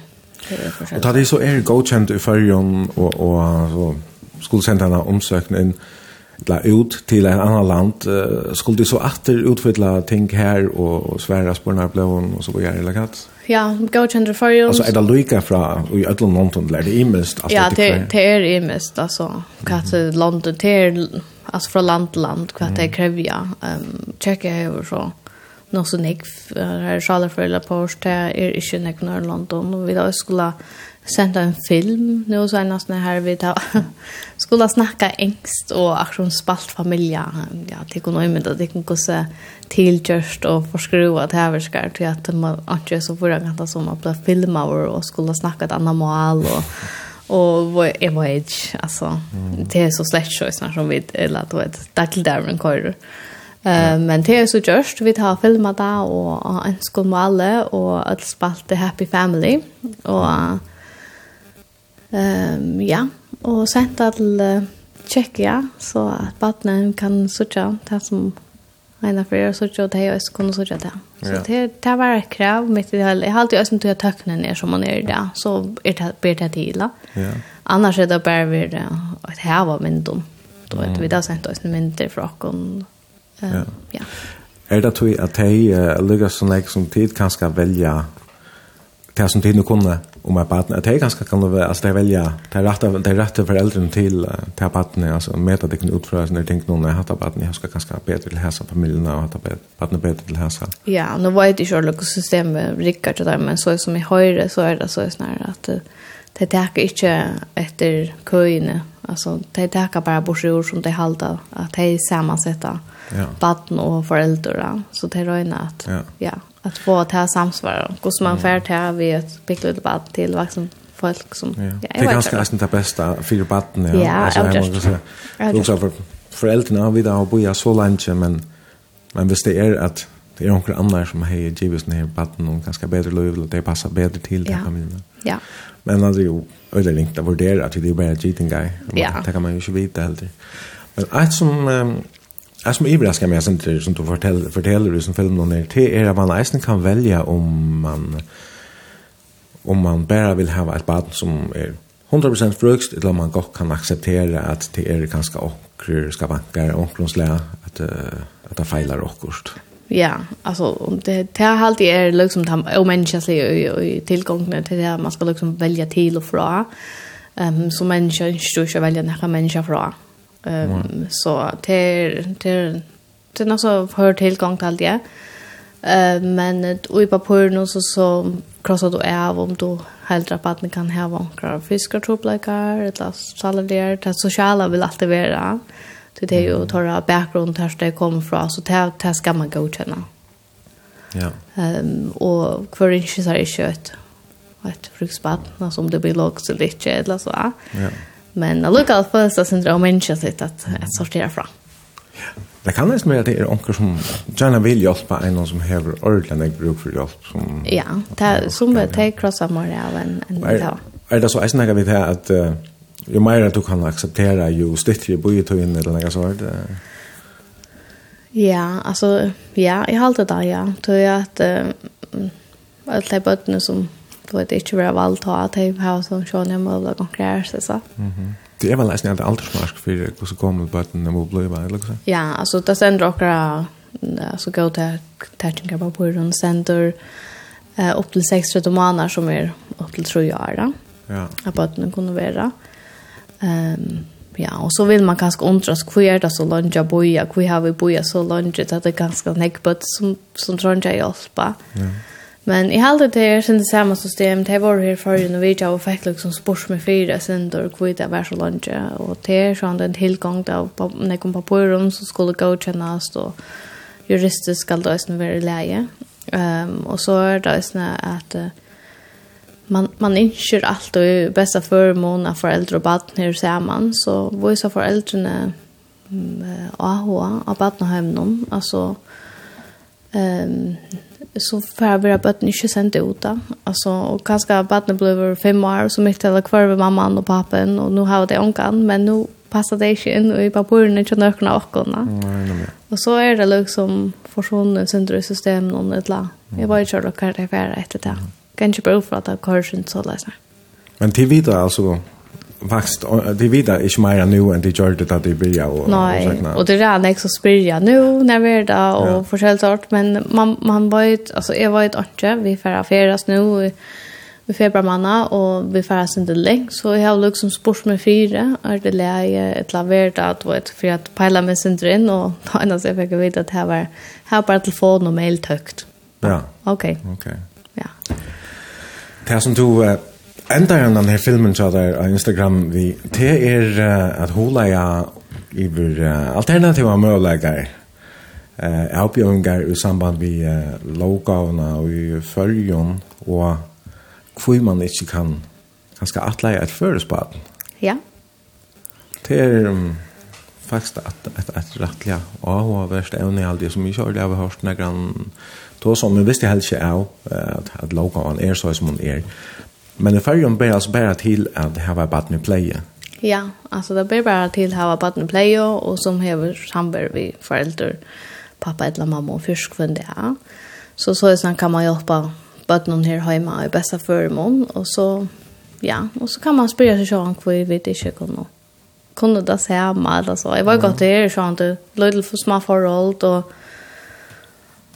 Det er Och da det så er godkjent i förjon og, og så skulle skolcentrarna omsökna in la ut til en annan land uh, skulle det så åter utfylla ting her og svära på den här blån och så vidare eller kat. Ja, godkänd för ju. Alltså är det lika fra i alla London där det är mest Ja, det är det är mest alltså kat London det är alltså från land till land vad det kräver. Ehm checka över så. Nå så nek här sjaler for eller post det är ikke nek når London. Och vi då skulle sända en film nu så er här vi ta skulle snacka engst och akkurat spalt ja, det kunne øyne det det kunne gåse och förskruva det här ska till att man ikke så förra gången som att ble filma och skulle snacka ett annat mål och Och jag var edge, alltså. Det är så slätt så snart som vi, eller du vet, där till där man kör. Uh, men det är så just, vi tar filmat det och en skål med alla och att spalte Happy Family. Och um, ja, och sen till uh, Tjekkia så att barnen kan sitta det som Ena för jag såg att är skulle kunna såg det. Så det det var ett krav mitt i det hela. Jag har alltid ösnt att tökna ner som man är där. Så är det ber det till. Ja. Annars är det bara vi det att här var min dom. Då vet vi där sent oss men det för och ja. Ja. Är det att att hej lyckas som lik som tid kan ska välja det som tid nu kunde om ett barn att det kanske kan vara alltså det välja det rätta det rätta föräldern till till barnet alltså meta det kan utföra när tänkt någon när hata barnet jag ska kanske bättre till hälsa familjen och hata barnet bättre till hälsa. Ja, nu var det ju själva systemet Rickard där men så som i höjre så är det så snarare att det täcker inte efter köjne alltså det täcker bara bort som det halta att det är sammansätta ja. barn och föräldrar så det röna att ja. ja att få ta samsvar och som man färd här vi ett pickle debatt till vuxen folk som ja, det är ganska nästan det bästa för debatten ja, ja alltså jag måste säga också för föräldrarna vi då har bojat så länge men men visst det är att det är några andra som har givet den här debatten och ganska bättre liv och det passar bättre till ja. familjen ja. Men alltså jo eller inte vurdera att det är bara cheating guy. Ja. det kan man ju inte veta heller. Men att som um, Det som överraskar meg, sen det som du forteller, forteller du som filmen där till är at man nästan kan välja om man om man bara vill ha ett barn som är 100% frukst eller om man gott kan acceptera att det är ganska åker ska banka åkerslä att att det feilar åkerst. Ja, alltså det det har alltid är liksom de omänskliga i tillgången till det man ska liksom välja till och fra. Ehm um, så människan står ju välja några människor fra. Um, så det det det är så hör tillgång till det. Eh men i papper nu så så krossar du av om du helt rabatten kan ha vankrar fiskar troplikar eller salader det sociala vill alltid vara. Det är ju torra bakgrund här det kommer från så det det ska man godkänna. Ja. Ehm och för inte så är kött. Ett fruktspad som det blir lågt så lite eller så. Ja. Men allukall føles det syndra om människa sitt att jeg sorterer fra. Det kan nästan vara att det är onker som gärna vill hjälpa en som hever ordentlig jeg bruk för hjälp. Som, ja, det, som det er krossa mer av en, en er, er det så jeg snakker vi til at uh, jo mer at du kan akseptere, jo styrtere bøyetøyen eller noe sånt? Ja, alltså, ja, jeg halte det, ja. Tror att at uh, alle bötterna som du vet inte vara valt att ha typ ha som sjön jag måste konkurrera så. Mhm. Det är väl nästan inte åldersmark för hur så kommer button när man blir bara liksom. Ja, alltså det sen också alltså gå till touching på på runt center eh upp till 6-13 månader som är upp till 3 år då. Ja. Att button kunde vara. Ehm ja, och så vill man kanske undras hur är det så långt jag boja, hur har vi boja så långt att det är ganska näckbött som, som tror jag hjälpa. Ja. Men i halde det er sin det samme system, det var her forrige når vi ikke har fikk liksom spørs med fire sender og kvitt av hver så langt, og det er sånn en tilgang av nekken papirum som skulle godkjennes, og juristisk skal det også være leie. Um, og så er det også at uh, man, man innskjer alt og bästa förmån av föräldrar och barn här samman så hvor föräldrarna foreldrene AH AHA av badenhøymen, alltså ehm så får jag vara på att inte sända ut det. Alltså, och kanske barnet blev fem år så mycket eller kvar med mamman och pappen och nu har det ångan, men nu passar det inte in och i papurna inte nökna åkorna. Och så är det liksom personer sönder i systemet och ett la. Jag var ju kör och kvar det här efter det. Kan inte bara för att det har kört så läsna. Men till vidare alltså då? faktiskt de vida är ju nu än det gör det att det blir och Nej, och det är nästa spyrja nu när vi är där och ja. sort men man man var ju alltså jag var ju inte vi färra färdas nu vi febrar manna och vi färdas inte länge så jag har liksom sport med fyra är det läge ett lavert att vara ett för att pejla med sin drin och på andra sätt fick jag veta att här var här bara telefon och mail tökt. Ja. Okej. Okay. Okej. Okay. Ja. Det som du Enda enn den her filmen så der av Instagram vi, det er uh, at hula ja iver uh, alternativa møvlegar uh, avbjørngar i samband vi uh, lovgavna og i følgen og hvor man ikke kan ganske atleie et førespaden. Ja. Det er um, faktisk at et, et rettelig av og verst evne i alt det som vi har det har vi hørt når grann tog som vi visste helt ikke av at, at lovgavene er så som hun er. Men i färgen bäras bara till att ha var barn i pleje. Ja, alltså det bär bara till att ha ett barn i pleje och som har sambär vid föräldrar, pappa eller mamma och fyrskvän det här. Så så sen kan man hjälpa barnen här hemma i bästa förmån och så ja, och så kan man spela sig sjön kvar vid det kök och kunde det se hemma eller så. Jag var gott det är sånt, lite för små förhåll och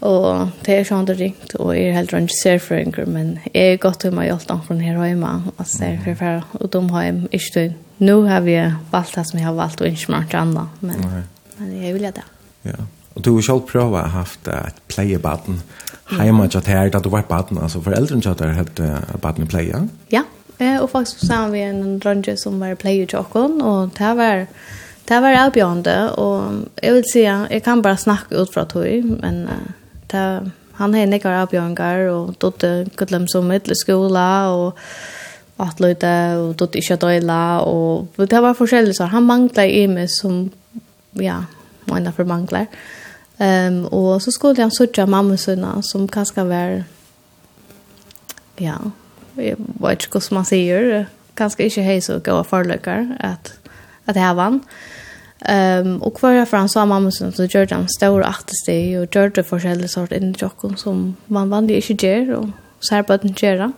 Og det er sånn det ringt, og jeg er helt rundt ser for en grunn, men jeg er godt om jeg har hjulpet noen her hjemme, og ser for hver og de har jeg ikke til. Nå har vi valgt det som jeg har valgt, og ikke mer til andre, men, okay. men jeg vil det. Ja, og du har selv prøvd å ha haft et pleiebaden hjemme til her, da du var baden, altså foreldrene til her hadde baden i pleie? Ja, og faktisk så har vi en drønge som var pleie til åkken, og det var... Det var avbjørende, og jeg vil si, jeg kan bare snakke ut fra tog, men uh, det, han har nekvar avbjørngar og dotte gudlem som middel skola og atløyde og dotte ikke døyla og det var forskjellig så han manglet i meg som ja, måneder for mangler um, og så skulle han sutja mamma sunna som kanskje var ja, jeg vet ikke hvordan man sier kanskje ikke hei så gode forløkker at, at jeg vann han Ehm um, och kvar från så mamma som så gjorde han stora artister och gjorde forskjellige sort in jocken som man vann det inte gör och så här på att göra.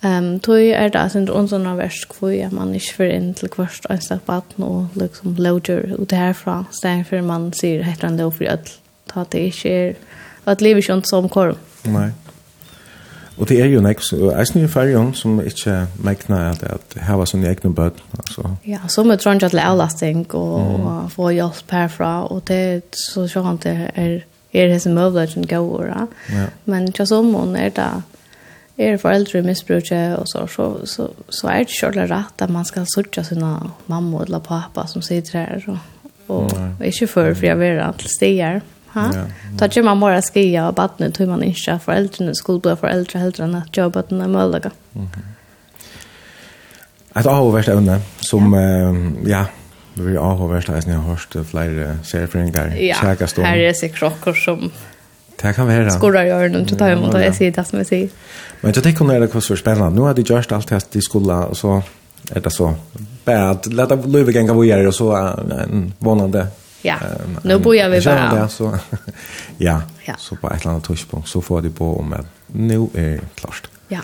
Ehm då är det alltså inte såna värst kvar man inte för in till kvarst en stack barn och liksom loader och därifrån stäng för man ser heter han då för att ta det i skär att lever ju inte som korv. Nej. Og det er jo nek, eisen i færgen som ikke mekner at, at her var sånne egne bød. Altså. Ja, så må trønge til avlasting og, og få hjelp herfra, og det er så sånn det er er hese møvleggen gauer. Ja. Men tja som hun er da, er foreldre i misbruket og så, så, så, så er det kjørt rett at man skal sørge sine mamma eller pappa som sitter her, og, og, ikke for, for jeg vil til stier. her. Ha? Ja. Ta ju man bara skia och barnen tror man inte för äldre skulle bli för äldre helt än att jobba den där möjliga. Mhm. Att ha varit ämne som ja, vi har varit där jag hörst flera seriefringar. Käka stå. Här är sig krockor som Det kan vara. Skorrar i öronen till tajmen och jag säger det som jag säger. Men jag tänker när det kostar spännande. Nu har det gjort allt det här i skolan och så är det så. Bara att låta Löfven gå vidare och så en vånande Ja, um, nu bor jag vid bara. Ja, så, ja, ja, så på ett eller annat tidspunkt så får de på om att nu är det klart. Ja.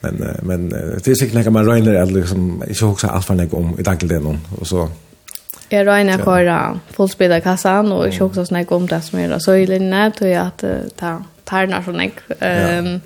Men, men det är säkert när man röjner att liksom, inte också allt för om i dagligdelen och så Jag röjner kvar höra fullspelade kassan och inte också snacka om det som är röjlinjen till att ta tarnar från jag. Um, ja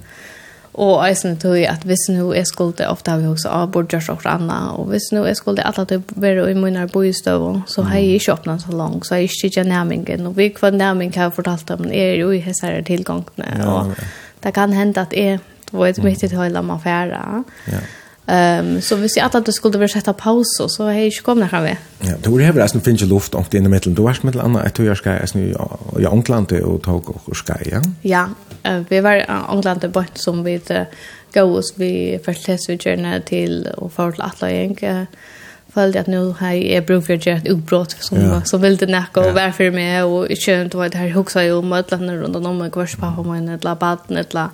Og eisen tog at hvis nu jeg skulle, ofte har vi også av borgjørs og anna, og hvis nu jeg skulle alle til å være i munner bo i støv, så har jeg ikke åpnet så langt, så har jeg ikke kjent nærmingen. Og vi kvar nærming har jeg fortalt om, er jo i hessere tilgangene, og det kan hende at jeg, du vet, mitt i høyla man færa. Ja. Ehm så vi ser att det skulle vara sätta paus och så hej jag kommer här vi. Ja, då det här alltså finns ju luft och det i mitten då vart mellan annat att jag ska alltså i England och tog och ska ja. Ja, vi var i England bort som vi gå oss vi förläs vi journal till och för att alla jag följde att nu har jag brug för att göra ett utbrott som, ja. som ville näka och varför med och inte det här huxar ju om att lämna runt om och kvarspar på mig ett la baden ett la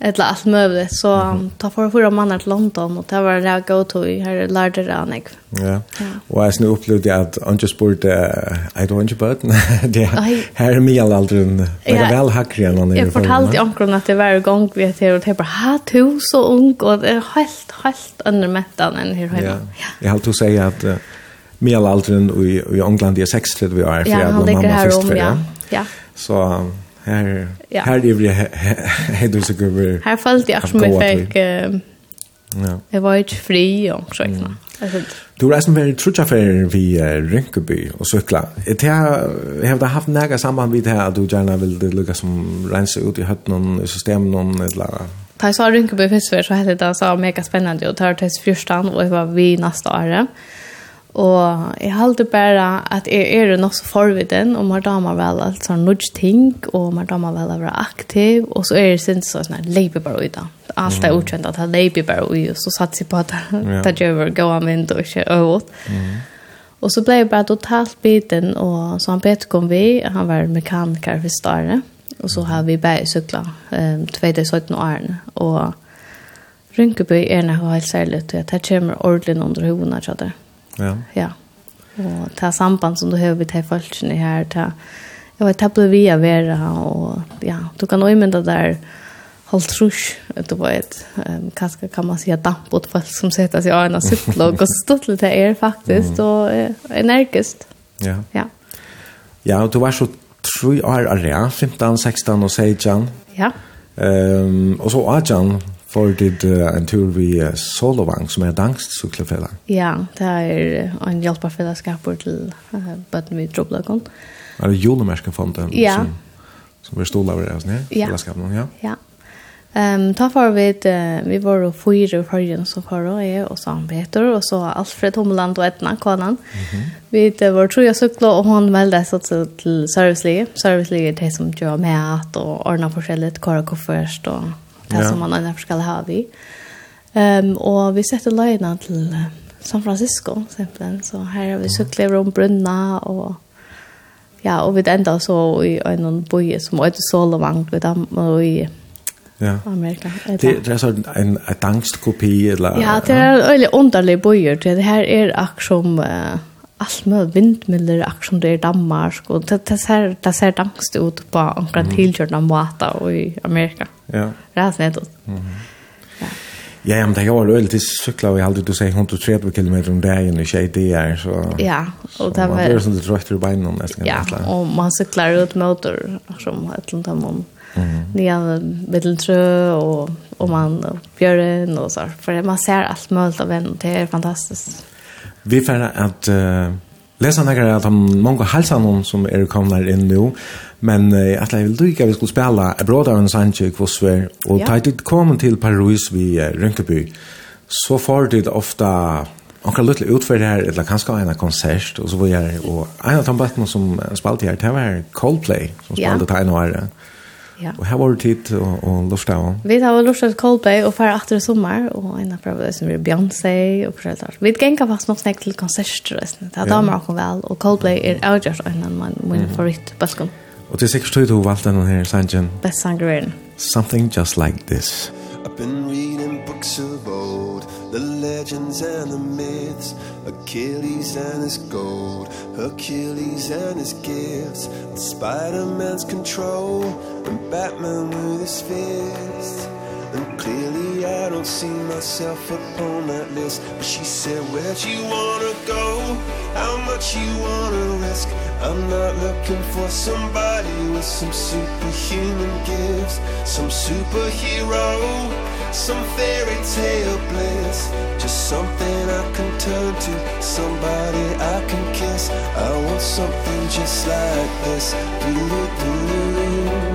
eller allt möjligt så mm. ta för förra mannen till London och det var det jag go to i här lärde det han Ja. Och jag snur upplevde att han just bort I don't want you but det här är mig all aldrig men väl hackre än han. Jag fortalte ankron att det var gång vi att det bara ha to så ung och det är helt helt under mättan än här hemma. Ja. Jag hållt att säga att Medelalderen i, i England är 60 vi är för ja, han ligger här om, ja. ja. Så Her, ja. her er vi hei du så går. Her fallt jeg som jag fick Ja. Jag var ikke fri og så ikna. Du resten väl trutcha för vi Rinkeby och cykla. Det här jag har haft nära samband vid det her, at du gjerne vil det lukka som rensa ut i hött någon system någon eller Da jeg sa Rynkeby för så hette det så mega spännande och tar til förstan og jeg var vi nästa år. Og jeg halte bare at jeg er nok så forviden, og man damer vel alt sånn nudge ting, og man damer vel å være aktiv, og så er det sin sånn sånn, leipi bare ui da. Alt er utkjent at jeg leipi bare ui, og så satt jeg på at det gjør å gå av mynd og ikke øvåt. Og så ble jeg bare totalt biten, og så han Peter kom vi, han var mekaniker for stare, og så har vi bare sykla um, 2017 årene, og Rynkeby er noe helt særlig og at det kommer ordentlig under hodene, tror jeg. Ja. ja. Og ta samband som du har vi til folkene her, ta, jeg vet, ta ble vi av være, og ja, du kan også mynda der holdt trus, du vet, um, kanskje kan man si at damp åt folk som setter seg av en sykkel, og stått litt det er faktisk, mm. og energisk. Ja. Ja. Ja, og du var så tru år, ja, 15, 16 og 16. Ja. Ehm um, och så Ajan For fortid uh, en tur vi uh, Solovang, som er dansk cykelfella. Ja, det er en hjelperfellesskaper til uh, bøtten vi drobløkken. Er det julemerskenfonden ja. som, som er stola over oss ned? Ja. ja. ja. Um, ta for vi, uh, vi var og fyre fargen som for og jeg, og så han Peter, og så Alfred Hommeland og Edna, konan. Mm -hmm. Vi uh, var tror jeg sykla, og hun meldte seg til, til servicelige. Servicelige er det som gjør mat og ordner forskjellig, kåre koffert og det ja. som man annars skal ha vi. Um, og vi sätter lejna till San Francisco simpelthen. så her har vi cyklar om brunna og ja og vi enda så i en boje som heter Solomang, vi dem och i Ja. Amerika. Det, det er sånn en, en dangstkopi, eller... Ja, det er en veldig underlig bøyer. Det her er akkurat som... Uh, alt med vindmiller akkurat som det er Danmark og det det ser det ser dangst ut på några tilkjørende måter och i Amerika. Ja. Rasnet ut. Ja. Ja, men det går väl till cykla vi alltid du säger 130 km om dagen i tjej det är så Ja, och det var det är som det tröttar på innan Ja, och man cyklar ut motor som ett långt om Mm. Nya medeltrö och och man gör det och så för man ser allt möjligt av en det är fantastiskt. Vi får att uh, läsa några att han många hälsar som är komna in nu Men eh att jag vill dyka vi skulle spela Abroad on Sanchez Kvosver och da jeg kom til Paris vi uh, Rönkeby. Så får det ofta Onkel Luttle utförde här eller kanske en konsert och så var jag och en av de banden som spelade här det var Coldplay som spelade yeah. Tino Ja. Och här var det tid och, och lufta av. Vi har lufta av Coldplay och färre efter i sommar. Och en av prövade som är Beyoncé och föräldrar. Vi gänga fast något snäck till konserter. Det har damer också väl. Och Coldplay är avgjort en av min favoritbalkon. Mm Og det er sikkert tøyde hun valgte noen her, sangen. Best sangeren. Something just like this. I've been reading books of old The legends and the myths Achilles and his gold Hercules and his gifts Spider-Man's control And Batman with his fists And clearly I don't see myself upon that list. But she said, where'd you wanna go? How much you wanna risk? I'm not looking for somebody with some superhuman gifts Some superhero, some fairy tale bliss. Just something I can turn to, somebody I can kiss. I want something just like this. Do-do-do-do-do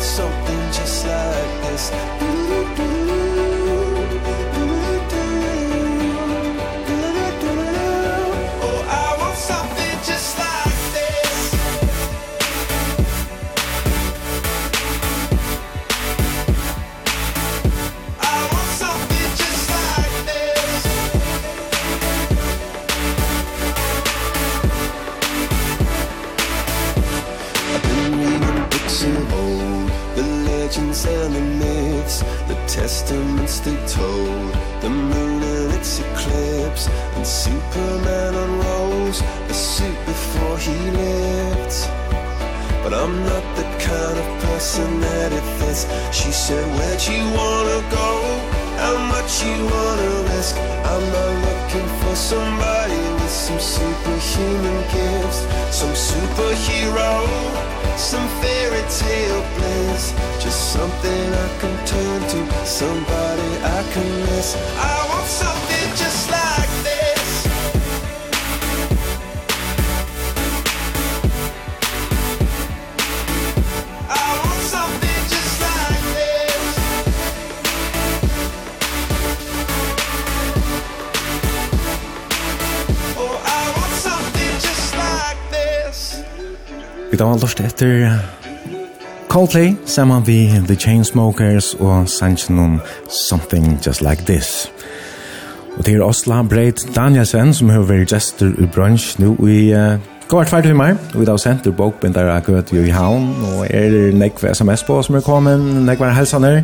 something just like this. Ooh, ooh. testaments they told the moon and its eclipse and superman unrolls a suit before he lived but i'm not the kind of person that it fits. She said where'd you wanna go? How much you wanna risk? I'm not looking for somebody with some superhuman gifts some superhero some fairy tale bliss. Just something I can turn to Somebody I can miss. I want something just like Vi tar lort etter Coldplay saman vi The Chainsmokers og Sanchenon Something Just Like This. Og til Osla Breit Danielsen som har vært gestor i brunch nu i uh, kvart fart humar. Og i dag senter bokbindar av Gøt i havn og er nekve sms på som er kommet, nekve helsaner.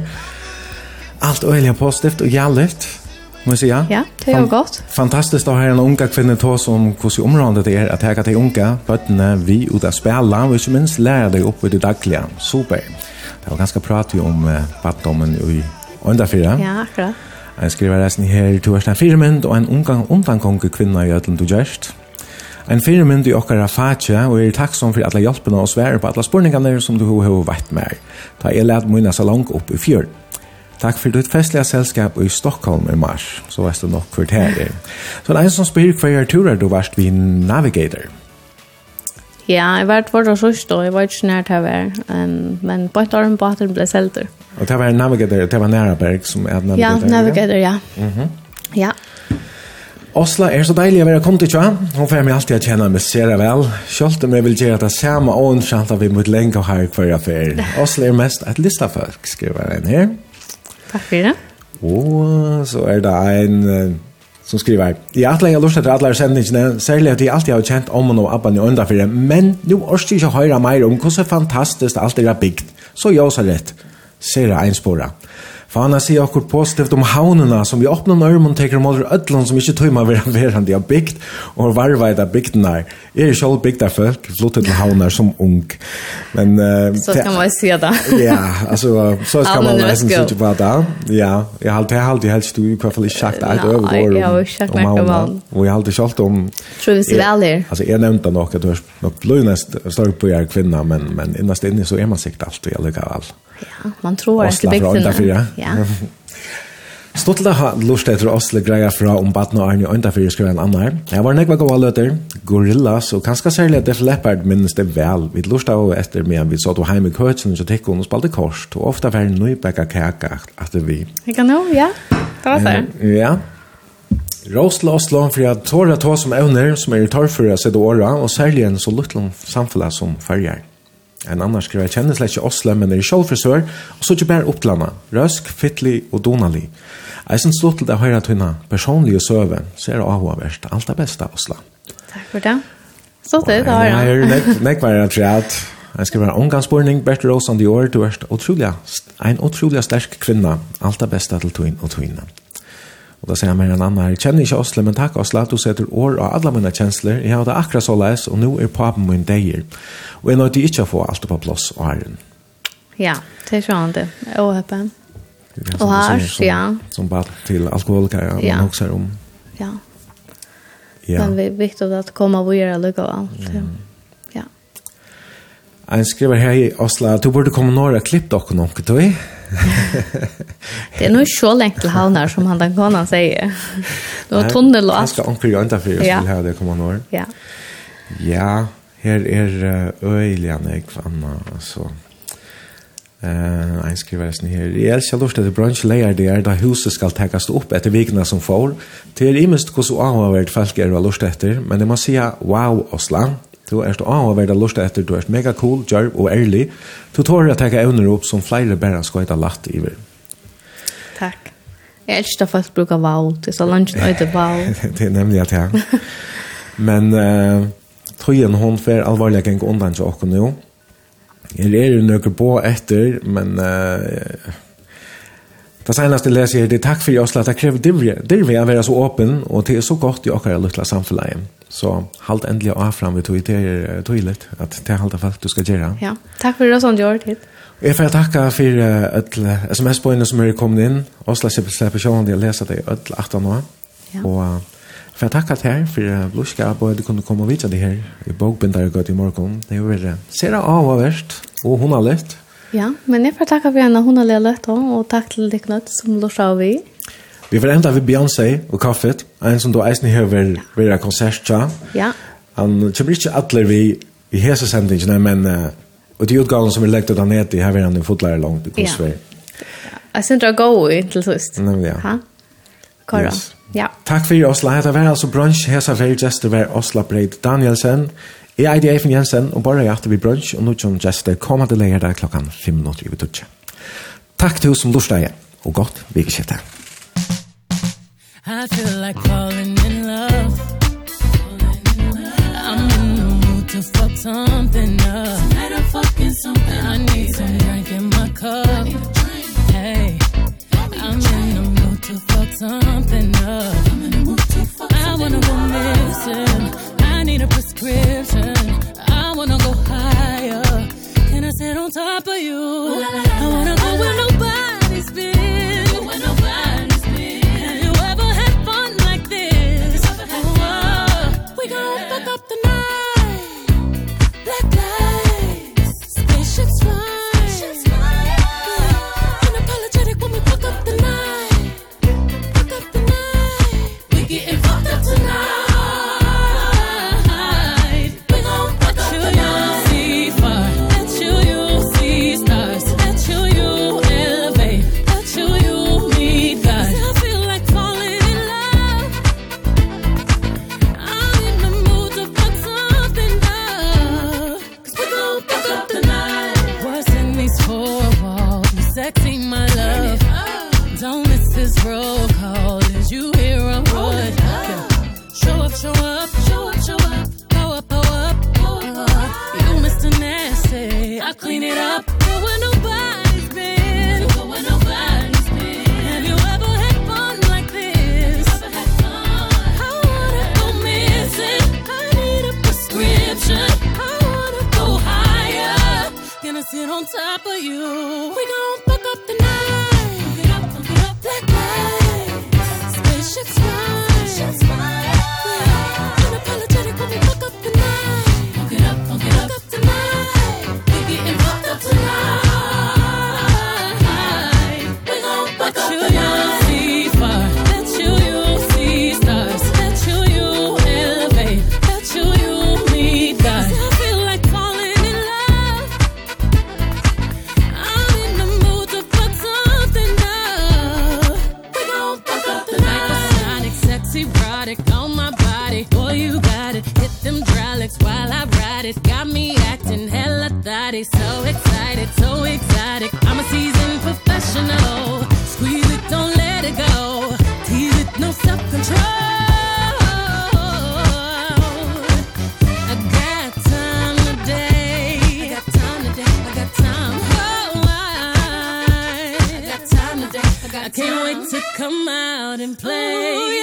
Alt øyelig positivt og gjalligt. Må jeg si ja? Ja, det er jo godt. Fantastisk å ha en unga kvinne til oss om hvordan området det er at jeg kan til unga, bøttene, vi ut av spela, og ikke minst lære deg opp i det daglige. Super. Det var ganske prat jo om eh, baddommen i ånda fire. Ja, akkurat. Jeg skriver resten her til Ørsland Firmynd og en omgang undankonge kvinna i Øtland du gjerst. En firmynd i okkara fatje og er takksom for alle hjelpene og svære på alle spurningene som du har vært med. Da jeg lærte mine salong opp i fjørt. Takk for ditt festlige selskap i Stockholm i mars, så vet du nok for det er. Så det er en som spyr hver er turer du varst vi Navigator. Ja, jeg var tvart og sørst, og jeg var ikke nært her vær, um, men på et år en båten ble selter. Og det var Navigator, det var Næraberg som er Navigator? Ja, Navigator, ja. Mm -hmm. Ja. Osla er så deilig å være kommet til tja. Hun får meg alltid å kjenne meg sere vel. Selv om jeg vil gjøre det samme og en at vi mot lenge og her hver affær. Osla er mest et listafolk, skriver han her. Takk for det. Og så er det en som skriver Jeg har lenge lyst til alle sendingene, særlig at jeg alltid har kjent om og abban i ånda for det, men nå orsker jeg ikke høre mer om hvordan fantastisk alt er bygd. Så jeg også rett, ser jeg en spora. For han sier akkur positivt om havnena som vi åpner nørmen og teker måler ødlån som ikke tøyma vera veran de har bygd og varveid av bygden her. Jeg er selv bygd av folk, flyttet til havner som ung. Men, uh, så kan man si det. ja, altså, så skal man nesten sitte på det. Ja, jeg har alltid helt, helst du i hvert fall ikke sagt et over om, om havner. Og jeg har alltid kjalt om... Tror vi ser vel her. Altså, jeg nevnte nok at du er nok blod nest større på jeg kvinna, men, men innast inne så er man sikkert alltid, jeg lykker av alt. Ja, man tror att det bygden. Ja. ja. Stottla har lust etter Oslo greia fra om Batna og Arne Øndafyrir skriver en annan. Jeg var nekva gåa løter, Gorillas, og kanskje særlig at Def Leppard minnes det vel. Vi lust av etter med vi satt og heim i køtsen og tikkun og spalte korst, og ofta var nøybekka kaka at vi. Jeg kan nå, ja. Det var det. Ja. Rosla Oslo, for jeg tåra tå som evner, som er i torrfyrra sitt åra, og særlig en så luttlom samfunn som fyrjar. En annan skriver, jeg kjenner slett ikke Oslo, men er i frisør, og så ikke bare opplanda. Røsk, fittlig og donali. Jeg synes stort til det høyre tunne personlige søve, så er det avhåverst. Alt det beste, Oslo. Takk for det. Så det er det her. Jeg er nek, nek var rett rett. Jeg skriver en omgangsborning, Bert Rosan Dior, du er utrolig, en utrolig sterk kvinne. Alt det beste til tøyne og tøyne. Og da sier jeg mer enn annen her, kjenner ikke Osle, men takk Osle, du setter år av alle mine kjensler, jeg har det akkurat så leis, og nå er papen min deier. Og jeg nødde ikke å få alt på plass og æren. Ja, det er sånn det, og høpen. Og her, ja. Som bare til alkoholikere, ja. man også om. Ja. ja. Men det er viktig at komme og gjøre lykke og alt. Mm. Ja. Jeg skriver her i Osle, du burde komme når jeg klippet dere noe, tror jeg det er nog så länge till havnar som han den konan säger. Det var tunnel och allt. Ganska onkel Jönta för jag skulle ha det komma norr. Ja. Ja, her er öjliga nek för Anna. Alltså. Uh, en skriver sånn her. Jeg elsker lort etter bransjeleier det er da huset skal tekast opp etter vikene som får. Det er imest hvordan avhåverd folk er lort etter, men det må si wow, Osland. Du er stå av å være lust etter, du er mega cool, djarv og ærlig. Du tårer å teke evner opp som flere bare skal ha latt i vir. Takk. Jeg elsker at folk bruker wow, det er så langt nå etter wow. det er nemlig at jeg. Men uh, tøyen hon fer alvorlig geng undan til åkken jo. Jeg er jo nøkker på etter, men uh, det senaste leser jeg det takk for i Oslo at jeg krever dirvi, dirvi å være så åpen, og det er så godt i åkker luttla samfunnet. Så halt endelig av fram vi tog det er tydelig at det er halt av du skal gjøre. Ja, takk for det som du har tid. hit. jeg får takke for et sms-poene som er kommet inn. Osla slipper sjående å lese det i et 18 år. Ja. Og jeg får takke til her for blodska på at du kunne komme og vite det her i bogbindere bogbindargøt i morgen. Det er jo veldig ser av og verst, og hun har lett. Ja, men jeg får takke for henne hun har lett også, og takk til deg nødt som lortet av vi. Vi får enda ved Beyoncé og kaffet, en som du eisen her vil være konsert Ja. Ja. Han kommer ikke alle vi i hese sendingen, men uh, og de utgaven som vi legger ut av nete, her vil han jo fotlære langt i Kosvei. Ja. Jeg synes det er gode til sist. Nemlig, ja. Ha? Kåre. Yes. Ja. Takk for i Oslo. Hette var altså brunch, hese for i gjester var Osla Breit Danielsen. Jeg er Eifen Jensen, og bare hjertet vi brunch, og nå kommer gjester kommer til leger der klokken fem minutter i vi Vitutje. Takk til oss som lortet og godt vikeskiftet. I feel like falling in love. I'm in the mood to fuck something up. Tonight I'm fucking something I need some drink in my cup. Hey I'm in the mood to fuck something up. I'm in the mood to fuck I wanna go missing. I need a prescription. I wanna go higher. Can I sit on top of you? I wanna go where nobody ekki upp on top of you. We out and play.